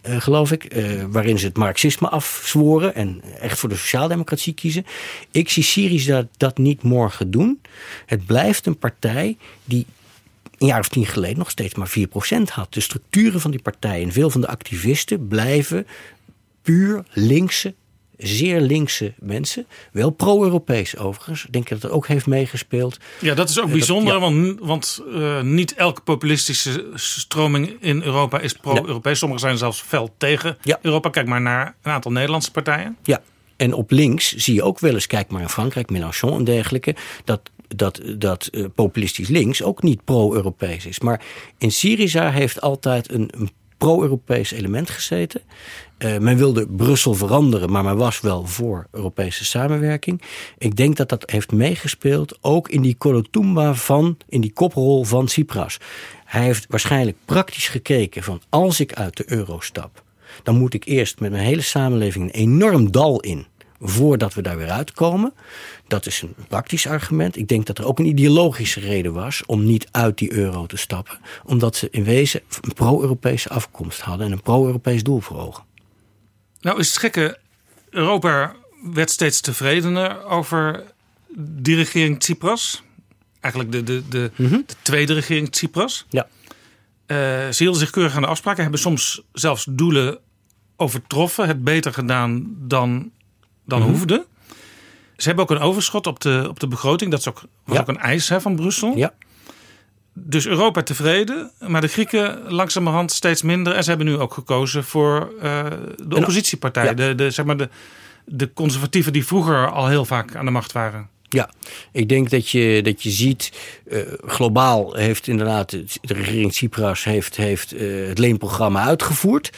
uh, geloof ik. Uh, waarin ze het marxisme afzworen en echt voor de sociaaldemocratie kiezen. Ik zie Syriza dat niet morgen doen. Het blijft een partij die een jaar of tien geleden nog steeds maar 4% had. De structuren van die partij en veel van de activisten blijven puur linkse zeer linkse mensen. Wel pro-Europees overigens. Ik denk dat het ook heeft meegespeeld. Ja, dat is ook bijzonder. ja. Want, want uh, niet elke populistische stroming in Europa is pro-Europees. Sommigen zijn zelfs fel tegen ja. Europa. Kijk maar naar een aantal Nederlandse partijen. Ja, en op links zie je ook wel eens, kijk maar in Frankrijk, Mélenchon en dergelijke, dat dat, dat uh, populistisch links ook niet pro-Europees is. Maar in Syriza heeft altijd een, een pro-Europees element gezeten. Uh, men wilde Brussel veranderen, maar men was wel voor Europese samenwerking. Ik denk dat dat heeft meegespeeld, ook in die Kolotumba van, in die koprol van Tsipras. Hij heeft waarschijnlijk praktisch gekeken van als ik uit de euro stap, dan moet ik eerst met mijn hele samenleving een enorm dal in voordat we daar weer uitkomen. Dat is een praktisch argument. Ik denk dat er ook een ideologische reden was om niet uit die euro te stappen. Omdat ze in wezen een pro-Europese afkomst hadden en een pro-Europees doel voor ogen. Nou is het gekke, Europa werd steeds tevredener over die regering Tsipras. Eigenlijk de, de, de, mm -hmm. de tweede regering Tsipras. Ja. Uh, ze hielden zich keurig aan de afspraken. Hebben soms zelfs doelen overtroffen. Het beter gedaan dan, dan mm -hmm. hoefde. Ze hebben ook een overschot op de, op de begroting. Dat is ook, was ja. ook een eis hè, van Brussel. Ja. Dus Europa tevreden, maar de Grieken langzamerhand steeds minder. En ze hebben nu ook gekozen voor uh, de oppositiepartij. Ja. De, de, zeg maar de, de conservatieven die vroeger al heel vaak aan de macht waren. Ja, ik denk dat je, dat je ziet, uh, globaal heeft inderdaad de regering Tsipras heeft, heeft uh, het leenprogramma uitgevoerd.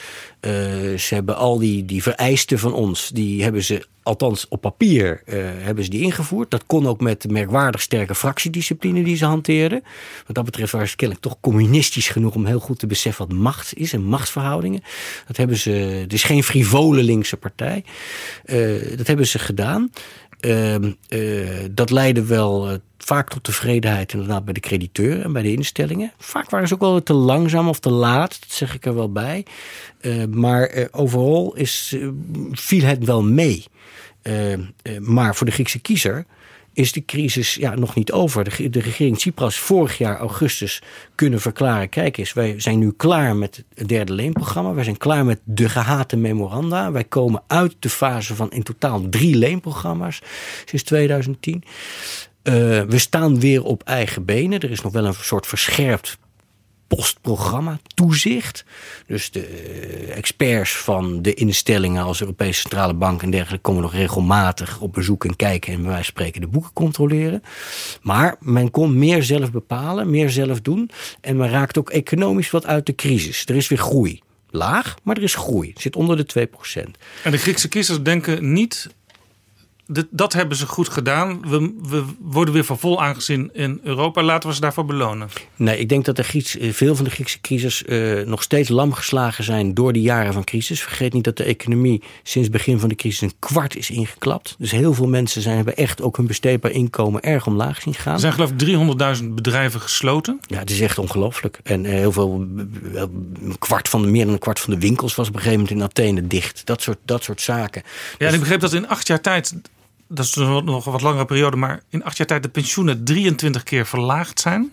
Uh, ze hebben al die, die vereisten van ons, die hebben ze althans op papier hebben ze die ingevoerd. Dat kon ook met de merkwaardig sterke fractiediscipline die ze hanteerden. Wat dat betreft waren ze kennelijk toch communistisch genoeg om heel goed te beseffen wat macht is en machtsverhoudingen. Dat hebben ze, het is geen frivole linkse partij. dat hebben ze gedaan. Uh, uh, dat leidde wel uh, vaak tot tevredenheid inderdaad bij de crediteur en bij de instellingen. Vaak waren ze ook wel te langzaam of te laat, dat zeg ik er wel bij. Uh, maar overal is, viel het wel mee. maar voor de Griekse kiezer is de crisis ja, nog niet over. De, regering Tsipras vorig jaar augustus kunnen verklaren... kijk eens, wij zijn nu klaar met het derde leenprogramma. Wij zijn klaar met de gehate memoranda. Wij komen uit de fase van in totaal drie leenprogramma's sinds 2010. Uh, we staan weer op eigen benen. Er is nog wel een soort verscherpt postprogramma toezicht. Dus de eh, experts van de instellingen als Europese Centrale Bank en dergelijke komen nog regelmatig op bezoek en kijken en bij wijze spreken de boeken controleren. Maar men kon meer zelf bepalen, meer zelf doen en men raakt ook economisch wat uit de crisis. Er is weer groei. Laag, maar er is groei. Het zit onder de 2%. En de Griekse kiezers denken niet dat hebben ze goed gedaan. We, we, worden weer van vol aangezien in Europa. Laten we ze daarvoor belonen. Nee, ik denk dat de Grieks, eh, veel van de Griekse crisis uh, nog steeds lam geslagen zijn door de jaren van crisis. Vergeet niet dat de economie sinds het begin van de crisis een kwart is ingeklapt. Dus heel veel mensen zijn, hebben echt ook hun besteedbaar inkomen erg omlaag zien gaan. Er zijn geloof ik 300.000 bedrijven gesloten. Ja, het is echt ongelooflijk. En uh, heel veel, een kwart van de, meer dan een kwart van de winkels was op een gegeven moment in Athene dicht. Dat soort, dat soort zaken. Ja, en ik dus- begreep dat in acht jaar tijd dat is nog een wat langere periode, maar in acht jaar tijd de pensioenen 23 keer verlaagd zijn.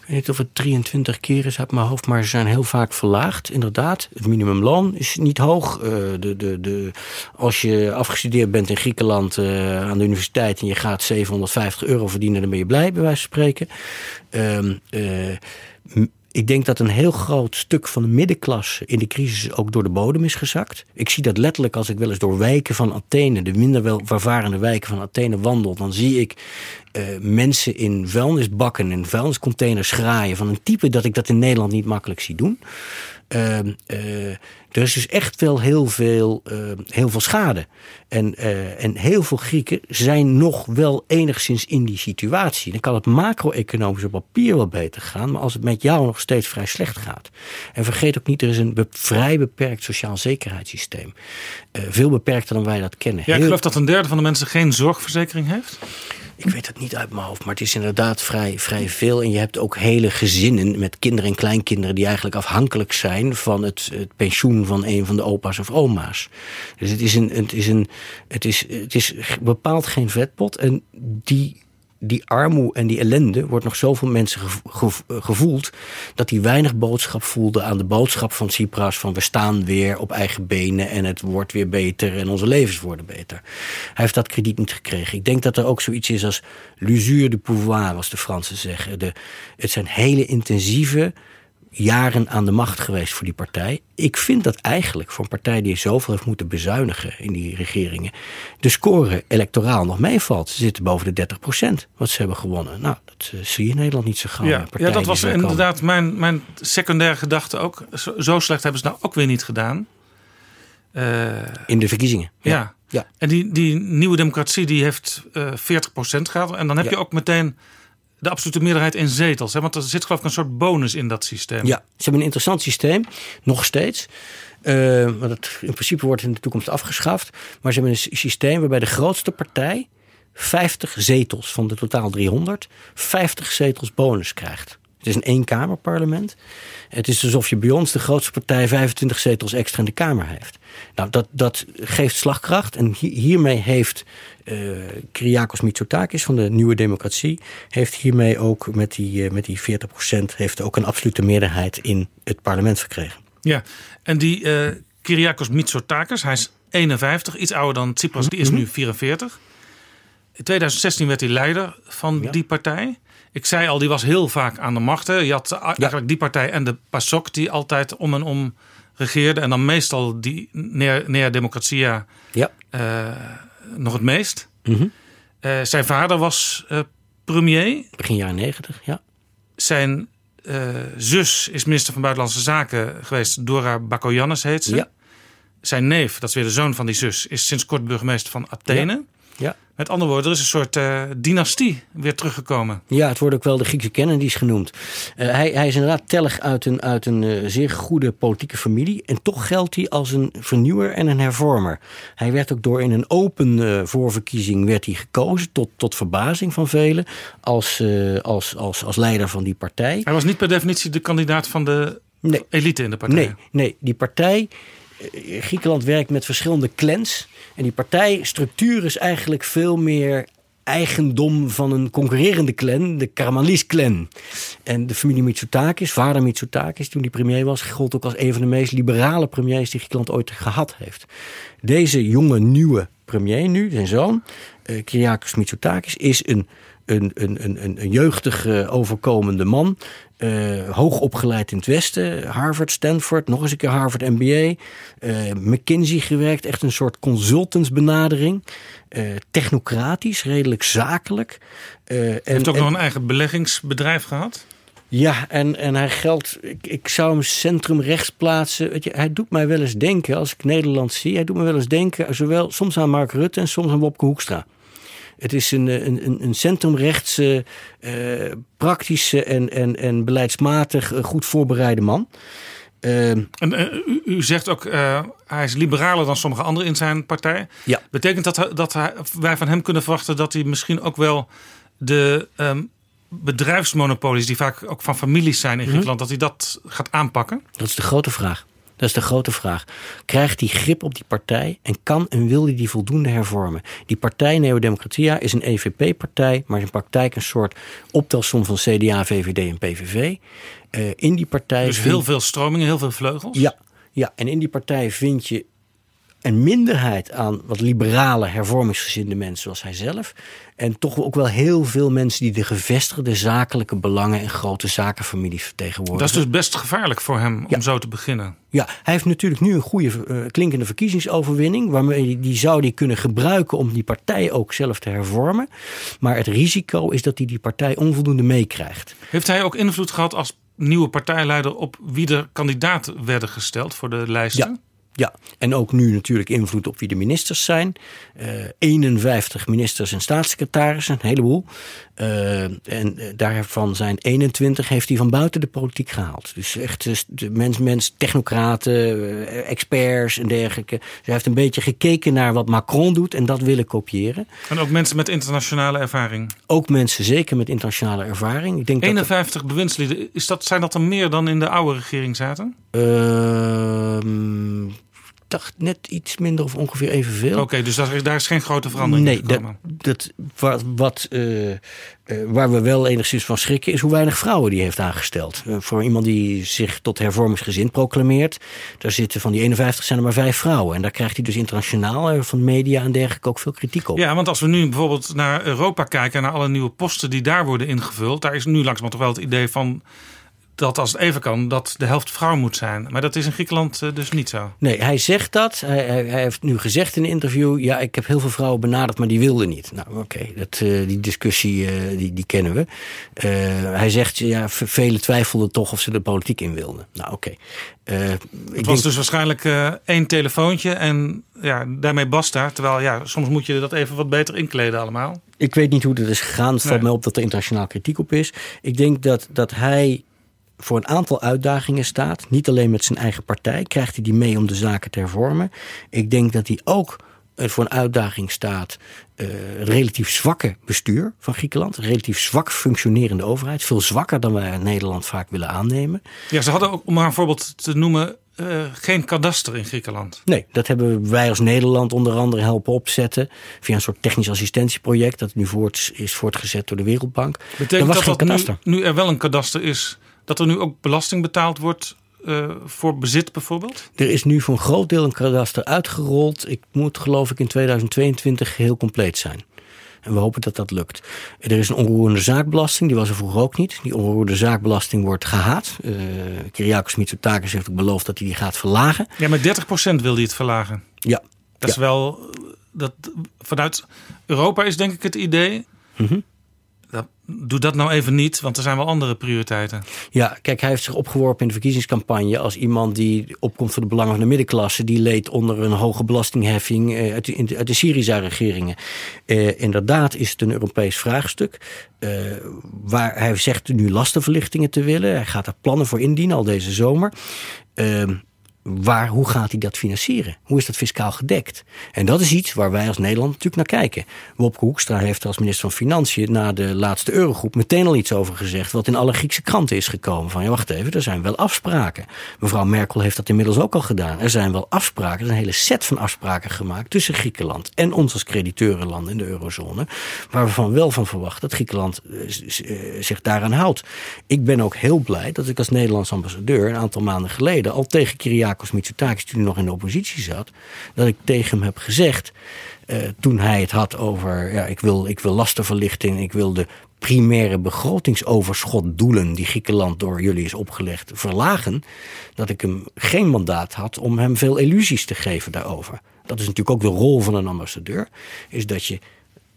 Ik weet niet of het 23 keer is uit mijn hoofd, maar ze zijn heel vaak verlaagd. Inderdaad, het minimumloon is niet hoog. Uh, de, de, de, als je afgestudeerd bent in Griekenland uh, aan de universiteit en je gaat 750 euro verdienen, dan ben je blij, bij wijze van spreken. Uh, ik denk dat een heel groot stuk van de middenklasse in de crisis ook door de bodem is gezakt. Ik zie dat letterlijk als ik wel eens door wijken van Athene, de minder welvarende wijken van Athene wandel, dan zie ik uh, mensen in vuilnisbakken en vuilniscontainers schraaien van een type dat ik dat in Nederland niet makkelijk zie doen. Uh, uh, er is dus echt wel heel veel, uh, heel veel schade. En, uh, en heel veel Grieken zijn nog wel enigszins in die situatie. Dan kan het macro-economisch op papier wel beter gaan, maar als het met jou nog steeds vrij slecht gaat. En vergeet ook niet, er is een be vrij beperkt sociaal zekerheidssysteem. Uh, veel beperkter dan wij dat kennen. Ja, ik geloof dat een derde van de mensen geen zorgverzekering heeft. Ik weet het niet uit mijn hoofd, maar het is inderdaad vrij, vrij veel. En je hebt ook hele gezinnen met kinderen en kleinkinderen die eigenlijk afhankelijk zijn van het, het pensioen van een van de opa's of oma's. Dus het is, een, het is, een, het is, het is bepaald geen vetpot. En die die armoe en die ellende wordt nog zoveel mensen gevoeld... dat hij weinig boodschap voelde aan de boodschap van Tsipras... van we staan weer op eigen benen en het wordt weer beter... en onze levens worden beter. Hij heeft dat krediet niet gekregen. Ik denk dat er ook zoiets is als l'usure du pouvoir, als de Fransen zeggen. De, het zijn hele intensieve jaren aan de macht geweest voor die partij. Ik vind dat eigenlijk voor een partij die zoveel heeft moeten bezuinigen in die regeringen, de score electoraal nog meevalt. Ze zitten boven de 30 procent wat ze hebben gewonnen. Nou, dat uh, zie je in Nederland niet zo gauw. Ja, ja dat was inderdaad mijn, mijn secundaire gedachte ook. Zo, zo, slecht hebben ze nou ook weer niet gedaan. Uh, in de verkiezingen. Ja. ja. ja. En die, die nieuwe democratie die heeft uh, eh, 40 procent gehad. En dan heb ja. je ook meteen de absolute meerderheid in zetels. Hè? Want er zit geloof ik een soort bonus in dat systeem. Ja, ze hebben een interessant systeem, nog steeds. Uh, want in principe wordt in de toekomst afgeschaft. Maar ze hebben een systeem waarbij de grootste partij 50 zetels van de totaal 300, 50 zetels bonus krijgt. Het is een eenkamerparlement. Het is alsof je bij ons de grootste partij 25 zetels extra in de Kamer heeft. Nou, dat, dat geeft slagkracht. En hiermee heeft uh, Kyriakos Mitsotakis van de Nieuwe Democratie... heeft hiermee ook met die, uh, met die 40 procent... heeft ook een absolute meerderheid in het parlement verkregen. Ja, en die uh, Kyriakos Mitsotakis, hij is 51, iets ouder dan Tsipras, die is nu 44. In 2016 werd hij leider van ja. die partij. Ik zei al, die was heel vaak aan de macht. Hè. Je had eigenlijk die partij en de PASOK die altijd om en om regeerden. En dan meestal die Nea Democratia ja. Uh, nog het meest. Mm -hmm. uh, zijn vader was uh, premier. Begin jaren negentig, ja. Zijn zus is minister van Buitenlandse Zaken geweest. Dora Bakoyannis heet ze. Ja. Zijn neef, dat is weer de zoon van die zus, is sinds kort burgemeester van Athene. Ja. Met andere woorden, er is een soort uh, dynastie weer teruggekomen. Ja, het wordt ook wel de Griekse Kennedys genoemd. Uh, hij, hij is inderdaad tellig uit een, uit een uh, zeer goede politieke familie. En toch geldt hij als een vernieuwer en een hervormer. Hij werd ook door in een open voorverkiezing werd hij gekozen, tot, tot verbazing van velen, als, als, als, als leider van die partij. Hij was niet per definitie de kandidaat van de nee. elite in de partij. Nee, nee die partij Griekenland werkt met verschillende clans. En die partijstructuur is eigenlijk veel meer eigendom van een concurrerende clan, de Karamanlis-clan. En de familie Mitsotakis, vader Mitsotakis, toen die premier was, gold ook als een van de meest liberale premiers die Griekenland ooit gehad heeft. Deze jonge, nieuwe premier nu, zijn zoon, uh, Kyriakos Mitsotakis, is een, een, een, een, een jeugdig uh, overkomende man. Uh, hoog opgeleid in het Westen, Harvard, Stanford, nog eens een keer Harvard MBA, uh, McKinsey gewerkt, echt een soort consultantsbenadering. Uh, technocratisch, redelijk zakelijk. Heeft ook en, nog een eigen beleggingsbedrijf gehad? Ja, en, en hij geldt, ik, ik zou hem centrum rechts plaatsen. Weet je, hij doet mij wel eens denken, als ik Nederland zie, hij doet me wel eens denken, zowel soms aan Mark Rutte en soms aan Wopke Hoekstra. Het is een, een, een centrumrechtse, uh, praktische en, en, en beleidsmatig goed voorbereide man. Uh, en, uh, u, u, zegt ook, uh, hij is liberaler dan sommige anderen in zijn partij. Ja. Betekent dat, dat hij, wij van hem kunnen verwachten dat hij misschien ook wel de um, bedrijfsmonopolies, die vaak ook van families zijn in Griekenland, dat hij dat gaat aanpakken? Dat is de grote vraag. Dat is de grote vraag. Krijgt hij grip op die partij en kan en wil hij die voldoende hervormen? Die partij Neodemocratia is een EVP-partij, maar in praktijk een soort optelsom van CDA, VVD en PVV. Uh, in die partij. Dus heel veel stromingen, heel veel vleugels? Ja, ja, en in die partij vind je een minderheid aan wat liberale, hervormingsgezinde mensen zoals hij zelf. En toch ook wel heel veel mensen die de gevestigde zakelijke belangen en grote zakenfamilies vertegenwoordigen. Dat is dus best gevaarlijk voor hem ja. om zo te beginnen. Ja, hij heeft natuurlijk nu een goede uh, klinkende verkiezingsoverwinning. Waarmee die, die zou hij kunnen gebruiken om die partij ook zelf te hervormen. Maar het risico is dat hij die partij onvoldoende meekrijgt. Heeft hij ook invloed gehad als nieuwe partijleider op wie de kandidaat werden gesteld voor de lijsten? Ja. Ja, en ook nu natuurlijk invloed op wie de ministers zijn. Uh, 51 ministers en staatssecretarissen, een heleboel. Uh, en daarvan zijn 21 heeft hij van buiten de politiek gehaald. Dus echt de mens, mens technocraten, experts en dergelijke. Dus hij heeft een beetje gekeken naar wat Macron doet en dat willen kopiëren. En ook mensen met internationale ervaring? Ook mensen zeker met internationale ervaring. Ik denk 51 dat bewindslieden, is dat, zijn dat er meer dan in de oude regering zaten? Uh, dacht net iets minder of ongeveer evenveel. Oké, okay, dus daar is, daar is geen grote verandering nee, dat, dat, wat, wat uh, uh, waar we wel enigszins van schrikken is hoe weinig vrouwen die heeft aangesteld. Uh, voor iemand die zich tot hervormingsgezind proclameert, daar zitten van die 51 zijn er maar vijf vrouwen. En daar krijgt hij dus internationaal van media en dergelijke ook veel kritiek op. Ja, want als we nu bijvoorbeeld naar Europa kijken, naar alle nieuwe posten die daar worden ingevuld, daar is nu langzamerhand toch wel het idee van dat als het even kan, dat de helft vrouw moet zijn. Maar dat is in Griekenland dus niet zo. Nee, hij zegt dat. Hij, hij, hij, heeft nu gezegd in een interview... ja, ik heb heel veel vrouwen benaderd, maar die wilden niet. Nou, oké, okay, uh, die discussie uh, die, die kennen we. Uh, hij zegt, ja, velen twijfelden toch of ze de politiek in wilden. Nou, oké. Okay. het was denk... dus waarschijnlijk één telefoontje en ja, daarmee basta. Terwijl, ja, soms moet je dat even wat beter inkleden allemaal. Ik weet niet hoe dat is gegaan. Het valt nee. mij op dat er internationaal kritiek op is. Ik denk dat, dat hij voor een aantal uitdagingen staat. Niet alleen met zijn eigen partij krijgt hij die mee om de zaken te hervormen. Ik denk dat hij ook voor een uitdaging staat. Uh, het relatief zwakke bestuur van Griekenland. Een relatief zwak functionerende overheid. Veel zwakker dan wij in Nederland vaak willen aannemen. Ja, ze hadden ook, om maar een voorbeeld te noemen, uh, geen kadaster in Griekenland. Nee, dat hebben wij als Nederland onder andere helpen opzetten. Via een soort technisch assistentieproject. Dat nu voort, is voortgezet door de Wereldbank. Betekent was dat, dat nu, nu er wel een kadaster is dat er nu ook belasting betaald wordt uh, voor bezit bijvoorbeeld? Er is nu voor een groot deel een kadaster uitgerold. Ik moet geloof ik in 2022 heel compleet zijn. En we hopen dat dat lukt. Er is een onroerende zaakbelasting, die was er vroeger ook niet. Die onroerende zaakbelasting wordt gehaat. Uh, Kyriakos Mitsotakis heeft ook beloofd dat hij die gaat verlagen. Ja, met 30% wil hij het verlagen. Ja. Dat ja. is wel... Dat, vanuit Europa is denk ik het idee... Mm -hmm. Doe dat nou even niet, want er zijn wel andere prioriteiten. Ja, kijk, hij heeft zich opgeworpen in de verkiezingscampagne als iemand die opkomt voor de belangen van de middenklasse. Die leed onder een hoge belastingheffing uit de, de Syriza-regeringen. Uh, inderdaad is het een Europees vraagstuk. Uh, waar hij zegt nu lastenverlichtingen te willen. Hij gaat er plannen voor indienen al deze zomer. Uh, waar, hoe gaat hij dat financieren? Hoe is dat fiscaal gedekt? En dat is iets waar wij als Nederland natuurlijk naar kijken. Wopke Hoekstra heeft als minister van Financiën na de laatste eurogroep meteen al iets over gezegd. wat in alle Griekse kranten is gekomen. Van ja, wacht even, er zijn wel afspraken. Mevrouw Merkel heeft dat inmiddels ook al gedaan. Er zijn wel afspraken, er is een hele set van afspraken gemaakt tussen Griekenland en ons als crediteurenland in de eurozone. Waar we van wel van verwachten dat Griekenland eh, eh, zich daaraan houdt. Ik ben ook heel blij dat ik als Nederlands ambassadeur een aantal maanden geleden al tegen Kyriakos Mitsotakis, toen hij nog in de oppositie zat, dat ik tegen hem heb gezegd. Uh, toen hij het had over, ja, ik wil, ik wil lastenverlichting, ik wil de primaire begrotingsoverschotdoelen die Griekenland door jullie is opgelegd verlagen, dat ik hem geen mandaat had om hem veel illusies te geven daarover. Dat is natuurlijk ook de rol van een ambassadeur, is dat je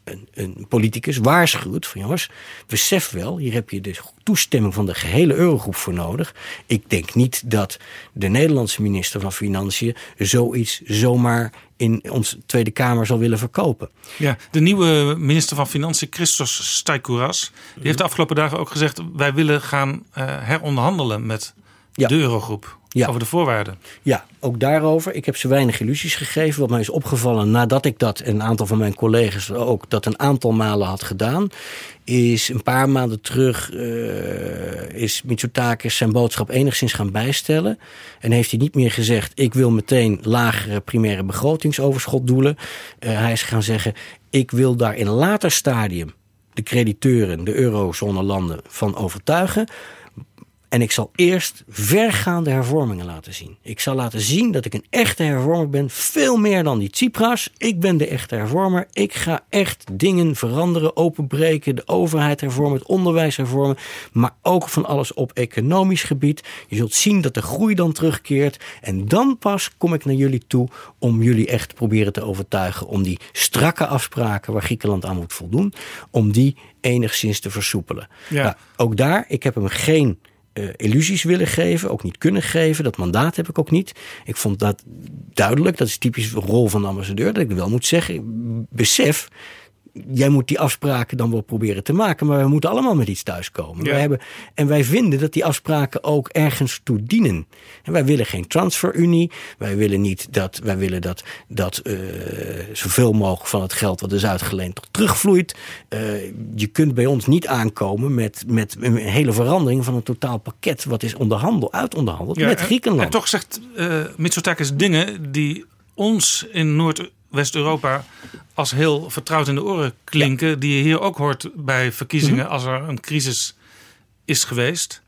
een, een, politicus waarschuwt van jongens, besef wel, hier heb je de toestemming van de gehele eurogroep voor nodig. Ik denk niet dat de Nederlandse minister van Financiën zoiets zomaar in onze Tweede Kamer zal willen verkopen. Ja, de nieuwe minister van Financiën, Christos Staikouras, die heeft de afgelopen dagen ook gezegd: wij willen gaan uh, heronderhandelen met de eurogroep. Ja. Over de voorwaarden. Ja, ook daarover. Ik heb ze weinig illusies gegeven. Wat mij is opgevallen nadat ik dat en een aantal van mijn collega's ook dat een aantal malen had gedaan. Is een paar maanden terug uh, is Mitsotakis zijn boodschap enigszins gaan bijstellen. En heeft hij niet meer gezegd: ik wil meteen lagere primaire begrotingsoverschotdoelen. Uh, hij is gaan zeggen: ik wil daar in een later stadium de crediteuren, de eurozone landen van overtuigen. En ik zal eerst vergaande hervormingen laten zien. Ik zal laten zien dat ik een echte hervormer ben. Veel meer dan die Tsipras. Ik ben de echte hervormer. Ik ga echt dingen veranderen, openbreken. De overheid hervormen, het onderwijs hervormen. Maar ook van alles op economisch gebied. Je zult zien dat de groei dan terugkeert. En dan pas kom ik naar jullie toe om jullie echt te proberen te overtuigen. Om die strakke afspraken waar Griekenland aan moet voldoen. Om die enigszins te versoepelen. Ja. Nou, ook daar, ik heb hem geen uh, illusies willen geven, ook niet kunnen geven. Dat mandaat heb ik ook niet. Ik vond dat duidelijk, dat is typisch de rol van de ambassadeur, dat ik wel moet zeggen, besef jij moet die afspraken dan wel proberen te maken, maar we moeten allemaal met iets thuiskomen. Ja. Wij hebben, en wij vinden dat die afspraken ook ergens toe dienen. En wij willen geen transferunie. Wij willen niet dat, wij willen dat, dat uh, zoveel mogelijk van het geld wat is uitgeleend terugvloeit. Uh, je kunt bij ons niet aankomen met, met een hele verandering van een totaal pakket wat is onderhandeld, uitonderhandeld ja, met Griekenland. En, toch zegt uh, Mitsotakis dingen die ons in Noord- West-Europa als heel vertrouwd in de oren klinken. Die je hier ook hoort bij verkiezingen mhm. als er een crisis is geweest.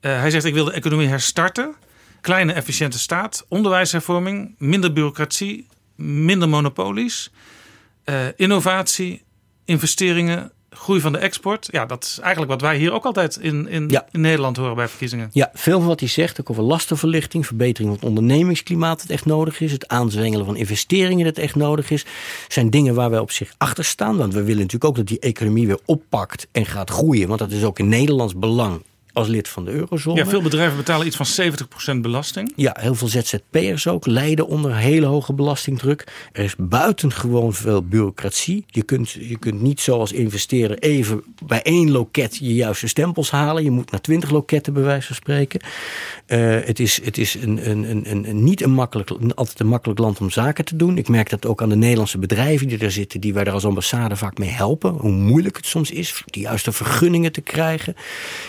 Uh, hij zegt: Ik wil de economie herstarten. Kleine, efficiënte staat. Onderwijshervorming. Minder bureaucratie. Minder monopolies. Uh, innovatie. Investeringen groei van de export. Ja, dat is eigenlijk wat wij hier ook altijd in, in, in Nederland horen bij verkiezingen. Ja, veel van wat hij zegt, ook over lastenverlichting, verbetering van het ondernemingsklimaat dat echt nodig is, het aanzwengelen van investeringen dat echt nodig is, zijn dingen waar wij op zich achter staan. Want we willen natuurlijk ook dat die economie weer oppakt en gaat groeien. Want dat is ook in Nederlands belang als lid van de eurozone. Ja, veel bedrijven betalen iets van 70% belasting. Ja, heel veel ZZP'ers ook lijden onder hele hoge belastingdruk. Er is buitengewoon veel bureaucratie. Je kunt, je kunt niet zoals investeren even bij één loket je juiste stempels halen. Je moet naar twintig loketten bij wijze van spreken. Uh, het is, het is een, een, een, een, niet een makkelijk, altijd een makkelijk land om zaken te doen. Ik merk dat ook aan de Nederlandse bedrijven die er zitten, die wij daar als ambassade vaak mee helpen. Hoe moeilijk het soms is de juiste vergunningen te krijgen.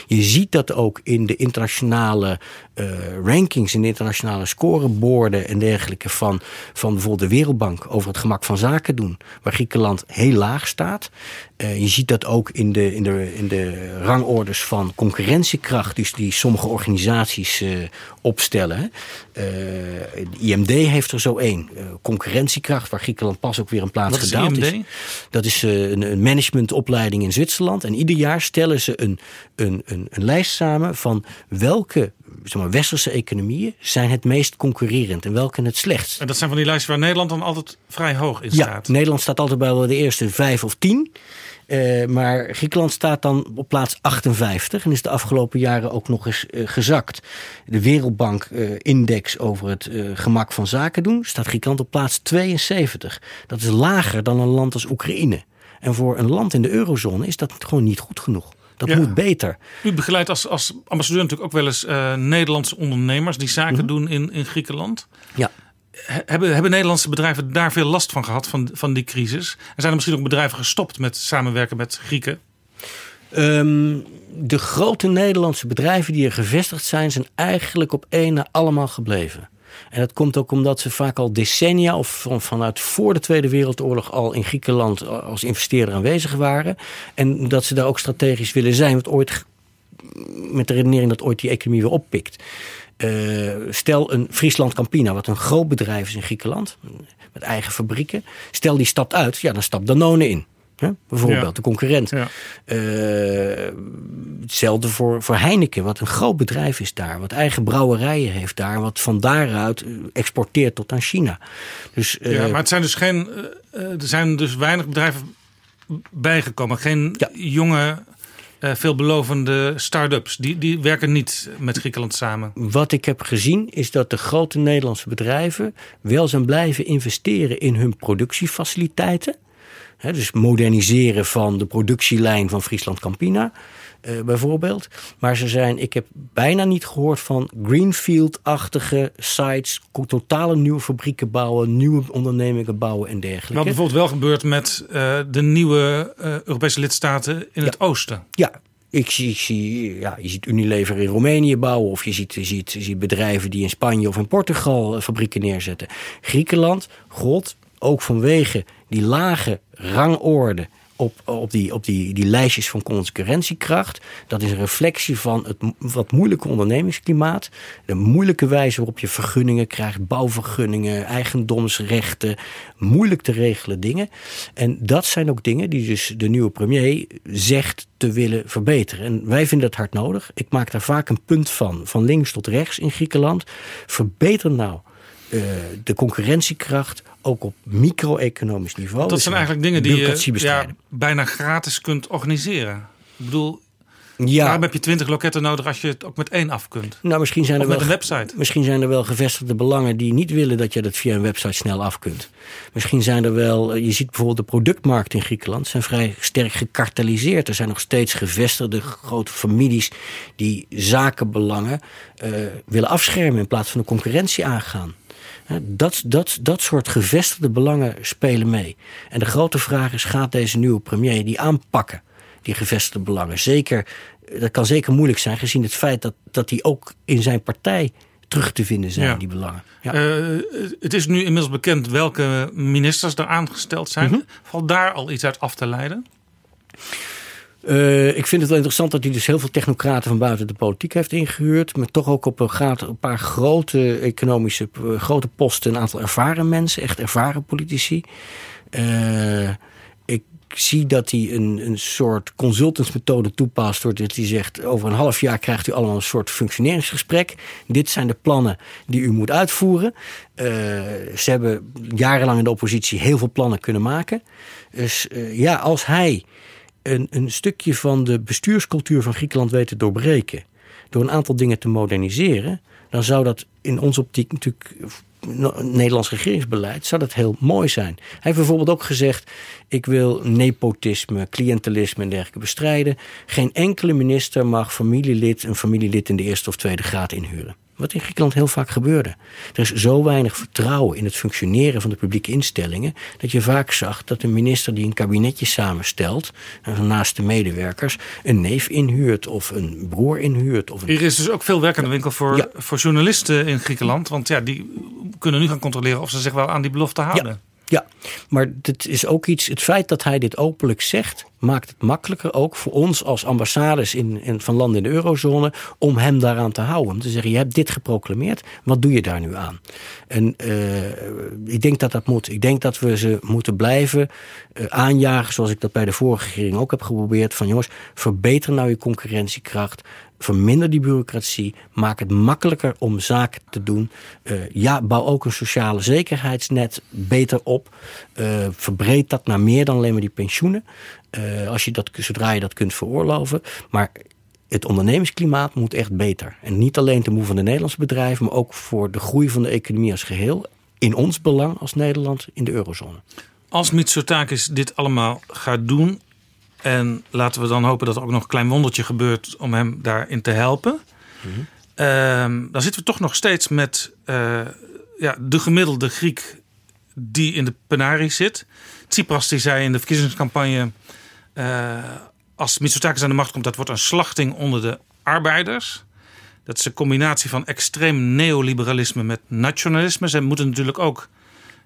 Je ziet dat ook in de internationale uh, rankings, in internationale scoreborden en dergelijke van, van bijvoorbeeld de Wereldbank over het gemak van zaken doen, waar Griekenland heel laag staat. Uh, je ziet dat ook in de, in, de, in de rangorders van concurrentiekracht, dus die sommige organisaties uh, opstellen. de IMD heeft er zo één. concurrentiekracht, waar Griekenland pas ook weer een plaats gedaald is. Dat is een, een managementopleiding in Zwitserland. En ieder jaar stellen ze een, een, een, een lijst samen van welke zeg maar, westerse economieën zijn het meest concurrerend en welke het slechtst. En dat zijn van die lijsten waar Nederland dan altijd vrij hoog in staat. Ja, Nederland staat altijd bij de eerste vijf of tien. Uh, maar Griekenland staat dan op plaats 58 en is de afgelopen jaren ook nog eens uh, gezakt. De Wereldbank-index uh, over het gemak van zaken doen staat Griekenland op plaats 72. Dat is lager dan een land als Oekraïne. En voor een land in de eurozone is dat gewoon niet goed genoeg. Dat Ja. moet beter. U begeleidt als, als ambassadeur natuurlijk ook wel eens eh, Nederlandse ondernemers die zaken Mhm. doen in, in Griekenland. Ja. He- Hebben, hebben Nederlandse bedrijven daar veel last van gehad, van, van die crisis? En zijn er misschien ook bedrijven gestopt met samenwerken met Grieken? Ehm, de grote Nederlandse bedrijven die er gevestigd zijn, zijn eigenlijk op één na allemaal gebleven. En dat komt ook omdat ze vaak al decennia of van, vanuit voor de Tweede Wereldoorlog al in Griekenland als investeerder aanwezig waren. En dat ze daar ook strategisch willen zijn, want ooit, met de redenering dat ooit die economie weer oppikt. Eh, stel een Friesland Campina, wat een groot bedrijf is in Griekenland, met eigen fabrieken. Stel die stapt uit, ja, dan stapt Danone in. Hè? Bijvoorbeeld, Ja. de concurrent. Ja. Eh, hetzelfde voor, voor Heineken, wat een groot bedrijf is daar. Wat eigen brouwerijen heeft daar. Wat van daaruit eh, exporteert tot aan China. Dus, eh, ja, maar het zijn dus geen, er zijn dus weinig bedrijven bijgekomen. Geen jonge, veelbelovende start-ups. Die, die werken niet met Griekenland samen. Wat ik heb gezien is dat de grote Nederlandse bedrijven wel zijn blijven investeren in hun productiefaciliteiten. Dus moderniseren van de productielijn van Friesland Campina. eh, bijvoorbeeld. Maar ze zijn, ik heb bijna niet gehoord van Greenfield-achtige sites, totale nieuwe fabrieken bouwen, nieuwe ondernemingen bouwen en dergelijke. Wat bijvoorbeeld wel gebeurt met eh, de nieuwe eh, Europese lidstaten in het oosten. Ja, ik zie, ik zie, ja, je ziet Unilever in Roemenië bouwen. Of je ziet, je, ziet, je ziet bedrijven die in Spanje of in Portugal fabrieken neerzetten. Griekenland, god, ook vanwege die lage rangorde op, op, die, op die, die lijstjes van concurrentiekracht. Dat is een reflectie van het wat moeilijke ondernemingsklimaat. De moeilijke wijze waarop je vergunningen krijgt, bouwvergunningen, eigendomsrechten. Moeilijk te regelen dingen. En dat zijn ook dingen die dus de nieuwe premier zegt te willen verbeteren. En wij vinden dat hard nodig. Ik maak daar vaak een punt van, van links tot rechts in Griekenland. Verbeter nou eh, de concurrentiekracht ook op micro-economisch niveau. Dat Dus zijn eigenlijk dingen die je ja, bijna gratis kunt organiseren. Ik bedoel, Ja. waarom heb je twintig loketten nodig als je het ook met één af kunt? Nou, misschien zijn, er met wel, een website. misschien zijn er wel gevestigde belangen die niet willen dat je dat via een website snel af kunt. Misschien zijn er wel, eh, je ziet bijvoorbeeld de productmarkt in Griekenland, zijn vrij sterk gekarteliseerd. Er zijn nog steeds gevestigde grote families die zakenbelangen eh, willen afschermen in plaats van de concurrentie aangaan. Dat, dat, dat soort gevestigde belangen spelen mee. En de grote vraag is: gaat deze nieuwe premier die aanpakken, die gevestigde belangen? Zeker, dat kan zeker moeilijk zijn, gezien het feit dat, dat die ook in zijn partij terug te vinden zijn, Ja. die belangen. Ja. Eh, het is nu inmiddels bekend welke ministers er aangesteld zijn. Mhm. Valt daar al iets uit af te leiden? Eh, ik vind het wel interessant dat hij dus heel veel technocraten van buiten de politiek heeft ingehuurd. Maar toch ook op een, een paar grote economische eh, grote posten een aantal ervaren mensen, echt ervaren politici. Eh, ik zie dat hij een, een soort consultantsmethode toepast. Doordat hij zegt: over een half jaar krijgt u allemaal een soort functioneringsgesprek. Dit zijn de plannen die u moet uitvoeren. Ze hebben jarenlang in de oppositie heel veel plannen kunnen maken. Dus ja, als hij een, een stukje van de bestuurscultuur van Griekenland weet te doorbreken. door een aantal dingen te moderniseren. dan zou dat in onze optiek natuurlijk. Nederlands regeringsbeleid zou dat heel mooi zijn. Hij heeft bijvoorbeeld ook gezegd: ik wil nepotisme, cliëntelisme en dergelijke bestrijden. Geen enkele minister mag familielid, een familielid in de eerste of tweede graad inhuren. Wat in Griekenland heel vaak gebeurde. Er is zo weinig vertrouwen in het functioneren van de publieke instellingen. dat je vaak zag dat een minister die een kabinetje samenstelt. naast de medewerkers. een neef inhuurt of een broer inhuurt. Of een Hier is dus ook veel werk aan de winkel voor, Ja. voor journalisten in Griekenland. Want ja, die kunnen nu gaan controleren of ze zich wel aan die belofte houden. Ja, maar het is ook iets. Het feit dat hij dit openlijk zegt, maakt het makkelijker ook voor ons als ambassades in, in, van landen in de eurozone. om hem daaraan te houden. Om te zeggen: je hebt dit geproclameerd, wat doe je daar nu aan? En eh, ik denk dat dat moet. Ik denk dat we ze moeten blijven eh, aanjagen, zoals ik dat bij de vorige regering ook heb geprobeerd. Van jongens, verbeter nou je concurrentiekracht. Verminder die bureaucratie. Maak het makkelijker om zaken te doen. Eh, ja, bouw ook een sociale zekerheidsnet beter op. Verbreed dat naar meer dan alleen maar die pensioenen. Eh, als je dat, zodra je dat kunt veroorloven. Maar het ondernemingsklimaat moet echt beter. En niet alleen ten behoeve van de Nederlandse bedrijven, maar ook voor de groei van de economie als geheel. In ons belang als Nederland in de eurozone. Als Mitsotakis dit allemaal gaat doen, En laten we dan hopen dat er ook nog een klein wondertje gebeurt om hem daarin te helpen. Ehm, dan zitten we toch nog steeds met eh, ja, de gemiddelde Griek die in de penarie zit. Tsipras die zei in de verkiezingscampagne... eh, als Mitsotakis aan de macht komt, dat wordt een slachting onder de arbeiders. Dat is een combinatie van extreem neoliberalisme met nationalisme. Ze moeten natuurlijk ook...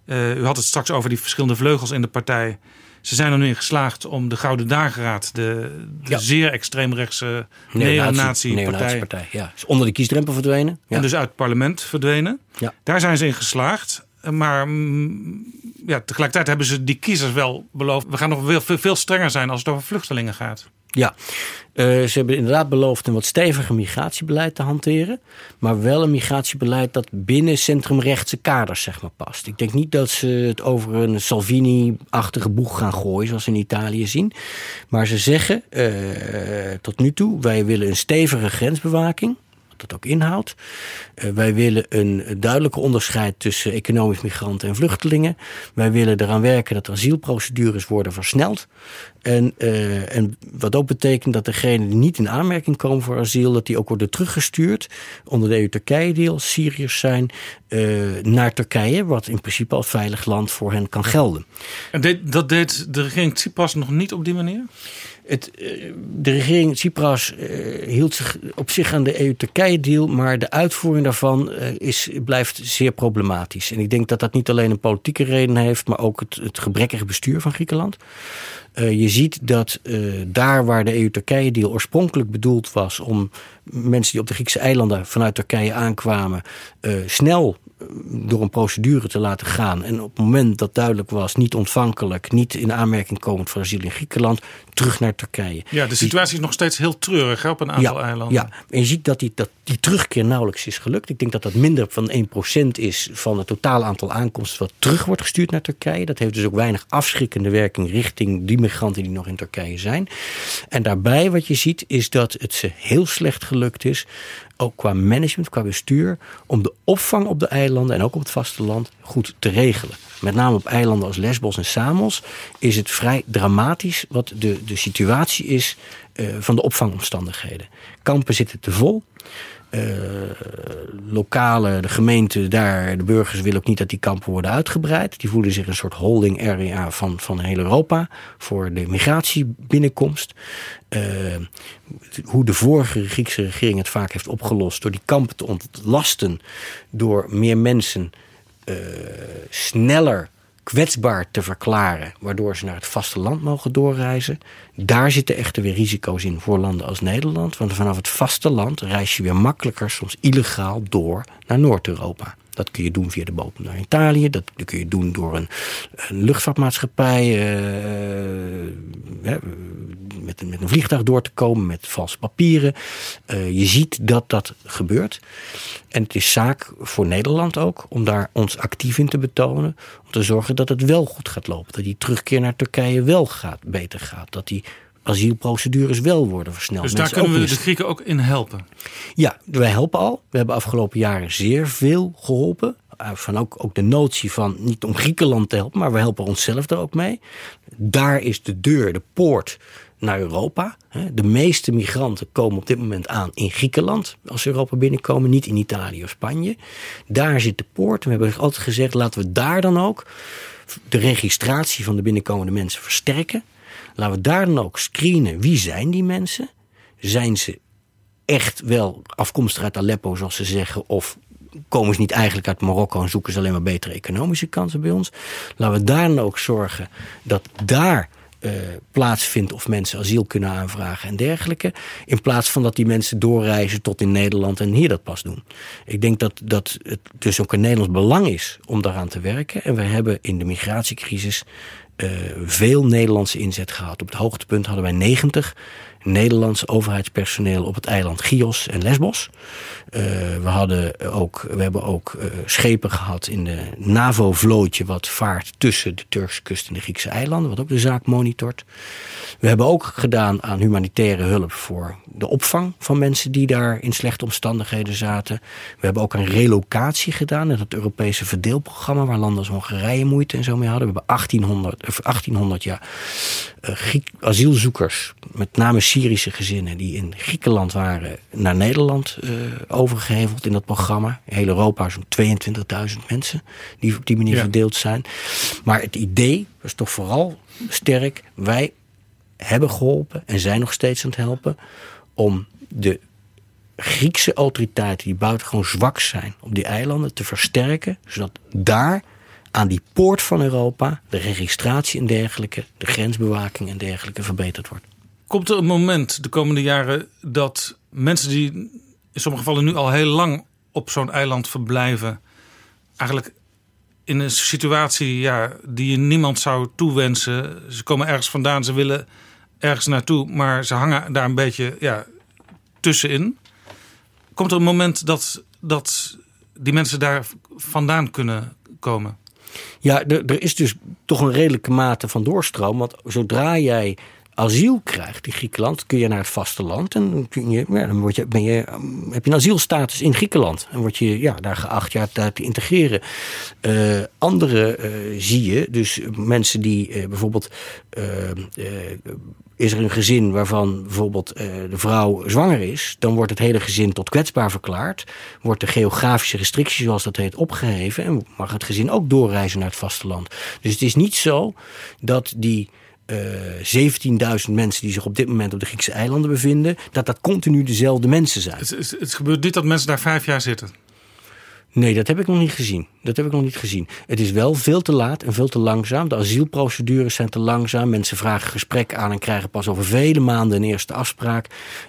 eh, u had het straks over die verschillende vleugels in de partij. Ze zijn er nu in geslaagd om de Gouden Dageraad... de, de Ja. zeer extreemrechtse Neonazi- neonazi-partij... ja. Is onder de kiesdrempel verdwenen. Ja. En dus uit het parlement verdwenen. Ja. Daar zijn ze in geslaagd. Maar mm, ja, tegelijkertijd hebben ze die kiezers wel beloofd. We gaan nog veel, veel, strenger zijn als het over vluchtelingen gaat. Ja, Eh, ze hebben inderdaad beloofd een wat steviger migratiebeleid te hanteren. Maar wel een migratiebeleid dat binnen centrumrechtse kaders zeg maar, past. Ik denk niet dat ze het over een Salvini-achtige boeg gaan gooien, zoals we in Italië zien. Maar ze zeggen eh, tot nu toe: wij willen een stevige grensbewaking. Dat ook inhoudt. Eh, wij willen een duidelijke onderscheid tussen economisch migranten en vluchtelingen. Wij willen eraan werken dat asielprocedures worden versneld. En, eh, en wat ook betekent dat degenen die niet in aanmerking komen voor asiel, dat die ook worden teruggestuurd onder de EU-Turkije-deal, Syriërs zijn, eh, naar Turkije, wat in principe als veilig land voor hen kan gelden. En dat deed de regering Tsipras nog niet op die manier? Het, eh, de regering Tsipras eh, hield zich op zich aan de EU-Turkije-deal, maar de uitvoering daarvan eh, is, blijft zeer problematisch. En ik denk dat dat niet alleen een politieke reden heeft, maar ook het, het gebrekkige bestuur van Griekenland. Je ziet dat daar waar de EU-Turkije-deal oorspronkelijk bedoeld was om mensen die op de Griekse eilanden vanuit Turkije aankwamen, snel door een procedure te laten gaan. En op het moment dat duidelijk was, niet ontvankelijk, niet in aanmerking komend voor asiel in Griekenland, terug naar Turkije. Ja, de situatie is nog steeds heel treurig hè, op een aantal eilanden. Ja, en je ziet dat die, dat die terugkeer nauwelijks is gelukt. Ik denk dat dat minder van 1% is van het totale aantal aankomsten wat terug wordt gestuurd naar Turkije. Dat heeft dus ook weinig afschrikkende werking richting die migranten die nog in Turkije zijn. En daarbij wat je ziet is dat het ze heel slecht gelukt is, ook qua management, qua bestuur, om de opvang op de eilanden en ook op het vasteland goed te regelen. Met name op eilanden als Lesbos en Samos is het vrij dramatisch wat de, de situatie is eh, van de opvangomstandigheden. Kampen zitten te vol. Eh, lokale, de gemeente daar, de burgers willen ook niet dat die kampen worden uitgebreid. Die voelen zich een soort holding area van, van heel Europa voor de migratiebinnenkomst. Eh, hoe de vorige Griekse regering het vaak heeft opgelost door die kampen te ontlasten, door meer mensen eh, sneller kwetsbaar te verklaren, waardoor ze naar het vasteland mogen doorreizen. Daar zitten echter weer risico's in voor landen als Nederland. Want vanaf het vasteland reis je weer makkelijker, soms illegaal, door naar Noord-Europa. Dat kun je doen via de bodem naar Italië. Dat kun je doen door een, een luchtvaartmaatschappij eh, hè, met, een, met een vliegtuig door te komen met valse papieren. Eh, je ziet dat dat gebeurt. En het is zaak voor Nederland ook om daar ons actief in te betonen. Om te zorgen dat het wel goed gaat lopen. Dat die terugkeer naar Turkije wel gaat, beter gaat. Dat die asielprocedures wel worden versneld. Dus daar Mensen kunnen we de Grieken ook in helpen. ja, wij helpen al. We hebben afgelopen jaren zeer veel geholpen. Uh, Van ook, ook de notie van niet om Griekenland te helpen, maar we helpen onszelf er ook mee. Daar is de deur, de poort naar Europa. De meeste migranten komen op dit moment aan in Griekenland als ze Europa binnenkomen, niet in Italië of Spanje. Daar zit de poort. En we hebben altijd gezegd, laten we daar dan ook de registratie van de binnenkomende mensen versterken. Laten we daar dan ook screenen wie zijn die mensen. Zijn ze echt wel afkomstig uit Aleppo, zoals ze zeggen, of komen ze niet eigenlijk uit Marokko en zoeken ze alleen maar betere economische kansen bij ons? Laten we daar dan ook zorgen dat daar eh, plaatsvindt of mensen asiel kunnen aanvragen en dergelijke. In plaats van dat die mensen doorreizen tot in Nederland en hier dat pas doen. Ik denk dat, dat het dus ook een Nederlands belang is om daaraan te werken. En we hebben in de migratiecrisis veel Nederlandse inzet gehad. Op het hoogtepunt hadden wij 90 Nederlandse overheidspersoneel op het eiland Chios en Lesbos. Eh, we, hadden ook, we hebben ook eh, schepen gehad in de NAVO-vlootje... wat vaart tussen de Turkse kust en de Griekse eilanden... wat ook de zaak monitort. We hebben ook gedaan aan humanitaire hulp voor de opvang van mensen... die daar in slechte omstandigheden zaten. We hebben ook aan relocatie gedaan... in het Europese verdeelprogramma... waar landen als Hongarije moeite en zo mee hadden. We hebben 1800, of 1800 jaar eh, Griek, asielzoekers, met name Syrische gezinnen, die in Griekenland waren, naar Nederland uh, overgeheveld in dat programma. Heel Europa zo'n 22.000 mensen die op die manier verdeeld zijn. Maar het idee was toch vooral sterk. Wij hebben geholpen en zijn nog steeds aan het helpen om de Griekse autoriteiten die buitengewoon zwak zijn op die eilanden te versterken, zodat daar aan die poort van Europa de registratie en dergelijke, de grensbewaking en dergelijke verbeterd wordt. Komt er een moment de komende jaren dat mensen die in sommige gevallen nu al heel lang op zo'n eiland verblijven, eigenlijk in een situatie ja, die je niemand zou toewensen. Ze komen ergens vandaan, ze willen ergens naartoe, maar ze hangen daar een beetje ja, tussenin. Komt er een moment dat, dat die mensen daar vandaan kunnen komen? Ja, er, er is dus toch een redelijke mate van doorstroom. Want zodra jij asiel krijgt in Griekenland, kun je naar het vasteland. En kun je, ja, dan word je, ben je, heb je een asielstatus in Griekenland. En word je ja, daar geacht je daar te integreren. Uh, andere uh, zie je, dus mensen die uh, bijvoorbeeld. is er een gezin waarvan bijvoorbeeld de vrouw zwanger is, dan wordt het hele gezin tot kwetsbaar verklaard. Wordt de geografische restrictie, zoals dat heet, opgeheven. En mag het gezin ook doorreizen naar het vasteland. Dus het is niet zo dat die uh, eh, 17.000 mensen die zich op dit moment op de Griekse eilanden bevinden, dat dat continu dezelfde mensen zijn. Het, het, het gebeurt niet dat mensen daar vijf jaar zitten. Nee, dat heb ik nog niet gezien. Dat heb ik nog niet gezien. Het is wel veel te laat en veel te langzaam. De asielprocedures zijn te langzaam. Mensen vragen gesprek aan en krijgen pas over vele maanden een eerste afspraak.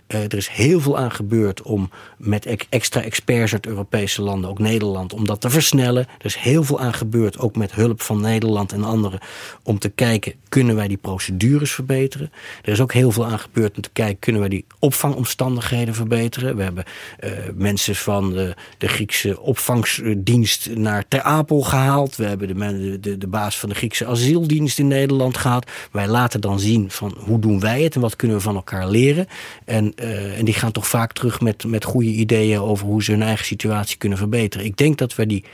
Uh, er is heel veel aan gebeurd om met extra experts uit Europese landen, ook Nederland, om dat te versnellen. Er is heel veel aan gebeurd, ook met hulp van Nederland en anderen, om te kijken, kunnen wij die procedures verbeteren? Er is ook heel veel aan gebeurd om te kijken, kunnen wij die opvangomstandigheden verbeteren? We hebben uh, mensen van de, de Griekse opvangdienst naar Ter Apel gehaald. We hebben de, de, de baas van de Griekse asieldienst in Nederland gehad. Wij laten dan zien van hoe doen wij het en wat kunnen we van elkaar leren. En, uh, en die gaan toch vaak terug met, met goede ideeën over hoe ze hun eigen situatie kunnen verbeteren. Ik denk dat we die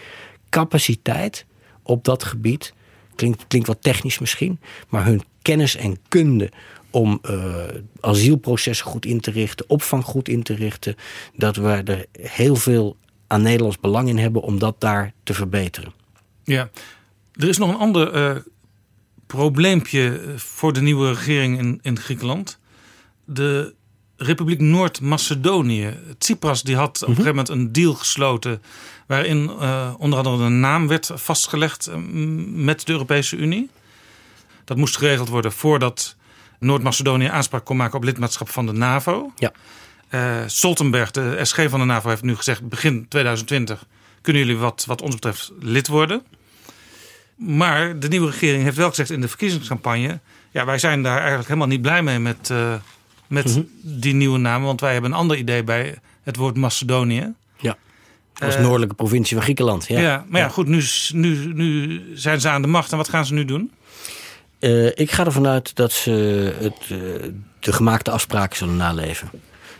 capaciteit op dat gebied, klinkt, klinkt wat technisch misschien, maar hun kennis en kunde om uh, asielprocessen goed in te richten, opvang goed in te richten, dat we er heel veel aan Nederlands belang in hebben om dat daar te verbeteren. Ja, er is nog een ander uh, probleempje voor de nieuwe regering in, in Griekenland. De Republiek Noord-Macedonië. Tsipras die had op een gegeven moment een deal gesloten. waarin uh, onder andere een naam werd vastgelegd met de Europese Unie. Dat moest geregeld worden voordat Noord-Macedonië aanspraak kon maken op lidmaatschap van de NAVO. Ja. Uh, Stoltenberg, de SG van de NAVO, heeft nu gezegd: begin 2020 kunnen jullie wat, wat ons betreft lid worden. Maar de nieuwe regering heeft wel gezegd in de verkiezingscampagne: ja, wij zijn daar eigenlijk helemaal niet blij mee met, uh, met -hmm. die nieuwe naam, want wij hebben een ander idee bij het woord Macedonië. Ja. Als uh, noordelijke provincie van Griekenland. Ja, ja maar ja, ja, goed, nu, nu, nu zijn ze aan de macht en wat gaan ze nu doen? Ik ga ervan uit dat ze het, de gemaakte afspraken zullen naleven.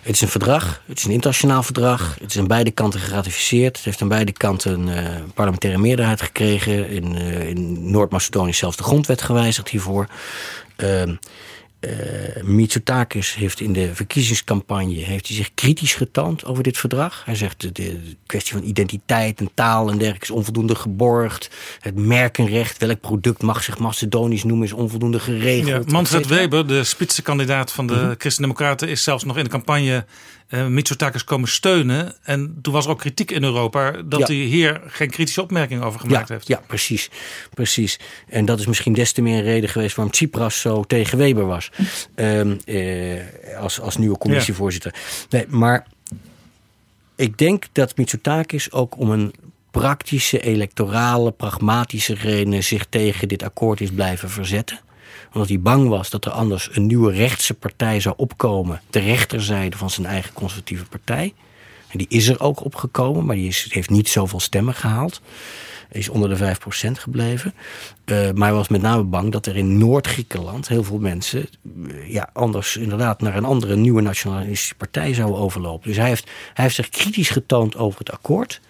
Het is een verdrag, het is een internationaal verdrag. Het is aan beide kanten geratificeerd. Het heeft aan beide kanten een uh, parlementaire meerderheid gekregen. In, uh, in Noord-Macedonië zelfs de grondwet gewijzigd hiervoor. Uh, uh, Mitsotakis heeft in de verkiezingscampagne heeft hij zich kritisch getoond over dit verdrag. Hij zegt de, de kwestie van identiteit en taal en dergelijke is onvoldoende geborgd. Het merkenrecht, welk product mag zich Macedonisch noemen, is onvoldoende geregeld. Ja, Manfred Weber, de spitsenkandidaat van de mm -hmm. Christen-Democraten, is zelfs nog in de campagne uh, Mitsotakis komen steunen. En toen was er ook kritiek in Europa dat ja. hij hier geen kritische opmerking over gemaakt ja, heeft. Ja, precies, precies. En dat is misschien des te meer een reden geweest waarom Tsipras zo tegen Weber was. Um, uh, als, als nieuwe commissievoorzitter. Nee, maar ik denk dat Mitsotakis ook om een praktische, electorale, pragmatische reden zich tegen dit akkoord is blijven verzetten omdat hij bang was dat er anders een nieuwe rechtse partij zou opkomen. De rechterzijde van zijn eigen conservatieve partij. En die is er ook opgekomen, maar die is, heeft niet zoveel stemmen gehaald. Is onder de 5% gebleven. Uh, maar hij was met name bang dat er in Noord-Griekenland heel veel mensen. Uh, ja, anders inderdaad naar een andere nieuwe nationalistische partij zouden overlopen. Dus hij heeft, hij heeft zich kritisch getoond over het akkoord.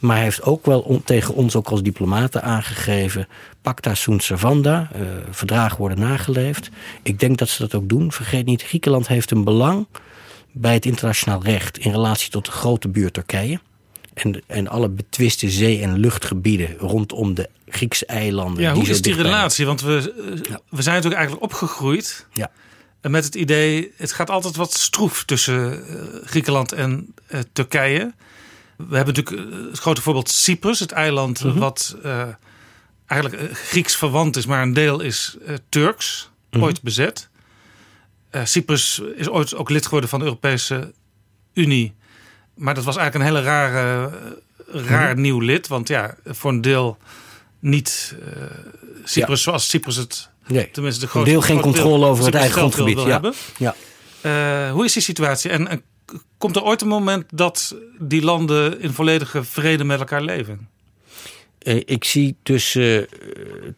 Maar hij heeft ook wel tegen ons, ook als diplomaten, aangegeven... pacta sunt servanda, eh, verdragen worden nageleefd. Ik denk dat ze dat ook doen. Vergeet niet, Griekenland heeft een belang bij het internationaal recht... in relatie tot de grote buurt Turkije. En, en alle betwiste zee- en luchtgebieden rondom de Griekse eilanden. Ja, hoe is die relatie? Want we, eh, we zijn natuurlijk eigenlijk opgegroeid Ja. En met het idee, het gaat altijd wat stroef tussen eh, Griekenland en eh, Turkije. We hebben natuurlijk eh, het grote voorbeeld Cyprus, het eiland Mhm. wat eh, eigenlijk eh, Grieks verwant is, maar een deel is eh, Turks, Mhm. ooit bezet. Eh, Cyprus is ooit ook lid geworden van de Europese Unie. Maar dat was eigenlijk een hele rare, eh, raar Mhm. nieuw lid. Want ja, voor een deel niet eh, Cyprus zoals Cyprus het Nee. Tenminste, de grootste deel geen deel controle over het eigen wil- grondgebied. wil Ja. hebben. Ja. Eh, hoe is die situatie? En, en komt er ooit een moment dat die landen in volledige vrede met elkaar leven? Eh, Ik zie tussen eh,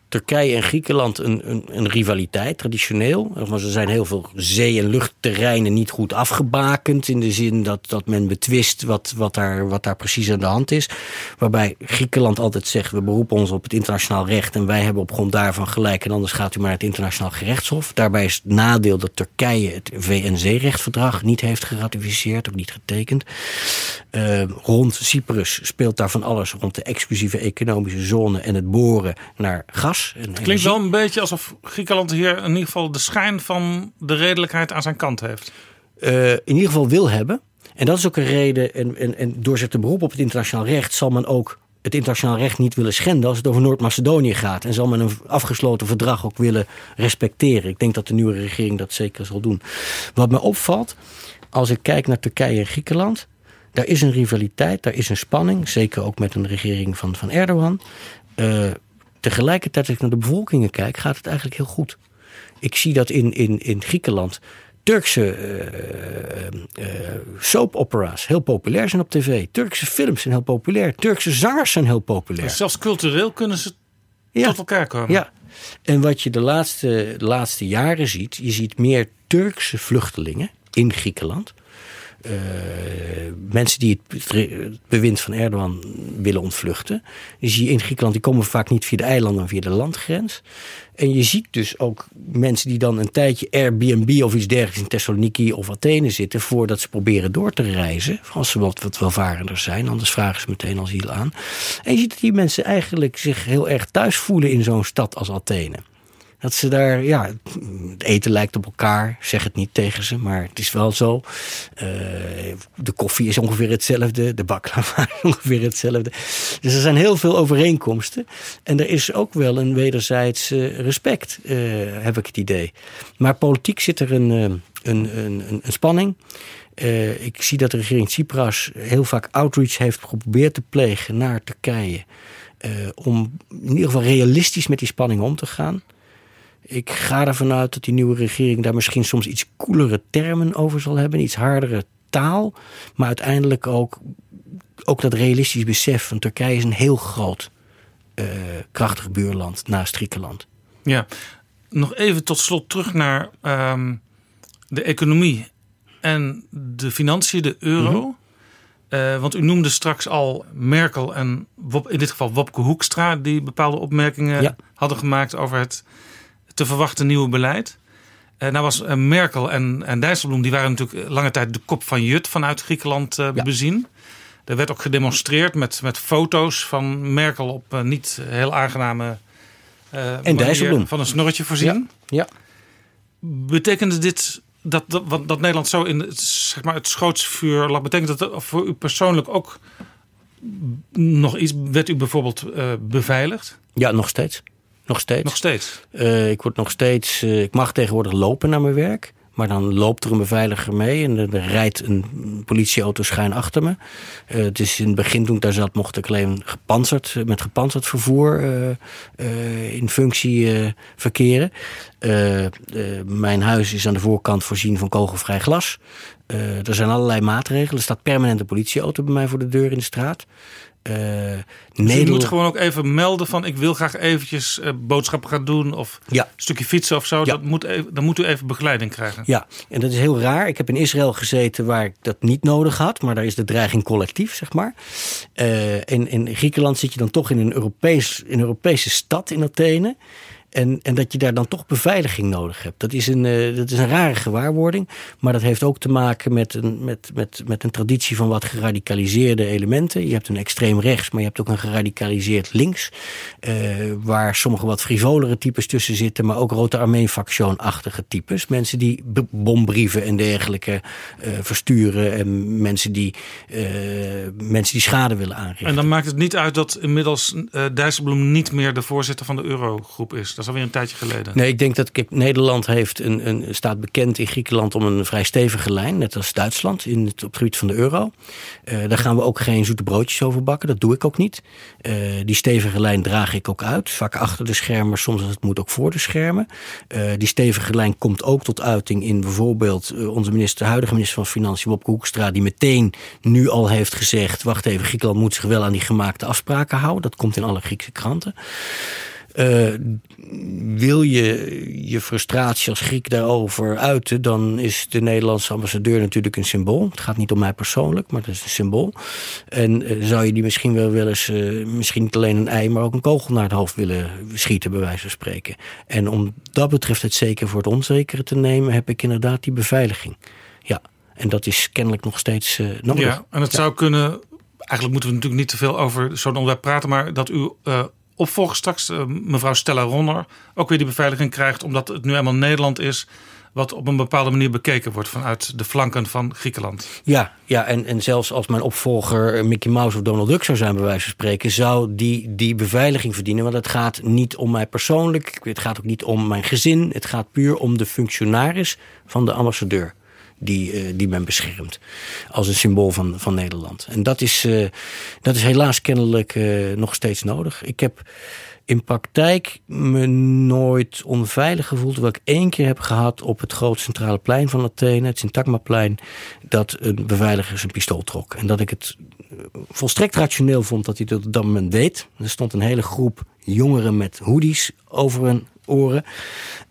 Turkije en Griekenland een, een, een rivaliteit, traditioneel. Er zijn heel veel zee- en luchtterreinen niet goed afgebakend. In de zin dat, dat men betwist wat, wat, daar, wat daar precies aan de hand is. Waarbij Griekenland altijd zegt, we beroepen ons op het internationaal recht... en wij hebben op grond daarvan gelijk en anders gaat u maar naar het internationaal gerechtshof. Daarbij is het nadeel dat Turkije het VN-zeerechtverdrag niet heeft geratificeerd, ook niet getekend. Eh, rond Cyprus speelt daar van alles rond de exclusieve economische zone en het boren naar gas. En Het klinkt wel een beetje alsof Griekenland hier in ieder geval de schijn van de redelijkheid aan zijn kant heeft. eh, in ieder geval wil hebben. En dat is ook een reden. En, en, en door zich te beroepen op het internationaal recht zal men ook het internationaal recht niet willen schenden als het over Noord-Macedonië gaat. En zal men een afgesloten verdrag ook willen respecteren. Ik denk dat de nieuwe regering dat zeker zal doen. Wat me opvalt, als ik kijk naar Turkije en Griekenland. Daar is een rivaliteit, daar is een spanning. Zeker ook met een regering van, van Erdogan. Eh, tegelijkertijd, als ik naar de bevolkingen kijk, gaat het eigenlijk heel goed. Ik zie dat in, in, in Griekenland Turkse eh, eh, soap opera's heel populair zijn op tv. Turkse films zijn heel populair. Turkse zangers zijn heel populair. Dus zelfs cultureel kunnen ze Ja. tot elkaar komen. Ja. En wat je de laatste, de laatste jaren ziet, je ziet meer Turkse vluchtelingen in Griekenland. Eh, mensen die het, bewind van Erdogan willen ontvluchten. Je in Griekenland, die komen vaak niet via de eilanden, maar via de landgrens. En je ziet dus ook mensen die dan een tijdje Airbnb of iets dergelijks in Thessaloniki of Athene zitten. voordat ze proberen door te reizen. Als ze wat, wat welvarender zijn, anders vragen ze meteen asiel aan. En je ziet dat die mensen eigenlijk zich heel erg thuis voelen in zo'n stad als Athene. Dat ze daar, ja, het eten lijkt op elkaar. Zeg het niet tegen ze, maar het is wel zo. Eh, de koffie is ongeveer hetzelfde. De baklava is <laughs> ongeveer hetzelfde. Dus er zijn heel veel overeenkomsten. En er is ook wel een wederzijds respect, eh, heb ik het idee. Maar politiek zit er een, eh, een, een, een, spanning. Ik zie dat de regering Tsipras heel vaak outreach heeft geprobeerd te plegen naar Turkije. om in ieder geval realistisch met die spanning om te gaan. Ik ga ervan uit dat die nieuwe regering daar misschien soms iets koelere termen over zal hebben, iets hardere taal, maar uiteindelijk ook, ook dat realistisch besef van Turkije is een heel groot, eh, krachtig buurland naast Griekenland. Ja. Nog even tot slot terug naar ehm, de economie en de financiën, de euro. Mhm. Eh, want u noemde straks al Merkel en Wop, in dit geval Wopke Hoekstra... die bepaalde opmerkingen Ja. hadden gemaakt over het te verwachten nieuwe beleid. Eh nou was eh, Merkel en, en Dijsselbloem... die waren natuurlijk lange tijd de kop van Jut vanuit Griekenland eh, Ja. bezien. Er werd ook gedemonstreerd met, met foto's van Merkel op eh, niet heel aangename... eh, manier Dijsselbloem. Van een snorretje voorzien. Ja. Betekende dit dat, dat, dat Nederland zo in het, zeg maar, het schootsvuur lag? Betekent dat voor u persoonlijk ook nog iets? Werd u bijvoorbeeld eh, beveiligd? Ja, nog steeds. Nog steeds. Nog steeds? Eh, ik word nog steeds. eh, ik mag tegenwoordig lopen naar mijn werk. Maar dan loopt er een beveiliger mee en er, rijdt een politieauto schuin achter me. Eh, dus in het begin toen ik daar zat, mocht ik alleen gepantserd, met gepantserd vervoer in functie verkeren. Mijn huis is aan de voorkant voorzien van kogelvrij glas. Er zijn allerlei maatregelen. Er staat permanent een politieauto bij mij voor de deur in de straat. Uh, dus je moet gewoon ook even melden van ik wil graag eventjes uh, boodschappen gaan doen of ja. een stukje fietsen of zo. Ja. Dat moet even, dan moet u even begeleiding krijgen. Ja, en dat is heel raar. Ik heb in Israël gezeten waar ik dat niet nodig had, maar daar is de dreiging collectief, zeg maar. Uh, in, in Griekenland zit je dan toch in een, Europees, in een Europese stad in Athene. En, en dat je daar dan toch beveiliging nodig hebt. Dat is, een, uh, dat is een rare gewaarwording. Maar dat heeft ook te maken met een, met, met, met een traditie van wat geradicaliseerde elementen. Je hebt een extreem rechts, maar je hebt ook een geradicaliseerd links. Uh, waar sommige wat frivolere types tussen zitten. Maar ook Rote Armee-factionachtige types. Mensen die bombrieven en dergelijke uh, versturen. En mensen die, mensen die schade willen aanrichten. En dan maakt het niet uit dat inmiddels Dijsselbloem niet meer de voorzitter van de Eurogroep is. Is alweer een tijdje geleden. Nee, ik denk dat Nederland heeft een, een, staat bekend in Griekenland om een vrij stevige lijn. Net als Duitsland in het, op het gebied van de euro. Uh, daar gaan we ook geen zoete broodjes over bakken. Dat doe ik ook niet. Uh, die stevige lijn draag ik ook uit. Vaak achter de schermen, soms als het moet ook voor de schermen. Uh, die stevige lijn komt ook tot uiting in bijvoorbeeld onze minister, huidige minister van Financiën, Wopke Hoekstra. Die meteen nu al heeft gezegd, wacht even, Griekenland moet zich wel aan die gemaakte afspraken houden. Dat komt in alle Griekse kranten. Uh, wil je je frustratie als Griek daarover uiten, dan is de Nederlandse ambassadeur natuurlijk een symbool. Het gaat niet om mij persoonlijk, maar het is een symbool. En uh, zou je die misschien wel wel eens, uh, misschien niet alleen een ei, maar ook een kogel naar het hoofd willen schieten, bij wijze van spreken. En om dat betreft het zeker voor het onzekere te nemen, heb ik inderdaad die beveiliging. Ja, en dat is kennelijk nog steeds nodig. Ja, en het ja. zou kunnen. Eigenlijk moeten we natuurlijk niet te veel over zo'n onderwerp praten, maar dat u opvolger straks, uh, mevrouw Stella Ronner, ook weer die beveiliging krijgt, omdat het nu eenmaal Nederland is. Wat op een bepaalde manier bekeken wordt vanuit de flanken van Griekenland. Ja, ja en, en zelfs als mijn opvolger Mickey Mouse of Donald Duck zou zijn, bij wijze van spreken, zou die die beveiliging verdienen. Want het gaat niet om mij persoonlijk, het gaat ook niet om mijn gezin. Het gaat puur om de functionaris van de ambassadeur die, uh, die men beschermt. Als een symbool van, van Nederland. En dat is, uh, dat is helaas kennelijk uh, nog steeds nodig. Ik heb in praktijk me nooit onveilig gevoeld. Terwijl ik één keer heb gehad op het groot centrale plein van Athene, het Syntagmaplein, dat een beveiliger zijn pistool trok. En dat ik het volstrekt rationeel vond dat hij dat op dat moment deed. Er stond een hele groep jongeren met hoodies over hun oren.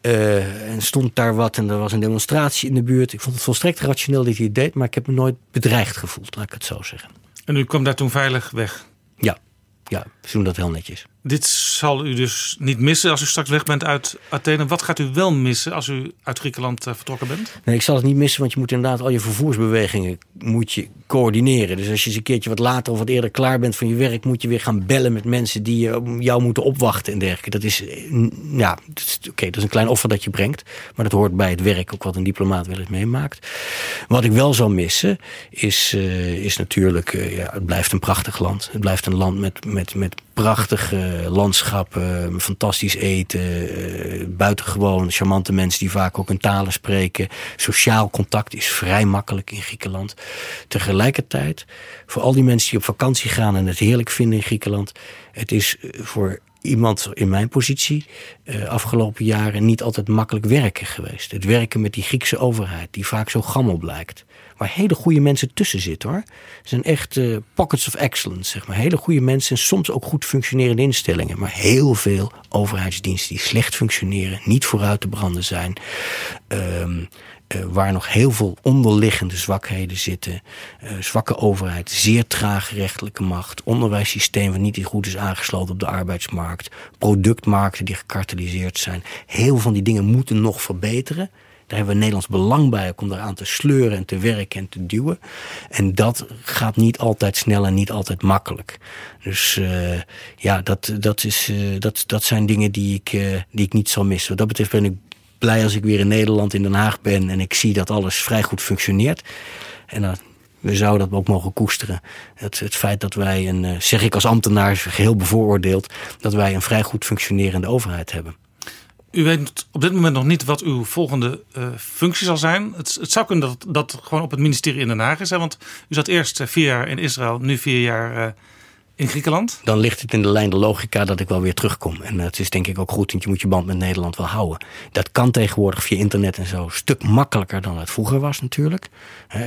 Uh, en stond daar wat en er was een demonstratie in de buurt. Ik vond het volstrekt rationeel dat hij het deed, maar ik heb me nooit bedreigd gevoeld, laat ik het zo zeggen. En u kwam daar toen veilig weg? Ja, ja, ze doen dat heel netjes. Dit zal u dus niet missen als u straks weg bent uit Athene. Wat gaat u wel missen als u uit Griekenland uh, vertrokken bent? Nee, ik zal het niet missen, want je moet inderdaad al je vervoersbewegingen moet je coördineren. Dus als je eens een keertje wat later of wat eerder klaar bent van je werk, moet je weer gaan bellen met mensen die jou moeten opwachten en dergelijke. Dat is, ja, oké, dat is een klein offer dat je brengt, maar dat hoort bij het werk ook wat een diplomaat wel eens meemaakt. Wat ik wel zal missen is, is natuurlijk, ja, het blijft een prachtig land. Het blijft een land met, met, met prachtige landschappen, fantastisch eten, uh, buitengewoon charmante mensen die vaak ook hun talen spreken. Sociaal contact is vrij makkelijk in Griekenland. Tegelijkertijd, voor al die mensen die op vakantie gaan en het heerlijk vinden in Griekenland, het is voor iemand in mijn positie uh, afgelopen jaren niet altijd makkelijk werken geweest. Het werken met die Griekse overheid, die vaak zo gammel blijkt. Waar hele goede mensen tussen zitten hoor. Het zijn echt uh, pockets of excellence, zeg maar. Hele goede mensen en soms ook goed functionerende instellingen. Maar heel veel overheidsdiensten die slecht functioneren, niet vooruit te branden zijn. Um, uh, waar nog heel veel onderliggende zwakheden zitten. Uh, zwakke overheid, zeer trage rechterlijke macht, onderwijssysteem wat niet goed is aangesloten op de arbeidsmarkt, productmarkten die gekarteliseerd zijn. Heel veel van die dingen moeten nog verbeteren. Daar hebben we Nederlands belang bij om eraan te sleuren en te werken en te duwen. En dat gaat niet altijd snel en niet altijd makkelijk. Dus uh, ja, dat, dat, is, uh, dat, dat zijn dingen die ik, uh, die ik niet zal missen. Wat dat betreft ben ik blij als ik weer in Nederland, in Den Haag ben en ik zie dat alles vrij goed functioneert. En we zouden dat ook mogen koesteren. Het, het feit dat wij, een, zeg ik als ambtenaar, geheel bevooroordeeld, dat wij een vrij goed functionerende overheid hebben. U weet op dit moment nog niet wat uw volgende uh, functie zal zijn. Het, het zou kunnen dat dat gewoon op het ministerie in Den Haag is. Want u zat eerst uh, vier jaar in Israël, nu vier jaar uh, in Griekenland. Dan ligt het in de lijn de logica dat ik wel weer terugkom. En het is denk ik ook goed, want je moet je band met Nederland wel houden. Dat kan tegenwoordig via internet en zo een stuk makkelijker dan het vroeger was natuurlijk.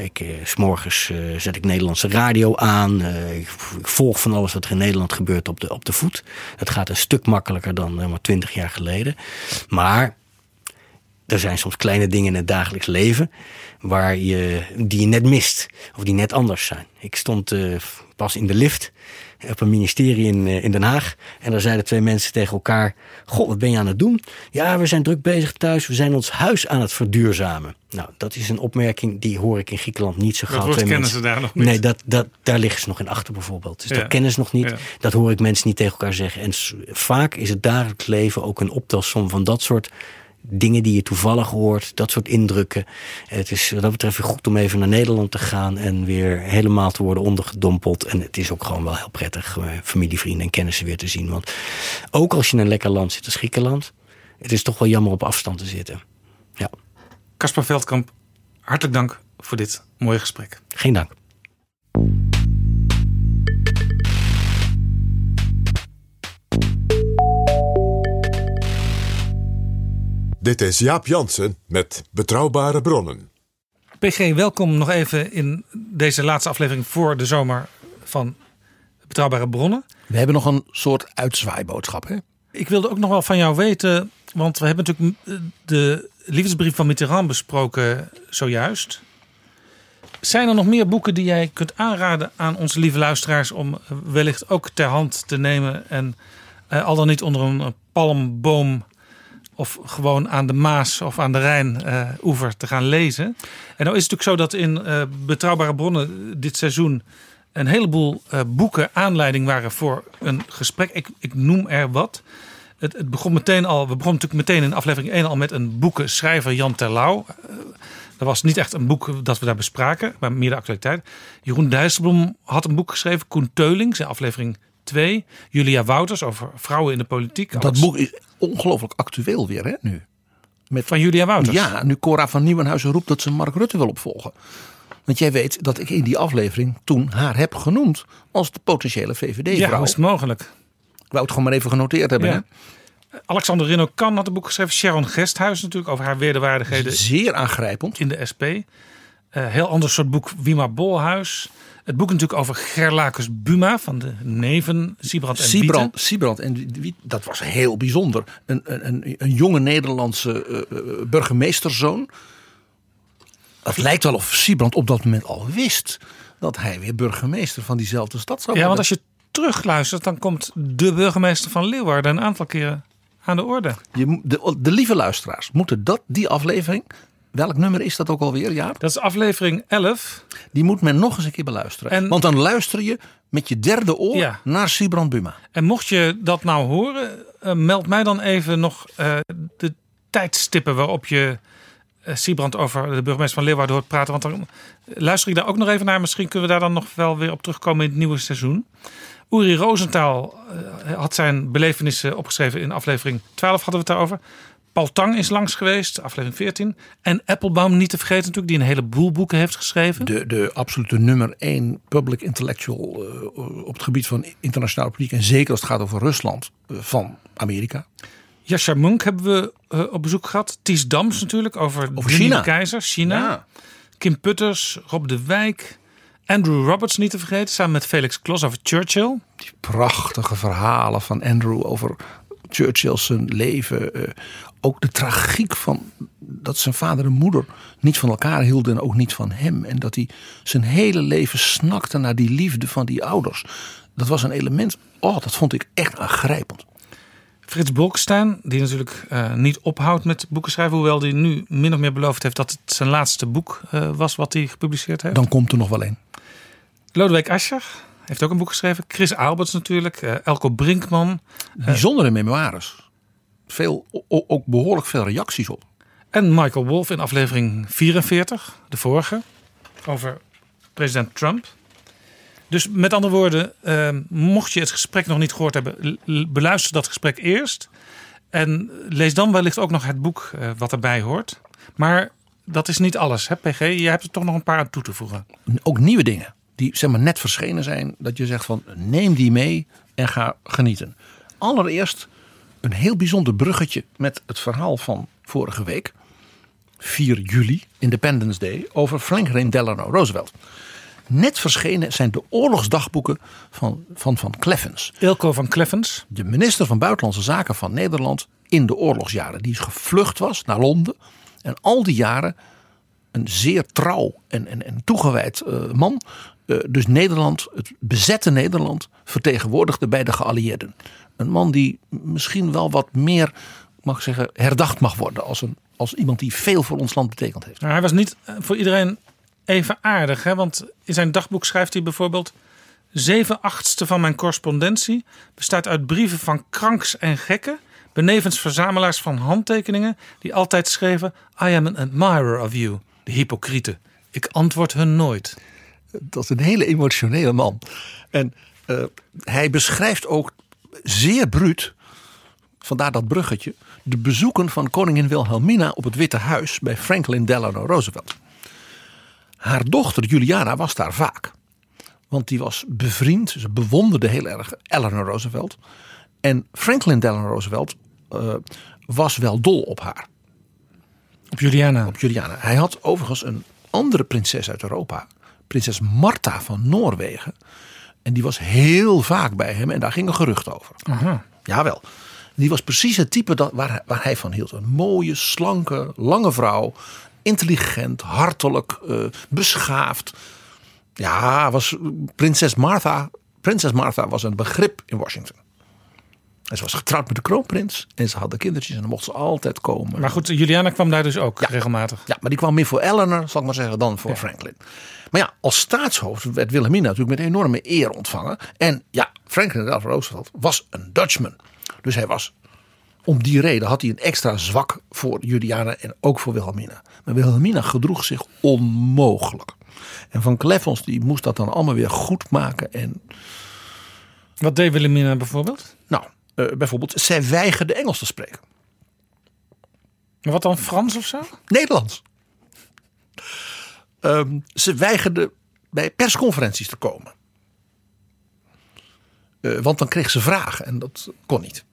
Ik, eh, s'morgens eh, zet ik Nederlandse radio aan. eh, ik, volg van alles wat er in Nederland gebeurt op de, op de voet. Dat gaat een stuk makkelijker dan eh, maar twintig jaar geleden. Maar er zijn soms kleine dingen in het dagelijks leven waar je, die je net mist. Of die net anders zijn. Ik stond eh, pas in de lift op een ministerie in, eh, in Den Haag. En daar zeiden twee mensen tegen elkaar... Goh, wat ben je aan het doen? Ja, we zijn druk bezig thuis. We zijn ons huis aan het verduurzamen. Nou, dat is een opmerking die hoor ik in Griekenland niet zo Dat gauw. woord Twee kennen mensen- ze daar nog niet. Nee, dat, dat, daar liggen ze nog in achter bijvoorbeeld. Dus Ja. dat kennen ze nog niet. Ja. Dat hoor ik mensen niet tegen elkaar zeggen. En vaak is het dagelijks leven ook een optelsom van dat soort dingen die je toevallig hoort, dat soort indrukken. Het is wat dat betreft weer goed om even naar Nederland te gaan en weer helemaal te worden ondergedompeld. En het is ook gewoon wel heel prettig eh, familie, vrienden en kennissen weer te zien. Want ook als je in een lekker land zit als Griekenland, het is toch wel jammer op afstand te zitten. Ja, Caspar Veldkamp, hartelijk dank voor dit mooie gesprek. geen dank. Dit is Jaap Jansen met Betrouwbare Bronnen. PG, welkom nog even in deze laatste aflevering voor de zomer van Betrouwbare Bronnen. We hebben nog een soort uitzwaaiboodschap. Hè? Ik wilde ook nog wel van jou weten, want we hebben natuurlijk de liefdesbrief van Mitterrand besproken zojuist. Zijn er nog meer boeken die jij kunt aanraden aan onze lieve luisteraars om wellicht ook ter hand te nemen en eh, al dan niet onder een palmboom of gewoon aan de Maas of aan de Rijn-oever te gaan lezen? En nou is het natuurlijk zo dat in eh, betrouwbare bronnen dit seizoen een heleboel eh, boeken aanleiding waren voor een gesprek. Ik, ik noem er wat. Het, het begon meteen al, we begonnen natuurlijk meteen in aflevering 1 al met een boekenschrijver Jan Terlouw. Eh, dat was niet echt een boek dat we daar bespraken, maar meer de actualiteit. Jeroen Dijsselbloem had een boek geschreven, Koen Teulings, in aflevering 2. Julia Wouters over vrouwen in de politiek. Dat Alex- boek is ongelooflijk actueel weer hè, nu. Met, van Julia Wouters. Ja, nu Cora van Nieuwenhuizen roept dat ze Mark Rutte wil opvolgen. Want jij weet dat ik in die aflevering toen haar heb genoemd als de potentiële Ja, VVD-vrouw. hoe is het mogelijk? Ik wou het gewoon maar even genoteerd hebben. Ja. Alexander Rino Kan had een boek geschreven. Sharon Gesthuis natuurlijk over haar Hè? wederwaardigheden Zeer aangrijpend. in de SP. Eh, heel ander soort boek Wima Bolhuis. Het boek natuurlijk over Gerlacus Buma van de neven Siebrand en Wieten. Siebrand, Siebrand en dat was heel bijzonder. Een, een, een, een jonge Nederlandse eh, eh, burgemeesterszoon. Het lijkt wel of Siebrand op dat moment al wist dat hij weer burgemeester van diezelfde stad zou Ja, worden. want als je terugluistert, dan komt de burgemeester van Leeuwarden een aantal keren aan de orde. Je, de, de lieve luisteraars moeten dat, die aflevering, welk nummer is dat ook alweer, Jaap? Dat is aflevering 11. Die moet men nog eens een keer beluisteren. En- Want dan luister je met je derde oor Ja. naar Siebrand Buma. En mocht je dat nou horen, eh, meld mij dan even nog eh, de tijdstippen waarop je eh Siebrand over de burgemeester van Leeuwarden hoort praten. Want dan luister ik daar ook nog even naar. Misschien kunnen we daar dan nog wel weer op terugkomen in het nieuwe seizoen. Uri Rosenthal had zijn belevenissen opgeschreven in aflevering 12 hadden we het daarover. Paul Tang is langs geweest, aflevering 14. En Applebaum niet te vergeten natuurlijk, die een heleboel boeken heeft geschreven. De, de absolute nummer één public intellectual eh, op het gebied van internationale politiek. En zeker als het gaat over Rusland eh, van Amerika. Jascha Munk hebben we eh, op bezoek gehad. Ties Dams natuurlijk over, Over de China. keizer, China. Ja. Kim Putters, Rob de Wijk. Andrew Roberts niet te vergeten, samen met Felix Klos over Churchill. Die prachtige verhalen van Andrew over Churchill's zijn leven. eh, ook de tragiek van dat zijn vader en moeder niet van elkaar hielden en ook niet van hem. En dat hij zijn hele leven snakte naar die liefde van die ouders. Dat was een element, oh dat vond ik echt aangrijpend. Frits Bolkestein, die natuurlijk eh, niet ophoudt met boeken schrijven. Hoewel hij nu min of meer beloofd heeft dat het zijn laatste boek eh, was wat hij gepubliceerd heeft. Dan komt er nog wel een. Lodewijk Asscher heeft ook een boek geschreven. Chris Alberts natuurlijk. eh, Elko Brinkman. Bijzondere memoires. Veel, ook behoorlijk veel reacties op. En Michael Wolff in aflevering 44, de vorige, over president Trump. Dus met andere woorden, eh, mocht je het gesprek nog niet gehoord hebben, beluister dat gesprek eerst. En lees dan wellicht ook nog het boek eh, wat erbij hoort. Maar dat is niet alles, hè, PG? Je hebt er toch nog een paar aan toe te voegen. Ook nieuwe dingen. Die zeg maar net verschenen zijn, dat je zegt van neem die mee en ga genieten. Allereerst een heel bijzonder bruggetje met het verhaal van vorige week, 4 juli, Independence Day, over Franklin Delano Roosevelt. Net verschenen zijn de oorlogsdagboeken van Van, van Kleffens. Ilko van Kleffens. De minister van Buitenlandse Zaken van Nederland in de oorlogsjaren. Die gevlucht was naar Londen. En al die jaren een zeer trouw en, en, en toegewijd uh, man. Uh, dus Nederland, het bezette Nederland, vertegenwoordigde bij de geallieerden. Een man die misschien wel wat meer, mag ik zeggen, herdacht mag worden. Als, een, als iemand die veel voor ons land betekend heeft. Hij was niet eh, voor iedereen even aardig. Hè? Want in zijn dagboek schrijft hij bijvoorbeeld... Zeven achtste van mijn correspondentie bestaat uit brieven van kranks en gekken... benevens verzamelaars van handtekeningen... die altijd schreven... I am an admirer of you, de hypocrieten. Ik antwoord hun nooit. Dat is een hele emotionele man. En uh, hij beschrijft ook zeer bruut... vandaar dat bruggetje... de bezoeken van koningin Wilhelmina op het Witte Huis... bij Franklin Delano Roosevelt. Haar dochter Juliana was daar vaak. Want die was bevriend, ze bewonderde heel erg Eleanor Roosevelt. En Franklin Delano Roosevelt uh, was wel dol op haar. Op Juliana? Op Juliana. Hij had overigens een andere prinses uit Europa. Prinses Marta van Noorwegen. En die was heel vaak bij hem en daar ging een gerucht over. Aha. Jawel. Die was precies het type dat, waar, waar hij van hield. Een mooie, slanke, lange vrouw intelligent, hartelijk, uh, beschaafd. Ja, was prinses Martha. Prinses Martha was een begrip in Washington. En ze was getrouwd met de kroonprins. En ze hadden kindertjes en dan mocht ze altijd komen. Maar goed, Juliana kwam daar dus ook regelmatig. Ja, maar die kwam meer voor Eleanor, zal ik maar zeggen, dan voor ja. Franklin. Maar ja, als staatshoofd werd Wilhelmina natuurlijk met enorme eer ontvangen. En ja, Franklin Delano Roosevelt was een Dutchman. Dus hij was om die reden had hij een extra zwak voor Juliana en ook voor Wilhelmina. Maar Wilhelmina gedroeg zich onmogelijk. En Van Kleffels die moest dat dan allemaal weer goed maken. En... Wat deed Wilhelmina bijvoorbeeld? Nou, uh, bijvoorbeeld, zij weigerde Engels te spreken. Maar wat dan Frans of zo? Nederlands. Um, ze weigerde bij persconferenties te komen. Uh, want dan kreeg ze vragen en dat kon niet.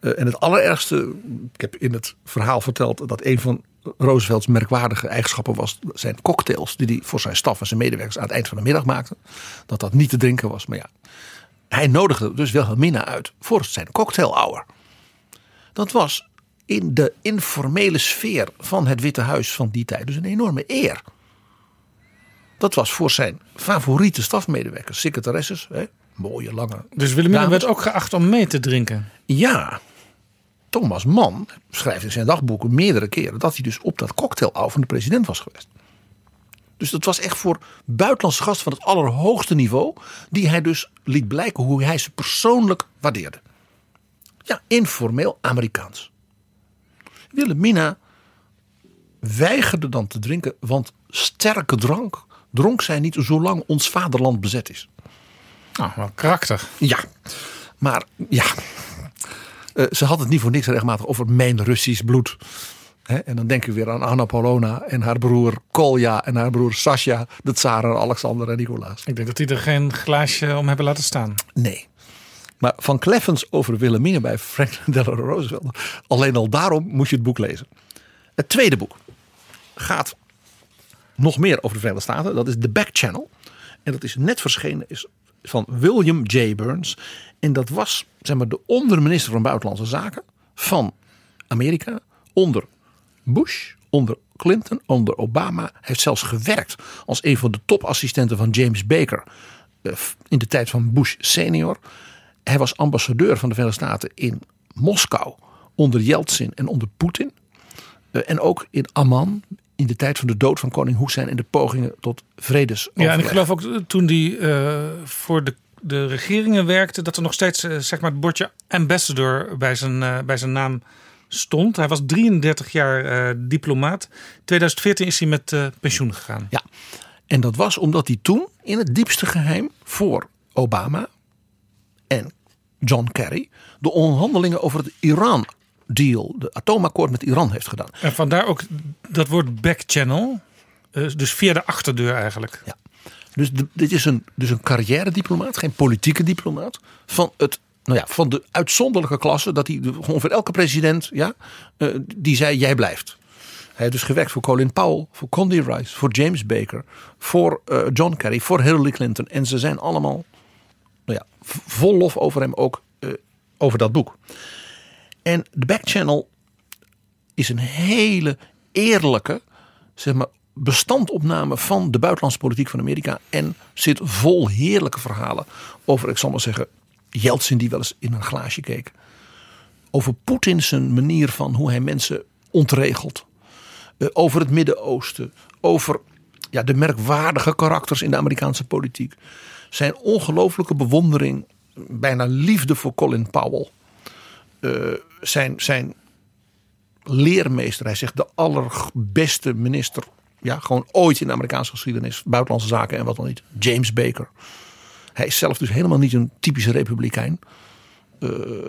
Uh, en het allerergste, ik heb in het verhaal verteld dat een van Roosevelts merkwaardige eigenschappen was zijn cocktails die hij voor zijn staf en zijn medewerkers aan het eind van de middag maakte. Dat dat niet te drinken was, maar ja. Hij nodigde dus Wilhelmina uit voor zijn cocktail hour. Dat was in de informele sfeer van het Witte Huis van die tijd dus een enorme eer. Dat was voor zijn favoriete stafmedewerkers, secretaresses, hè, mooie lange. Dus Wilhelmina werd ook geacht om mee te drinken? Ja. Thomas Mann schrijft in zijn dagboeken meerdere keren dat hij dus op dat cocktail van de president was geweest. Dus dat was echt voor buitenlandse gasten van het allerhoogste niveau, die hij dus liet blijken hoe hij ze persoonlijk waardeerde. Ja, informeel Amerikaans. Wilhelmina weigerde dan te drinken, want sterke drank dronk zij niet zolang ons vaderland bezet is. Nou, wel karakter. Ja, maar ja, uh, ze had het niet voor niks regelmatig over mijn Russisch bloed. En dan denk ik weer aan Anna Polona en haar broer Kolja en haar broer Sasha, de tsaren Alexander en Nicolaas. Ik denk dat die er geen glaasje om hebben laten staan. Nee. Maar van Kleffens over Wilhelmina bij Franklin <laughs> Delano Roosevelt. Alleen al daarom moet je het boek lezen. Het tweede boek gaat nog meer over de Verenigde Staten. Dat is The Back Channel. En dat is net verschenen is van William J. Burns. En dat was zeg maar, de onderminister van Buitenlandse Zaken van Amerika. Onder Bush, onder Clinton, onder Obama. Heeft zelfs gewerkt als een van de topassistenten van James Baker. eh, In de tijd van Bush senior. Hij was ambassadeur van de Verenigde Staten in Moskou. Onder Yeltsin en onder Poetin. Eh, En ook in Amman. In de tijd van de dood van koning Hussein. En de pogingen tot vredesoverleg. Ja, en ik geloof ook eh, toen die voor de, de regeringen werkte, dat er nog steeds zeg maar het bordje ambassador bij zijn, bij zijn naam stond. Hij was 33 jaar diplomaat. 2014 is hij met pensioen gegaan. Ja, en dat was omdat hij toen in het diepste geheim voor Obama en John Kerry de onderhandelingen over het Iran deal, de atoomakkoord met Iran heeft gedaan. En vandaar ook dat woord back channel, dus via de achterdeur eigenlijk. Ja. Dus de- dit is een, dus een carrière diplomaat, geen politieke diplomaat. Van, het, nou ja, van de uitzonderlijke klasse dat hij ongeveer elke president, ja, eh, die zei jij blijft. Hij heeft dus gewerkt voor Colin Powell, voor Condi Rice, voor James Baker, voor eh, John Kerry, voor Hillary Clinton. En ze zijn allemaal nou ja, vol lof over hem ook eh, over dat boek. En de Back Channel is een hele eerlijke zeg maar, bestandopname van de buitenlandse politiek van Amerika. En zit vol heerlijke verhalen over, ik zal maar zeggen, Yeltsin die wel eens in een glaasje keek. Over Poetin zijn manier van hoe hij mensen ontregelt. Eh, over het Midden-Oosten. Over ja, de merkwaardige karakters in de Amerikaanse politiek. Zijn ongelooflijke bewondering, bijna liefde voor Colin Powell. Eh, zijn, zijn leermeester. Hij zegt de allerbeste minister. Ja, gewoon ooit in de Amerikaanse geschiedenis. Buitenlandse zaken en wat dan niet. James Baker. Hij is zelf dus helemaal niet een typische republikein. Eh,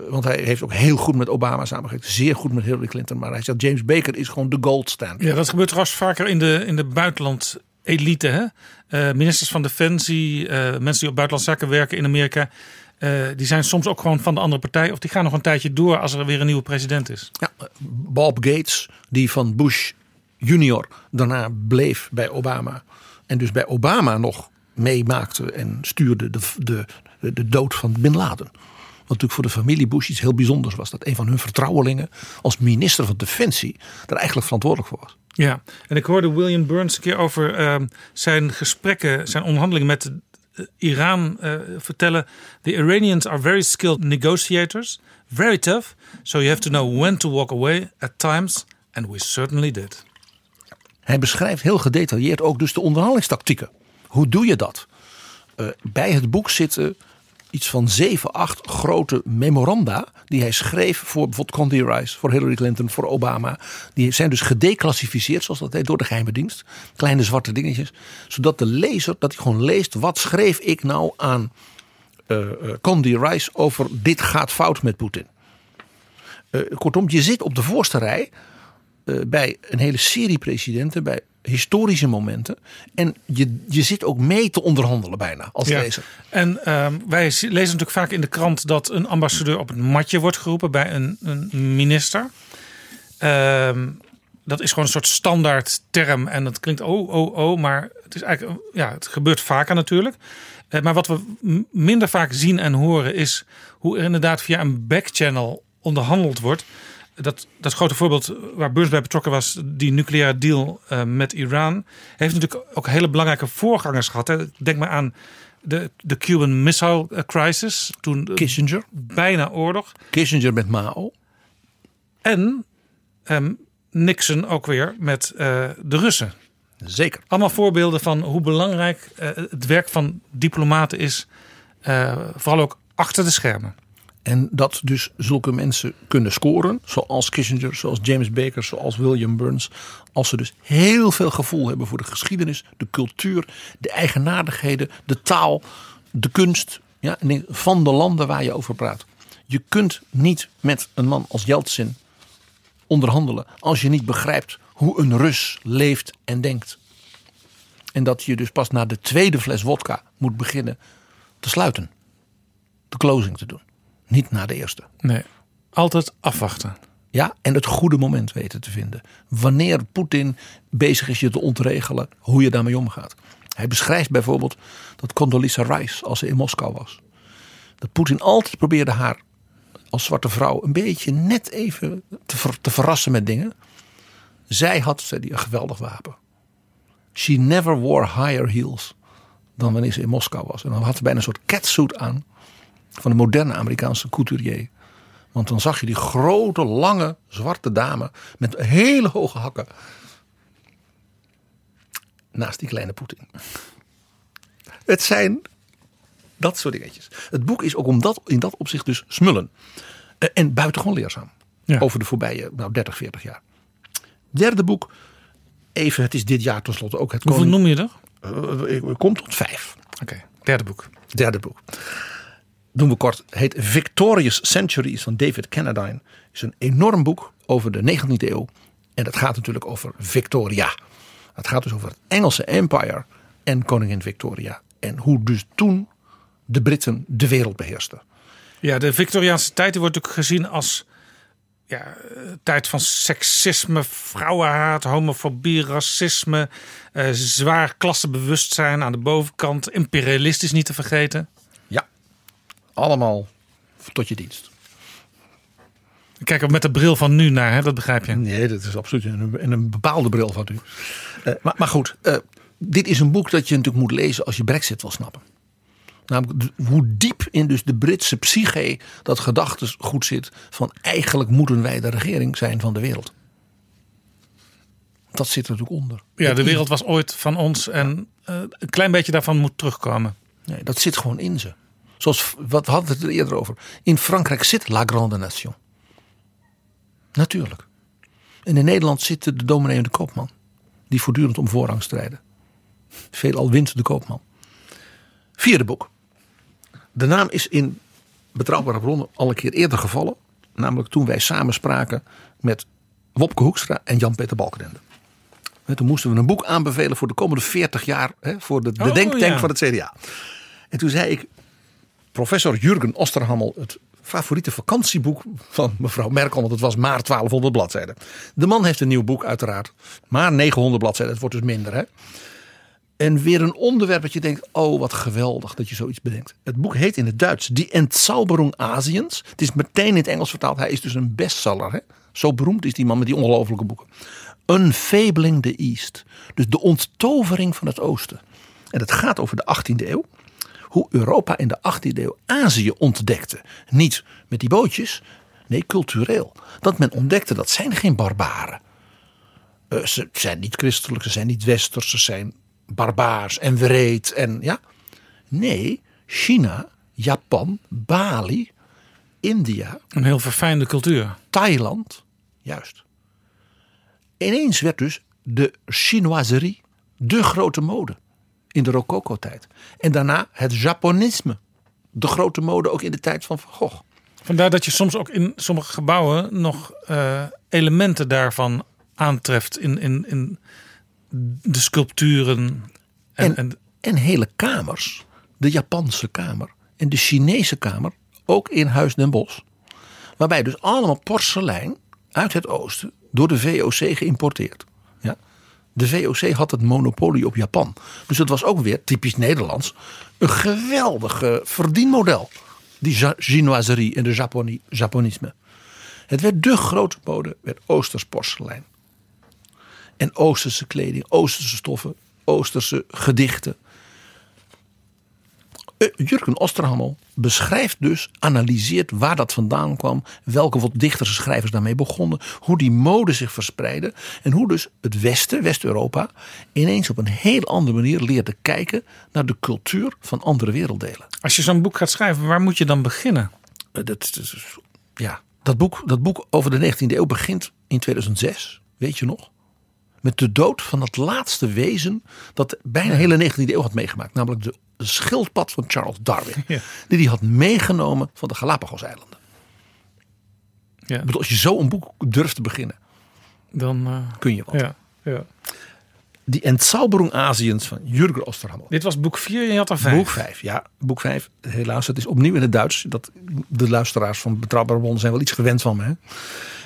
want hij heeft ook heel goed met Obama samengewerkt. Zeer goed met Hillary Clinton. Maar hij zegt James Baker is gewoon de gold standard. Ja, dat gebeurt trouwens vaker in de, in de buitenland elite. Hè? Eh, ministers van Defensie, eh, mensen die op buitenlandse zaken werken in Amerika. die zijn soms ook gewoon van de andere partij. Of die gaan nog een tijdje door als er weer een nieuwe president is. Ja, Bob Gates, die van Bush junior daarna bleef bij Obama. En dus bij Obama nog meemaakte en stuurde de, de, de, dood van Bin Laden. Wat natuurlijk voor de familie Bush iets heel bijzonders was. Dat een van hun vertrouwelingen als minister van Defensie daar eigenlijk verantwoordelijk voor was. Ja, en ik hoorde William Burns een keer over ehm, zijn gesprekken, zijn onderhandelingen met eh, Iran eh, vertellen. The Iranians are very skilled negotiators, very tough. So you have to know when to walk away at times. And we certainly did. Hij beschrijft heel gedetailleerd ook dus de onderhandelingstactieken. Hoe doe je dat? Eh, bij het boek zitten iets van zeven, acht grote memoranda die hij schreef voor bijvoorbeeld Condi Rice, voor Hillary Clinton, voor Obama. Die zijn dus gedeclassificeerd, zoals dat heet, door de geheime dienst. Kleine zwarte dingetjes. Zodat de lezer, dat hij gewoon leest, wat schreef ik nou aan eh, Condi Rice over dit gaat fout met Poetin. Kortom, je zit op de voorste rij bij een hele serie presidenten, bij historische momenten. En je, je zit ook mee te onderhandelen bijna als Ja. lezer. En ehm, wij lezen natuurlijk vaak in de krant dat een ambassadeur op het matje wordt geroepen bij een, een minister. Ehm, dat is gewoon een soort standaard term en dat klinkt oh, oh, oh, maar het is eigenlijk, ja, het gebeurt vaker natuurlijk. Eh, maar wat we minder vaak zien en horen is hoe er inderdaad via een backchannel onderhandeld wordt. Dat, dat grote voorbeeld waar Burns bij betrokken was, die nucleaire deal eh, met Iran, heeft natuurlijk ook hele belangrijke voorgangers gehad. Hè. Denk maar aan de, de Cuban Missile Crisis, toen Kissinger. bijna oorlog. Kissinger met Mao. En ehm, Nixon ook weer met eh, de Russen. Zeker. Allemaal voorbeelden van hoe belangrijk eh, het werk van diplomaten is. vooral ook achter de schermen. En dat dus zulke mensen kunnen scoren, zoals Kissinger, zoals James Baker, zoals William Burns, als ze dus heel veel gevoel hebben voor de geschiedenis, de cultuur, de eigenaardigheden, de taal, de kunst ja, van de landen waar je over praat. Je kunt niet met een man als Yeltsin onderhandelen als je niet begrijpt hoe een Rus leeft en denkt. En dat je dus pas na de tweede fles wodka moet beginnen te sluiten. De closing te doen. Niet na de eerste. Nee, altijd afwachten. Ja, en het goede moment weten te vinden. Wanneer Poetin bezig is je te ontregelen, hoe je daarmee omgaat. Hij beschrijft bijvoorbeeld dat Condoleezza Rice, als ze in Moskou was, dat Poetin altijd probeerde haar als zwarte vrouw een beetje net even te, ver- te verrassen met dingen. Zij had, zei die, een geweldig wapen. She never wore higher heels dan wanneer ze in Moskou was. En dan had ze bijna een soort catsuit aan van een moderne Amerikaanse couturier. Want dan zag je die grote, lange, zwarte dame met hele hoge hakken. Naast die kleine Poetin. Het zijn dat soort dingetjes. Het boek is ook om dat, in dat opzicht dus smullen. Eh, En buitengewoon leerzaam. Ja. Over de voorbije nou, 30, 40 jaar. Derde boek. Even, het is dit jaar tenslotte ook het Hoeveel koning- noem je er? Eh, ik kom tot vijf. Oké, derde boek. Derde boek. Doen we kort. Heet Victorious Centuries van David Cannadine. Is een enorm boek over de 19e eeuw. En dat gaat natuurlijk over Victoria. Het gaat dus over het Engelse Empire en koningin Victoria. En hoe dus toen de Britten de wereld beheersten. Ja, de Victoriaanse tijd wordt natuurlijk gezien als ja, tijd van seksisme, vrouwenhaat, homofobie, racisme, eh, zwaar klassebewustzijn aan de bovenkant, imperialistisch niet te vergeten. Allemaal tot je dienst. Kijk met de bril van nu naar, hè? dat begrijp je. Nee, dat is absoluut een, een, een bepaalde bril van u. Uh, maar, maar goed, uh, dit is een boek dat je natuurlijk moet lezen als je Brexit wil snappen. Namelijk hoe diep in dus de Britse psyche dat gedachtegoed zit van eigenlijk moeten wij de regering zijn van de wereld. Dat zit er natuurlijk onder. Ja, de wereld was ooit van ons en uh, een klein beetje daarvan moet terugkomen. Nee, dat zit gewoon in ze. Zoals, wat we hadden het er eerder over. In Frankrijk zit la grande nation. Natuurlijk. En in Nederland zitten de dominee en de koopman. Die voortdurend om voorrang strijden. Veelal wint de koopman. Vierde boek. De naam is in betrouwbare bronnen al een keer eerder gevallen. Namelijk toen wij samen spraken met Wopke Hoekstra en Jan-Peter Balkenende. Toen moesten we een boek aanbevelen voor de komende 40 jaar. Hè, voor de, de oh, denktank ja. van het CDA. En toen zei ik, professor Jurgen Osterhammel, het favoriete vakantieboek van mevrouw Merkel. Want het was maar 1200 bladzijden. De man heeft een nieuw boek uiteraard. Maar 900 bladzijden, het wordt dus minder hè. En weer een onderwerp dat je denkt, oh wat geweldig dat je zoiets bedenkt. Het boek heet in het Duits Die Entzauberung Aziens. Het is meteen in het Engels vertaald. Hij is dus een bestseller. Hè? Zo beroemd is die man met die ongelofelijke boeken. Unfabling the East. Dus de onttovering van het Oosten. En het gaat over de 18e eeuw. Hoe Europa in de 18e eeuw Azië ontdekte. Niet met die bootjes, nee cultureel. Dat men ontdekte dat zijn geen barbaren. Uh, ze zijn niet christelijk, ze zijn niet westers, ze zijn barbaars en wreed. En, ja. Nee, China, Japan, Bali, India. Een heel verfijnde cultuur. Thailand, juist. Ineens werd dus de chinoiserie de grote mode in de rococo-tijd. En daarna het Japonisme. De grote mode ook in de tijd van Van Gogh. Vandaar dat je soms ook in sommige gebouwen nog uh, elementen daarvan aantreft in, in, in de sculpturen. En, en, en, hele kamers. De Japanse kamer en de Chinese kamer. Ook in Huis den Bosch. Waarbij dus allemaal porselein uit het oosten door de VOC geïmporteerd. De VOC had het monopolie op Japan. Dus dat was ook weer typisch Nederlands. Een geweldig verdienmodel. Die chinoiserie en de Japoni Japonisme. Het werd de grote mode, werd Oosters porselein. En Oosterse kleding, Oosterse stoffen, Oosterse gedichten. Eh, Jurgen Osterhammel beschrijft dus, analyseert waar dat vandaan kwam, welke wat dichters en schrijvers daarmee begonnen, hoe die mode zich verspreidde en hoe dus het Westen, West-Europa, ineens op een heel andere manier leerde kijken naar de cultuur van andere werelddelen. Als je zo'n boek gaat schrijven, waar moet je dan beginnen? Eh, dat, ja, dat, boek, dat boek over de 19e eeuw begint in 2006, weet je nog? Met de dood van het laatste wezen dat bijna de hele 19e eeuw had meegemaakt. Namelijk de schildpad van Charles Darwin. Ja. Die hij had meegenomen van de Galapagos-eilanden. Ja. Bedoel, als je zo een boek durft te beginnen, dan uh, kun je wat. Ja, ja. Die Entzauberung Aziens van Jurgen Osterhammel. Dit was boek 4 en je had er 5. Boek 5, ja. Boek 5, helaas. Het is opnieuw in het Duits. Dat, de luisteraars van Betrouwbare Bronnen zijn wel iets gewend van me. Hè?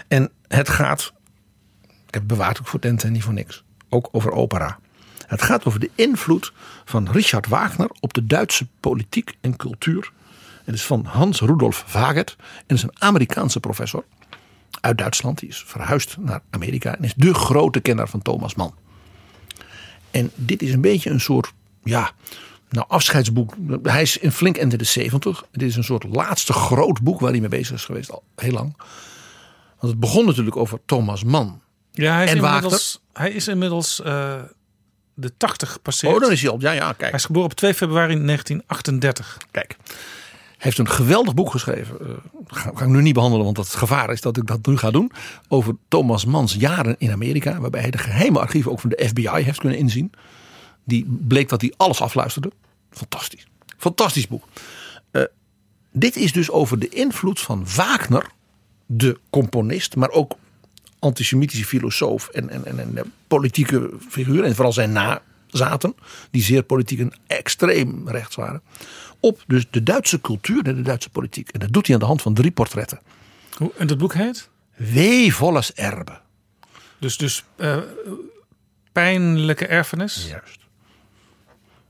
En het gaat heb bewaard ook voor Tenten niet voor niks. Ook over opera. Het gaat over de invloed van Richard Wagner op de Duitse politiek en cultuur. Het is van Hans Rudolf Wagert en is een Amerikaanse professor uit Duitsland. Die is verhuisd naar Amerika en is de grote kenner van Thomas Mann. En dit is een beetje een soort, ja, nou afscheidsboek. Hij is in flink in de 70. Dit is een soort laatste groot boek waar hij mee bezig is geweest al heel lang. Want het begon natuurlijk over Thomas Mann. Ja, hij is en inmiddels, hij is inmiddels uh, de 80 gepasseerd. Oh, dan is hij al. Ja, ja, kijk. Hij is geboren op 2 februari 1938. Kijk. Hij heeft een geweldig boek geschreven. Uh, ga, ga, ik nu niet behandelen, want het gevaar is dat ik dat nu ga doen. Over Thomas Manns jaren in Amerika. Waarbij hij de geheime archieven ook van de FBI heeft kunnen inzien. Die bleek dat hij alles afluisterde. Fantastisch. Fantastisch boek. Uh, dit is dus over de invloed van Wagner, de componist, maar ook antisemitische filosoof en, en, en, en politieke figuur. En vooral zijn zaten, die zeer politiek en extreem rechts waren, op dus de Duitse cultuur en de Duitse politiek. En dat doet hij aan de hand van drie portretten. Hoe, en dat boek heet? Weevolles Erbe. Dus, dus eh, pijnlijke erfenis? Juist.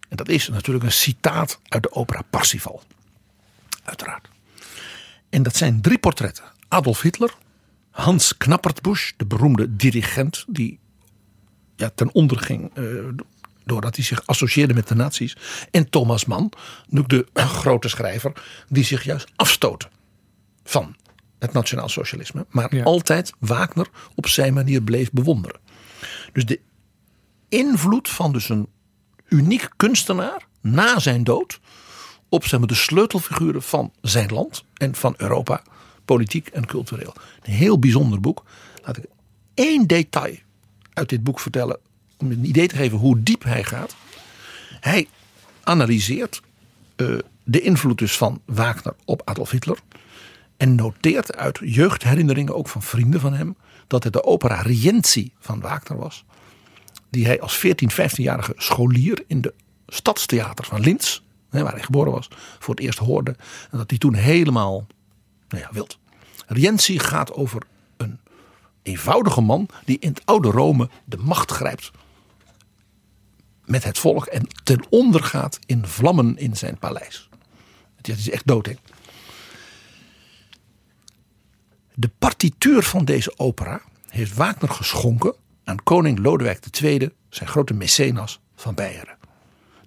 En dat is natuurlijk een citaat uit de opera Parsifal. Uiteraard. En dat zijn drie portretten. Adolf Hitler, Hans Knappertbusch, de beroemde dirigent die ja, ten onder ging eh, doordat hij zich associeerde met de nazi's. En Thomas Mann, de grote schrijver, die zich juist afstootte van het nationaal socialisme. Maar Ja. altijd Wagner op zijn manier bleef bewonderen. Dus de invloed van dus een uniek kunstenaar na zijn dood op zeg maar, de sleutelfiguren van zijn land en van Europa, politiek en cultureel. Een heel bijzonder boek. Laat ik één detail uit dit boek vertellen om een idee te geven hoe diep hij gaat. Hij analyseert eh, de invloed dus van Wagner op Adolf Hitler. En noteert uit jeugdherinneringen, ook van vrienden van hem, dat het de opera Rienzi van Wagner was. Die hij als 14, 15-jarige scholier in de stadstheater van Linz, waar hij geboren was, voor het eerst hoorde. En dat hij toen helemaal nou ja. Rienzi gaat over een eenvoudige man die in het oude Rome de macht grijpt met het volk en ten onder gaat in vlammen in zijn paleis. Het is echt doodeng. De partituur van deze opera heeft Wagner geschonken aan koning Lodewijk II, zijn grote mecenas van Beieren.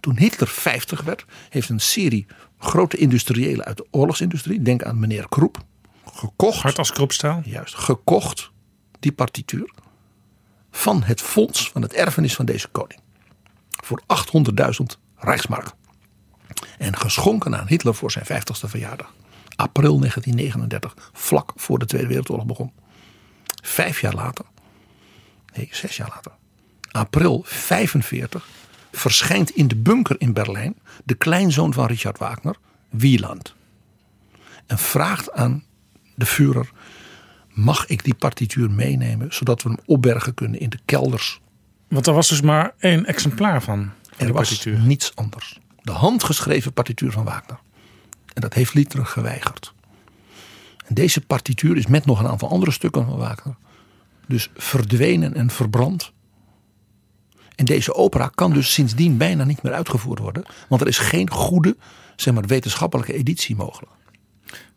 Toen Hitler 50 werd, heeft een serie grote industriëlen uit de oorlogsindustrie, denk aan meneer Kroep, gekocht. Hard als kropstaal. Juist, gekocht die partituur van het fonds van het erfenis van deze koning. Voor 800.000 Rijksmark. En geschonken aan Hitler voor zijn 50ste verjaardag. April 1939, vlak voor de Tweede Wereldoorlog begon. Vijf jaar later, nee, zes jaar later, april 45, verschijnt in de bunker in Berlijn de kleinzoon van Richard Wagner, Wieland. En vraagt aan de Führer: mag ik die partituur meenemen zodat we hem opbergen kunnen in de kelders? Want er was dus maar één exemplaar van. van Er was partituur. niets anders. De handgeschreven partituur van Wagner. En dat heeft Lieder geweigerd. En deze partituur is met nog een aantal andere stukken van Wagner. Dus verdwenen en verbrand. En deze opera kan dus sindsdien bijna niet meer uitgevoerd worden. Want er is geen goede zeg maar, wetenschappelijke editie mogelijk.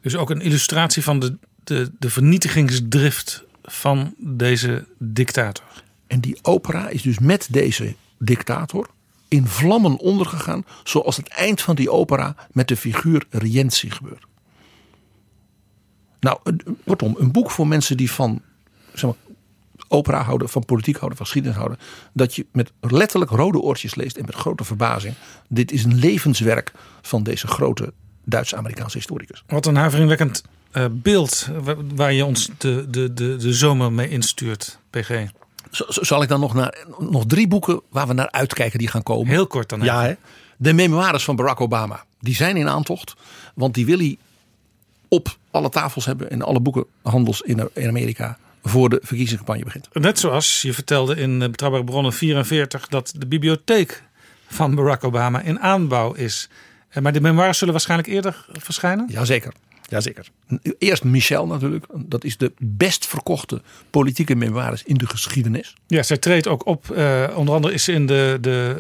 Dus ook een illustratie van de, de, de vernietigingsdrift van deze dictator. En die opera is dus met deze dictator in vlammen ondergegaan. Zoals het eind van die opera met de figuur Rienzi gebeurt. Nou, kortom, een boek voor mensen die van zeg maar, opera houden, van politiek houden, van geschiedenis houden. Dat je met letterlijk rode oortjes leest en met grote verbazing. Dit is een levenswerk van deze grote Duits-Amerikaanse historicus. Wat een huiveringwekkend eh, beeld wa- waar je ons de, de, de, de zomer mee instuurt, PG. Z- Zal ik dan nog, naar, nog drie boeken waar we naar uitkijken die gaan komen? Heel kort dan. Ja, hè? De memoires van Barack Obama. Die zijn in aantocht. Want die wil hij op alle tafels hebben. In alle boekenhandels in Amerika. Voor de verkiezingscampagne begint. Net zoals je vertelde in eh, Betrouwbare Bronnen 44 dat de bibliotheek van Barack Obama in aanbouw is. Eh, Maar de memoires zullen waarschijnlijk eerder verschijnen? Jazeker. Jazeker. Eerst Michel natuurlijk. Dat is de best verkochte politieke memoires in de geschiedenis. Ja, zij treedt ook op. eh, onder andere is ze in de, de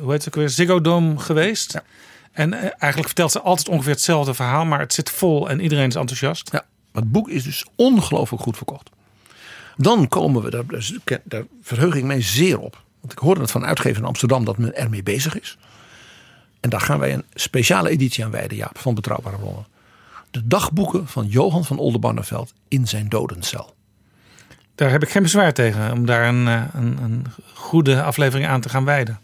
hoe heet het ook weer, Ziggo Dome geweest. En eh, eigenlijk vertelt ze altijd ongeveer hetzelfde verhaal, maar het zit vol en iedereen is enthousiast. Ja, maar het boek is dus ongelooflijk goed verkocht. Dan komen we, daar, dus- daar verheug ik mij zeer op. Want ik hoorde het van uitgever in Amsterdam dat men ermee bezig is. En daar gaan wij een speciale editie aan wijden, Jaap, van Betrouwbare Bronnen. De dagboeken van Johan van Oldenbarneveld in zijn dodencel. Daar heb ik geen bezwaar tegen om daar een, eh, een, een goede aflevering aan te gaan wijden.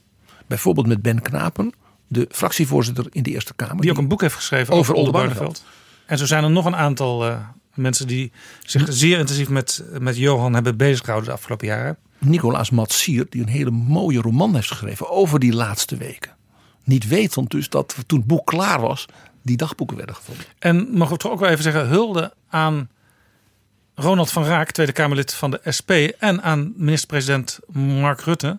Bijvoorbeeld met Ben Knapen, de fractievoorzitter in de Eerste Kamer. Die ook een boek heeft geschreven Over over, Oldenbarneveld. Oldenbarneveld. En zo zijn er nog een aantal eh, mensen die zich zeer intensief met, met Johan hebben bezig gehouden de afgelopen jaren. Nicolaas Matsier, die een hele mooie roman heeft geschreven over die laatste weken. Niet wetend dus dat toen het boek klaar was, die dagboeken werden gevonden. En mogen we toch ook wel even zeggen, hulde aan Ronald van Raak, Tweede Kamerlid van de SP, en aan minister-president Mark Rutte.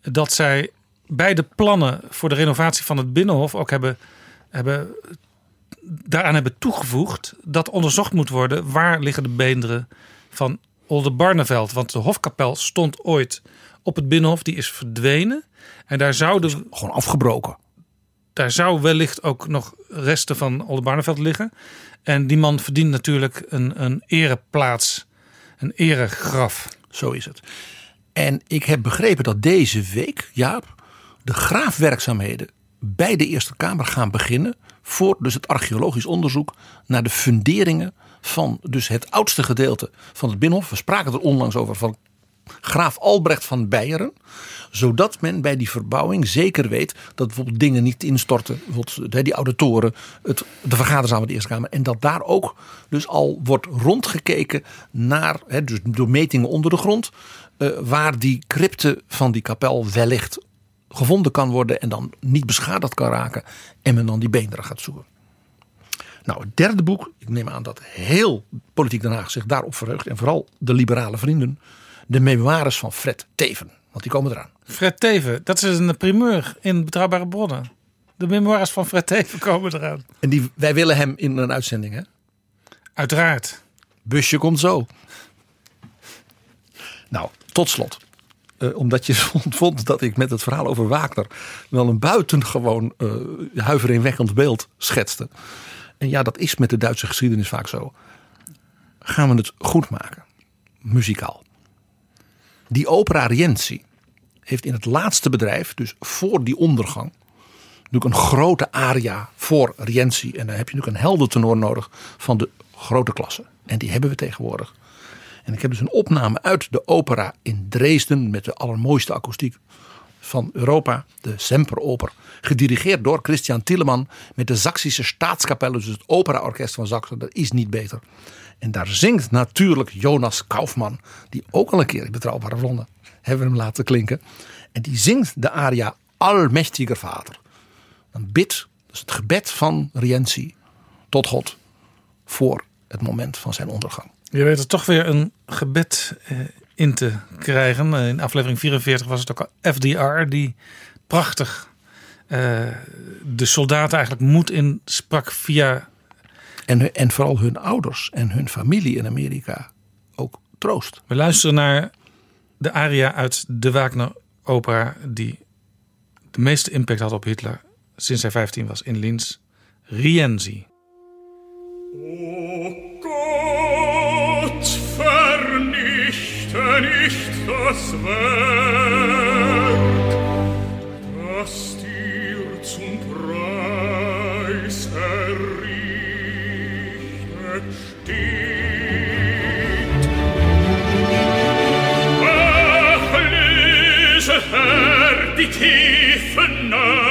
dat zij bij de plannen voor de renovatie van het Binnenhof ook hebben, hebben, daaraan hebben toegevoegd dat onderzocht moet worden waar liggen de beenderen van Oldenbarneveld. Want de Hofkapel stond ooit op het Binnenhof, die is verdwenen. En daar zouden Gewoon afgebroken. daar zou wellicht ook nog resten van Oldenbarneveld liggen. En die man verdient natuurlijk een, een ereplaats, een eregraf. Zo is het. En ik heb begrepen dat deze week, Jaap, de graafwerkzaamheden bij de Eerste Kamer gaan beginnen. Voor dus het archeologisch onderzoek naar de funderingen van dus het oudste gedeelte van het Binnenhof. We spraken er onlangs over van graaf Albrecht van Beieren. Zodat men bij die verbouwing zeker weet dat bijvoorbeeld dingen niet instorten. Bijvoorbeeld die oude toren, het, de vergaderzaal van de Eerste Kamer. En dat daar ook dus al wordt rondgekeken naar, hè, dus door metingen onder de grond. eh, waar die crypte van die kapel wellicht gevonden kan worden. En dan niet beschadigd kan raken. En men dan die beenderen gaat zoeken. Nou, het derde boek. Ik neem aan dat heel Politiek Den Haag zich daarop verheugt. En vooral de liberale vrienden. De memoires van Fred Teven. Want die komen eraan. Fred Teven, dat is een primeur in Betrouwbare Bronnen. De memoires van Fred Teven komen eraan. En die, wij willen hem in een uitzending, hè? Uiteraard. Busje komt zo. Nou, tot slot. Eh, omdat je <laughs> vond dat ik met het verhaal over Wagner wel een buitengewoon uh, huiveringwekkend beeld schetste. En ja, dat is met de Duitse geschiedenis vaak zo. Gaan we het goed maken, muzikaal. Die opera Rienzi heeft in het laatste bedrijf, dus voor die ondergang, natuurlijk een grote aria voor Rienzi. En dan heb je natuurlijk een heldentenor nodig van de grote klasse. En die hebben we tegenwoordig. En ik heb dus een opname uit de opera in Dresden met de allermooiste akoestiek van Europa, de Semperoper. Gedirigeerd door Christian Tilleman met de Saksische Staatskapelle, dus het operaorkest van Saxen. Dat is niet beter. En daar zingt natuurlijk Jonas Kaufmann, die ook al een keer in Betrouwbare Bronnen hebben we hem laten klinken. En die zingt de aria Almächtiger Vater. Een bid, dus het gebed van Rienzi tot God voor het moment van zijn ondergang. Je weet er toch weer een gebed eh, in te krijgen. In aflevering 44 was het ook al FDR die prachtig uh, de soldaten eigenlijk moed in sprak via. En, en vooral hun ouders en hun familie in Amerika ook troost. We luisteren naar de aria uit de Wagner opera die de meeste impact had op Hitler sinds hij 15 was in Linz. Rienzi. Oh bitte nicht das Werk, das dir zum Preis errichtet steht. Ach, löse, Herr, die tiefen Nacht,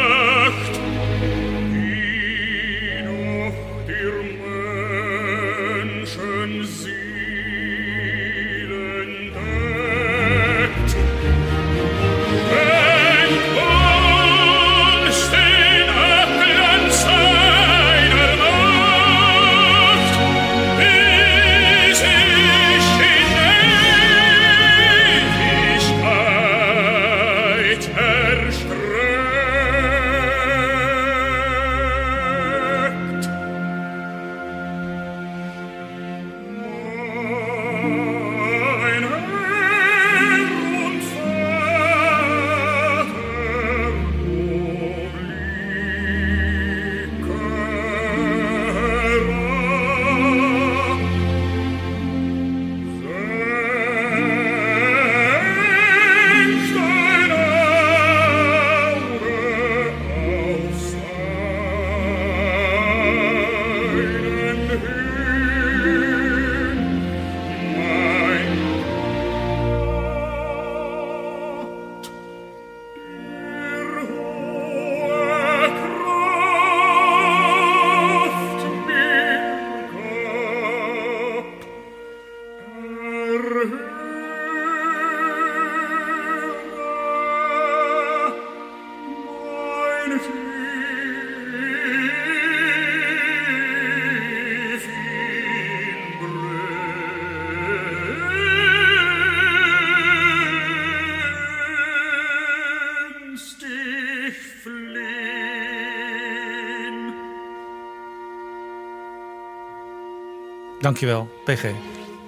Dankjewel, PG.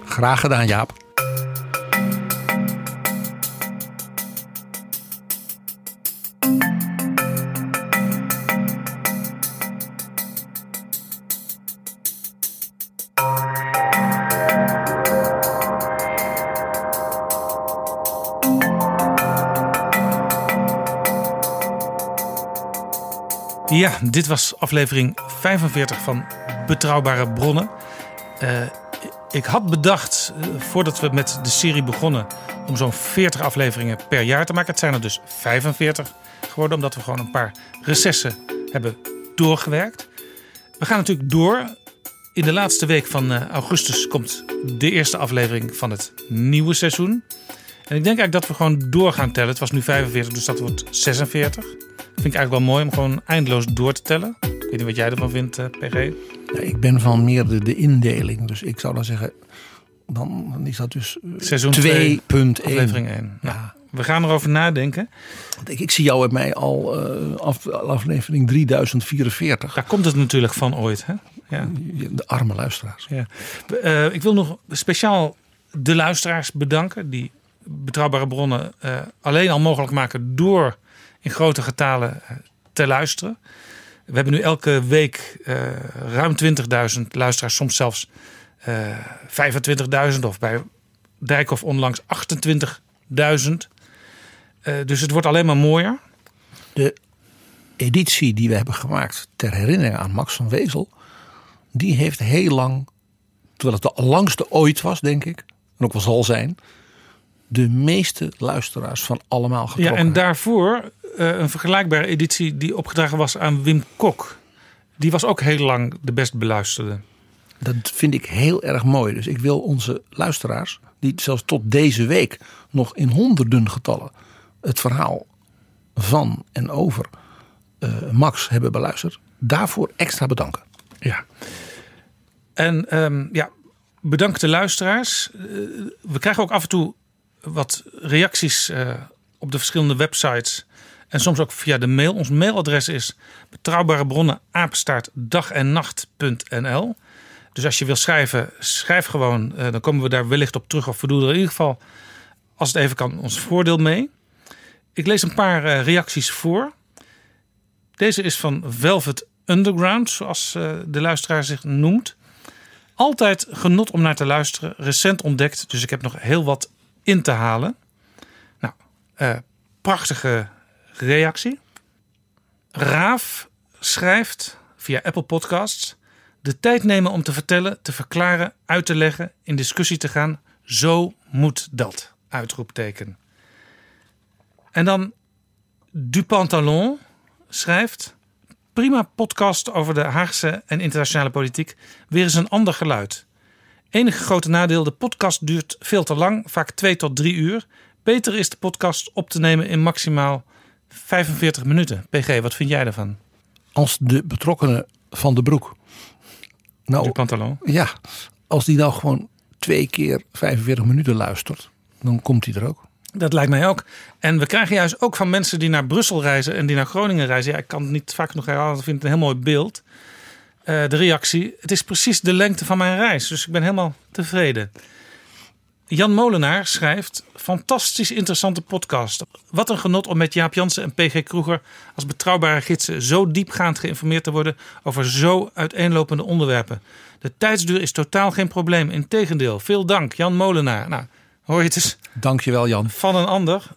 Graag gedaan, Jaap. Ja, dit was aflevering 45 van Betrouwbare Bronnen. Eh, ik had bedacht, eh, voordat we met de serie begonnen, om zo'n 40 afleveringen per jaar te maken. Het zijn er dus 45 geworden, omdat we gewoon een paar recessen hebben doorgewerkt. We gaan natuurlijk door. In de laatste week van eh, augustus komt de eerste aflevering van het nieuwe seizoen. En ik denk eigenlijk dat we gewoon door gaan tellen. Het was nu 45, dus dat wordt 46. Vind ik eigenlijk wel mooi om gewoon eindeloos door te tellen. Ik weet niet wat jij ervan vindt, PG. Ja, ik ben van meer de, de indeling. Dus ik zou dan zeggen, dan, dan is dat dus eh, Seizoen 2.1. 2, aflevering 1. Ja. We gaan erover nadenken. Ik, ik zie jou met mij al eh, af, aflevering 3044. Daar komt het natuurlijk van ooit. Hè? Ja. De arme luisteraars. Ja. Eh, ik wil nog speciaal de luisteraars bedanken. Die betrouwbare bronnen eh, alleen al mogelijk maken door in grote getalen eh, te luisteren. We hebben nu elke week eh, ruim 20.000 luisteraars, soms zelfs eh 25.000 of bij Dijkhoff onlangs 28.000. Eh, dus het wordt alleen maar mooier. De editie die we hebben gemaakt ter herinnering aan Max van Wezel, die heeft heel lang, terwijl het de langste ooit was, denk ik, en ook wel zal zijn, de meeste luisteraars van allemaal Ja, getrokken. en daarvoor een vergelijkbare editie die opgedragen was aan Wim Kok. Die was ook heel lang de best beluisterde. Dat vind ik heel erg mooi. Dus ik wil onze luisteraars, die zelfs tot deze week nog in honderden getallen het verhaal van en over eh, Max hebben beluisterd, daarvoor extra bedanken. Ja. En ehm, ja, bedankt de luisteraars. Eh, we krijgen ook af en toe wat reacties eh, op de verschillende websites. En soms ook via de mail. Ons mailadres is betrouwbare bronnen dag en nacht.nl. Dus als je wil schrijven, schrijf gewoon. Eh, dan komen we daar wellicht op terug. Of we doen er in ieder geval, als het even kan, ons voordeel mee. Ik lees een paar eh, reacties voor. Deze is van Velvet Underground, zoals eh, de luisteraar zich noemt. Altijd genot om naar te luisteren. Recent ontdekt, dus ik heb nog heel wat in te halen. Nou, prachtige reactie. Raaf schrijft via Apple Podcasts. De tijd nemen om te vertellen, te verklaren, uit te leggen, in discussie te gaan. Zo moet dat. Uitroepteken. En dan Dupantalon schrijft. Prima podcast over de Haagse en internationale politiek. Weer eens een ander geluid. Enige grote nadeel: de podcast duurt veel te lang, vaak twee tot drie uur. Beter is de podcast op te nemen in maximaal 45 minuten. PG, wat vind jij daarvan? Als de betrokkenen van de broek. Nou, Dupantalon. ja, als die nou gewoon twee keer 45 minuten luistert, dan komt hij er ook. Dat lijkt mij ook. En we krijgen juist ook van mensen die naar Brussel reizen en die naar Groningen reizen. Ja, ik kan het niet vaak nog herhalen, ik vind het een heel mooi beeld. Eh, de reactie. Het is precies de lengte van mijn reis, dus ik ben helemaal tevreden. Jan Molenaar schrijft: Fantastisch interessante podcast. Wat een genot om met Jaap Jansen en PG Kroeger als betrouwbare gidsen zo diepgaand geïnformeerd te worden over zo uiteenlopende onderwerpen. De tijdsduur is totaal geen probleem. Integendeel, veel dank, Jan Molenaar. Nou, hoor je het eens Dankjewel Jan. van een ander.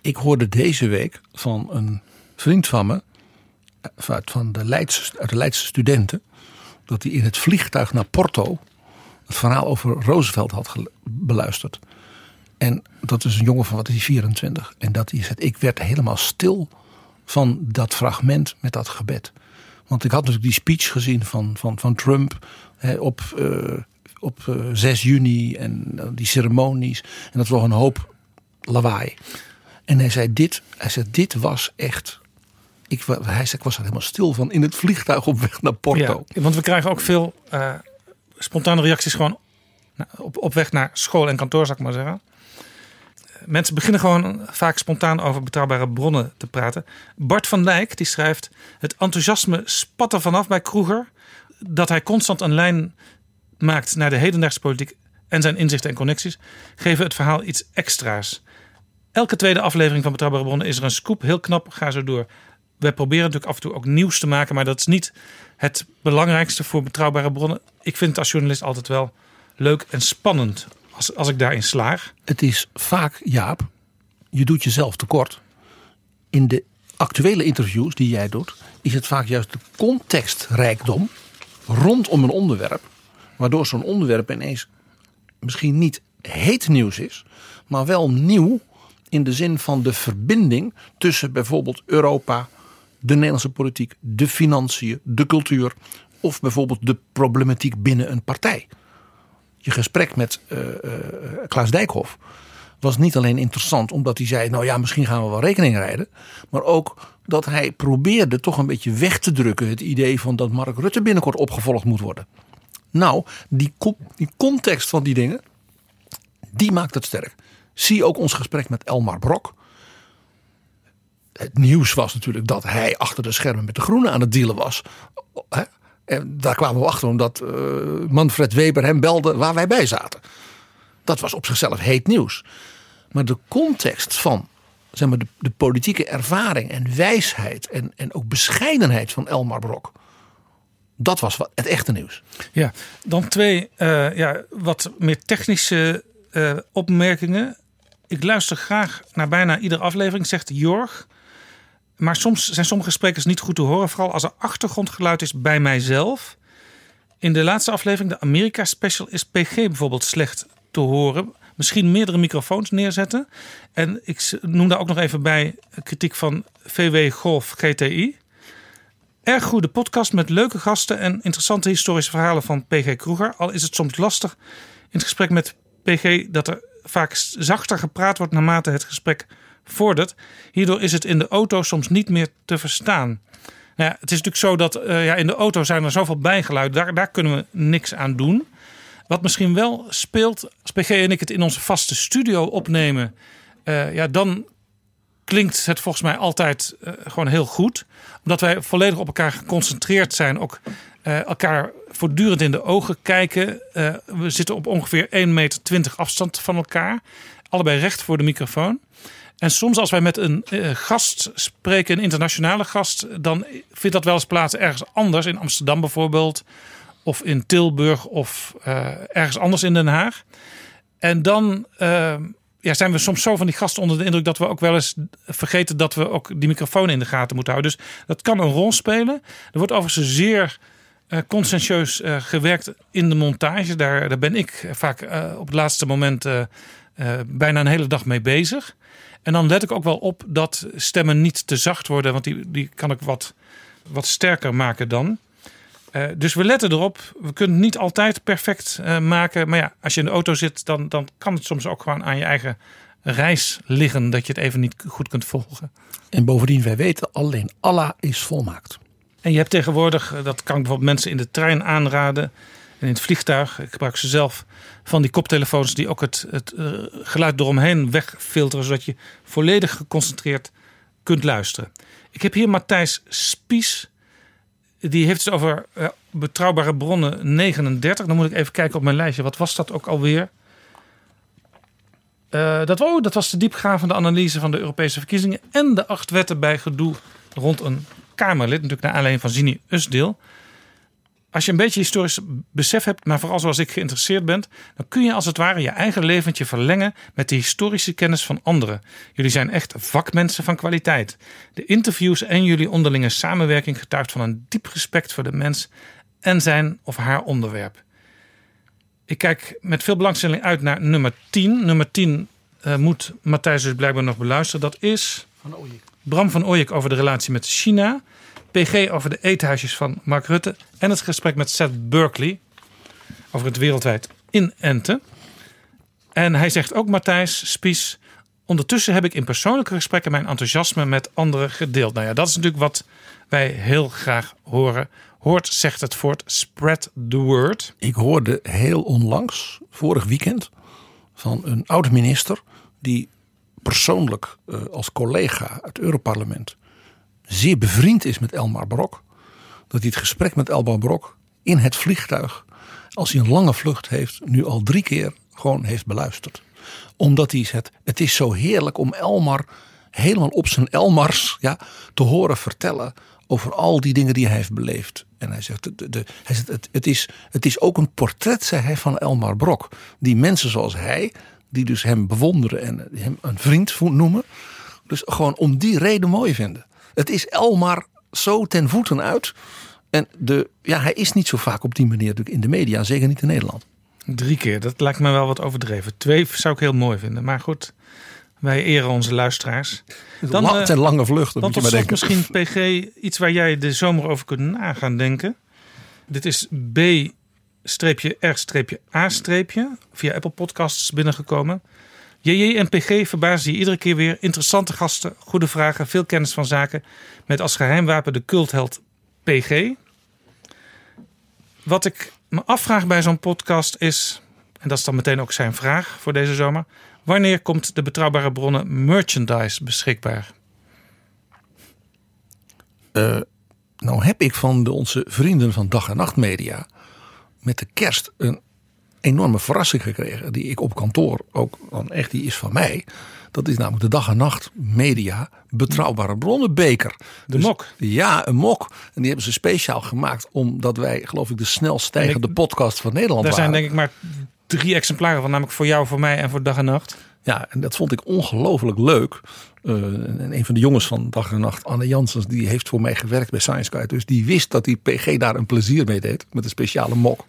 Ik hoorde deze week van een vriend van me, eh, van de Leidse, uit de Leidse studenten, dat hij in het vliegtuig naar Porto het verhaal over Roosevelt had beluisterd. En dat is een jongen van wat is hij, 24. En dat hij zegt, ik werd helemaal stil van dat fragment met dat gebed. Want ik had natuurlijk die speech gezien van, van, van Trump hè, op, eh, op eh, 6 juni en eh, die ceremonies. En dat was een hoop lawaai. En hij zei dit, hij zei, dit was echt. Ik, hij zei, ik was er helemaal stil van in het vliegtuig op weg naar Porto. Want we krijgen ook veel eh, spontane reacties gewoon op, op weg naar school en kantoor, zou ik maar zeggen. Mensen beginnen gewoon vaak spontaan over betrouwbare bronnen te praten. Bart van Dijk die schrijft: Het enthousiasme spat er vanaf bij Kroeger dat hij constant een lijn maakt naar de hedendaagse politiek en zijn inzichten en connecties, geven het verhaal iets extra's. Elke tweede aflevering van Betrouwbare Bronnen is er een scoop. Heel knap, ga zo door. We proberen natuurlijk af en toe ook nieuws te maken, maar dat is niet het belangrijkste voor Betrouwbare Bronnen. Ik vind het als journalist altijd wel leuk en spannend als, als ik daarin slaag. Het is vaak, Jaap, je doet jezelf tekort. In de actuele interviews die jij doet, is het vaak juist de contextrijkdom rondom een onderwerp, waardoor zo'n onderwerp ineens misschien niet heet nieuws is, maar wel nieuw in de zin van de verbinding tussen bijvoorbeeld Europa, de Nederlandse politiek, de financiën, de cultuur of bijvoorbeeld de problematiek binnen een partij. Je gesprek met uh, Klaas Dijkhoff was niet alleen interessant omdat hij zei: Nou ja, misschien gaan we wel rekening rijden. Maar ook dat hij probeerde toch een beetje weg te drukken het idee van dat Mark Rutte binnenkort opgevolgd moet worden. Nou, die, die context van die dingen, die maakt het sterk. Zie ook ons gesprek met Elmar Brok. Het nieuws was natuurlijk dat hij achter de schermen met de Groenen aan het dealen was. En daar kwamen we achter omdat uh, Manfred Weber hem belde waar wij bij zaten. Dat was op zichzelf heet nieuws. Maar de context van zeg maar, de, de politieke ervaring en wijsheid en, en ook bescheidenheid van Elmar Brok. Dat was het echte nieuws. Ja, dan twee uh, ja, wat meer technische uh, opmerkingen. Ik luister graag naar bijna iedere aflevering, zegt Jorg. Maar soms zijn sommige sprekers niet goed te horen. Vooral als er achtergrondgeluid is bij mijzelf. In de laatste aflevering, de Amerika Special, is PG bijvoorbeeld slecht te horen. Misschien meerdere microfoons neerzetten. En ik noem daar ook nog even bij kritiek van VW Golf GTI. Erg goede podcast met leuke gasten en interessante historische verhalen van PG Kroeger. Al is het soms lastig in het gesprek met PG dat er vaak zachter gepraat wordt naarmate het gesprek vordert. Hierdoor is het in de auto soms niet meer te verstaan. Nou ja, het is natuurlijk zo dat uh, ja, in de auto zijn er zoveel bijgeluiden. Daar, daar kunnen we niks aan doen. Wat misschien wel speelt, als PG en ik het in onze vaste studio opnemen, uh, ja, dan klinkt het volgens mij altijd uh, gewoon heel goed. Omdat wij volledig op elkaar geconcentreerd zijn, ook elkaar voortdurend in de ogen kijken. we zitten op ongeveer 1,20 meter afstand van elkaar, allebei recht voor de microfoon. En soms als wij met een gast spreken, een internationale gast, dan vindt dat wel eens plaats ergens anders, in Amsterdam bijvoorbeeld of in Tilburg of uh, ergens anders in Den Haag. En dan uh, ja, zijn we soms zo van die gasten onder de indruk dat we ook wel eens vergeten dat we ook die microfoon in de gaten moeten houden. Dus dat kan een rol spelen. Er wordt overigens zeer conscientieus gewerkt in de montage. Daar, daar ben ik vaak op het laatste moment bijna een hele dag mee bezig. En dan let ik ook wel op dat stemmen niet te zacht worden, want die, die kan ik wat, wat sterker maken dan. Uh, dus we letten erop. We kunnen het niet altijd perfect uh, maken. Maar ja, als je in de auto zit, dan, dan kan het soms ook gewoon aan je eigen reis liggen. Dat je het even niet goed kunt volgen. En bovendien, wij weten alleen Allah is volmaakt. En je hebt tegenwoordig, dat kan ik bijvoorbeeld mensen in de trein aanraden. In het vliegtuig. Ik gebruik ze zelf van die koptelefoons die ook het, het uh, geluid eromheen wegfilteren. Zodat je volledig geconcentreerd kunt luisteren. Ik heb hier Matthijs Spies die heeft het over uh, betrouwbare bronnen 39. Dan moet ik even kijken op mijn lijstje. Wat was dat ook alweer? Uh, dat, oh, dat was de diepgravende analyse van de Europese verkiezingen. En de acht wetten bij gedoe rond een Kamerlid. Natuurlijk naar aanleiding van Zini Usdeel. Als je een beetje historisch besef hebt, maar vooral zoals ik geïnteresseerd bent, dan kun je als het ware je eigen leventje verlengen met de historische kennis van anderen. Jullie zijn echt vakmensen van kwaliteit. De interviews en jullie onderlinge samenwerking getuigt van een diep respect voor de mens en zijn of haar onderwerp. Ik kijk met veel belangstelling uit naar nummer 10. Nummer 10 uh, moet Matthijs dus blijkbaar nog beluisteren. Dat is van Bram van Ooyek over de relatie met China. PG over de eethuisjes van Mark Rutte. En het gesprek met Seth Berkeley over het wereldwijd inenten. En hij zegt ook, Matthijs Spies... Ondertussen heb ik in persoonlijke gesprekken mijn enthousiasme met anderen gedeeld. Nou ja, dat is natuurlijk wat wij heel graag horen. Hoort, zegt het voort, spread the word. Ik hoorde heel onlangs, vorig weekend, van een oud-minister... die persoonlijk uh, als collega het Europarlement zeer bevriend is met Elmar Brok. Dat hij het gesprek met Elmar Brok in het vliegtuig, als hij een lange vlucht heeft, nu al drie keer gewoon heeft beluisterd. Omdat hij zegt, het is zo heerlijk om Elmar helemaal op zijn Elmars ja, te horen vertellen over al die dingen die hij heeft beleefd. En hij zegt, de, hij zegt het, het, is, het is ook een portret, zei hij, van Elmar Brok. Die mensen zoals hij, die dus hem bewonderen en hem een vriend noemen. Dus gewoon om die reden mooi vinden. Het is Elmar zo ten voeten uit. En de, ja, hij is niet zo vaak op die manier natuurlijk in de media, zeker niet in Nederland. Drie keer, dat lijkt me wel wat overdreven. Twee zou ik heel mooi vinden. Maar goed, wij eren onze luisteraars. Dan, het zijn lange vluchten. Dan moet je maar denken. misschien PG, iets waar jij de zomer over kunt nagaan denken. Dit is B-R-A- via Apple Podcasts binnengekomen. JJ en PG verbazen je iedere keer weer. Interessante gasten, goede vragen, veel kennis van zaken. Met als geheimwapen de cultheld PG. Wat ik me afvraag bij zo'n podcast is, en dat is dan meteen ook zijn vraag voor deze zomer. Wanneer komt de betrouwbare bronnen merchandise beschikbaar? Eh, nou heb ik van de, onze vrienden van Dag en Nacht Media met de kerst een enorme verrassing gekregen. Die ik op kantoor ook, dan echt die is van mij. Dat is namelijk de Dag en Nacht Media Betrouwbare Bronnen beker. De mok? Ja, een mok. En die hebben ze speciaal gemaakt omdat wij geloof ik de snelst stijgende podcast van Nederland Daar waren. zijn denk ik maar drie exemplaren van, namelijk voor jou, voor mij en voor dag en nacht. Ja, en dat vond ik ongelooflijk leuk. Eh, en een van de jongens van Dag en Nacht, Anne Janssens, die heeft voor mij gewerkt bij Science Guide. Dus die wist dat die PG daar een plezier mee deed. Met een speciale mok.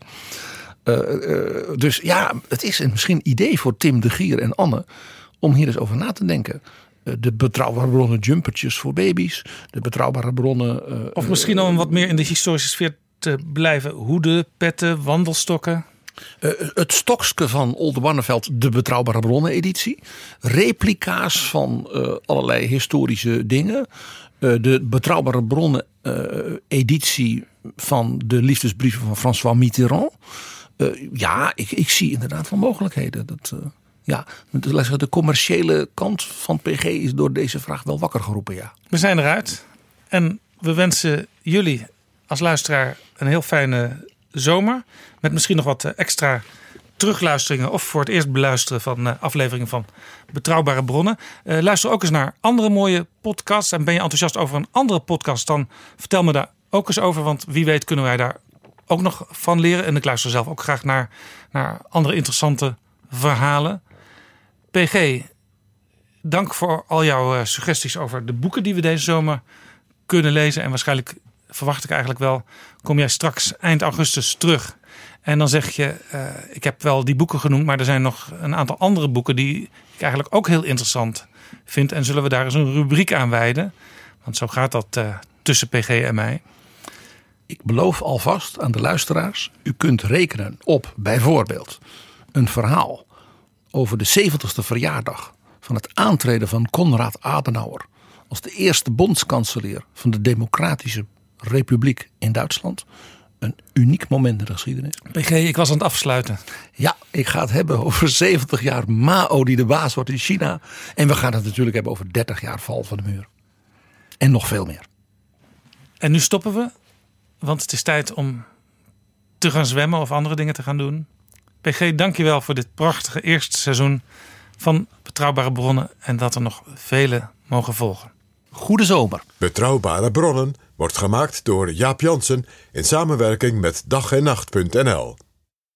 Eh, eh, dus ja, het is een misschien idee voor Tim de Gier en Anne. Om hier eens over na te denken. Eh, de betrouwbare bronnen jumpertjes voor baby's. De betrouwbare bronnen... Of misschien om wat meer in de historische sfeer te blijven. Hoeden, petten, wandelstokken. Het stokske van Oldenbarneveld, de Betrouwbare Bronnen editie. Replica's van allerlei historische dingen. De Betrouwbare Bronnen editie van de liefdesbrieven van François Mitterrand. Eh, ja, ik, ik zie inderdaad wel mogelijkheden. Dat, eh, ja, de, commerciële kant van PG is door deze vraag wel wakker geroepen, ja. We zijn eruit. En we wensen jullie als luisteraar een heel fijne zomer. Met misschien nog wat eh, extra terugluisteringen of voor het eerst beluisteren van afleveringen van Betrouwbare Bronnen. Luister ook eens naar andere mooie podcasts. En ben je enthousiast over een andere podcast, dan vertel me daar ook eens over. Want wie weet kunnen wij daar ook nog van leren. En ik luister zelf ook graag naar, naar andere interessante verhalen. PG, dank voor al jouw eh, suggesties over de boeken die we deze zomer kunnen lezen. En waarschijnlijk verwacht ik eigenlijk wel, kom jij straks eind augustus terug. En dan zeg je, eh, ik heb wel die boeken genoemd, maar er zijn nog een aantal andere boeken die ik eigenlijk ook heel interessant vind. En zullen we daar eens een rubriek aan wijden? Want zo gaat dat eh, tussen PG en mij. Ik beloof alvast aan de luisteraars, u kunt rekenen op bijvoorbeeld een verhaal over de 70ste verjaardag van het aantreden van Konrad Adenauer als de eerste bondskanselier van de Democratische Republiek in Duitsland. Een uniek moment in de geschiedenis. PG, ik was aan het afsluiten. Ja, ik ga het hebben over 70 jaar Mao die de baas wordt in China. En we gaan het natuurlijk hebben over 30 jaar val van de muur. En nog veel meer. En nu stoppen we, want het is tijd om te gaan zwemmen of andere dingen te gaan doen. PG, dankjewel voor dit prachtige eerste seizoen van Betrouwbare Bronnen. En dat er nog vele mogen volgen. Goede zomer. Betrouwbare bronnen wordt gemaakt door Jaap Jansen in samenwerking met dag en nacht.nl.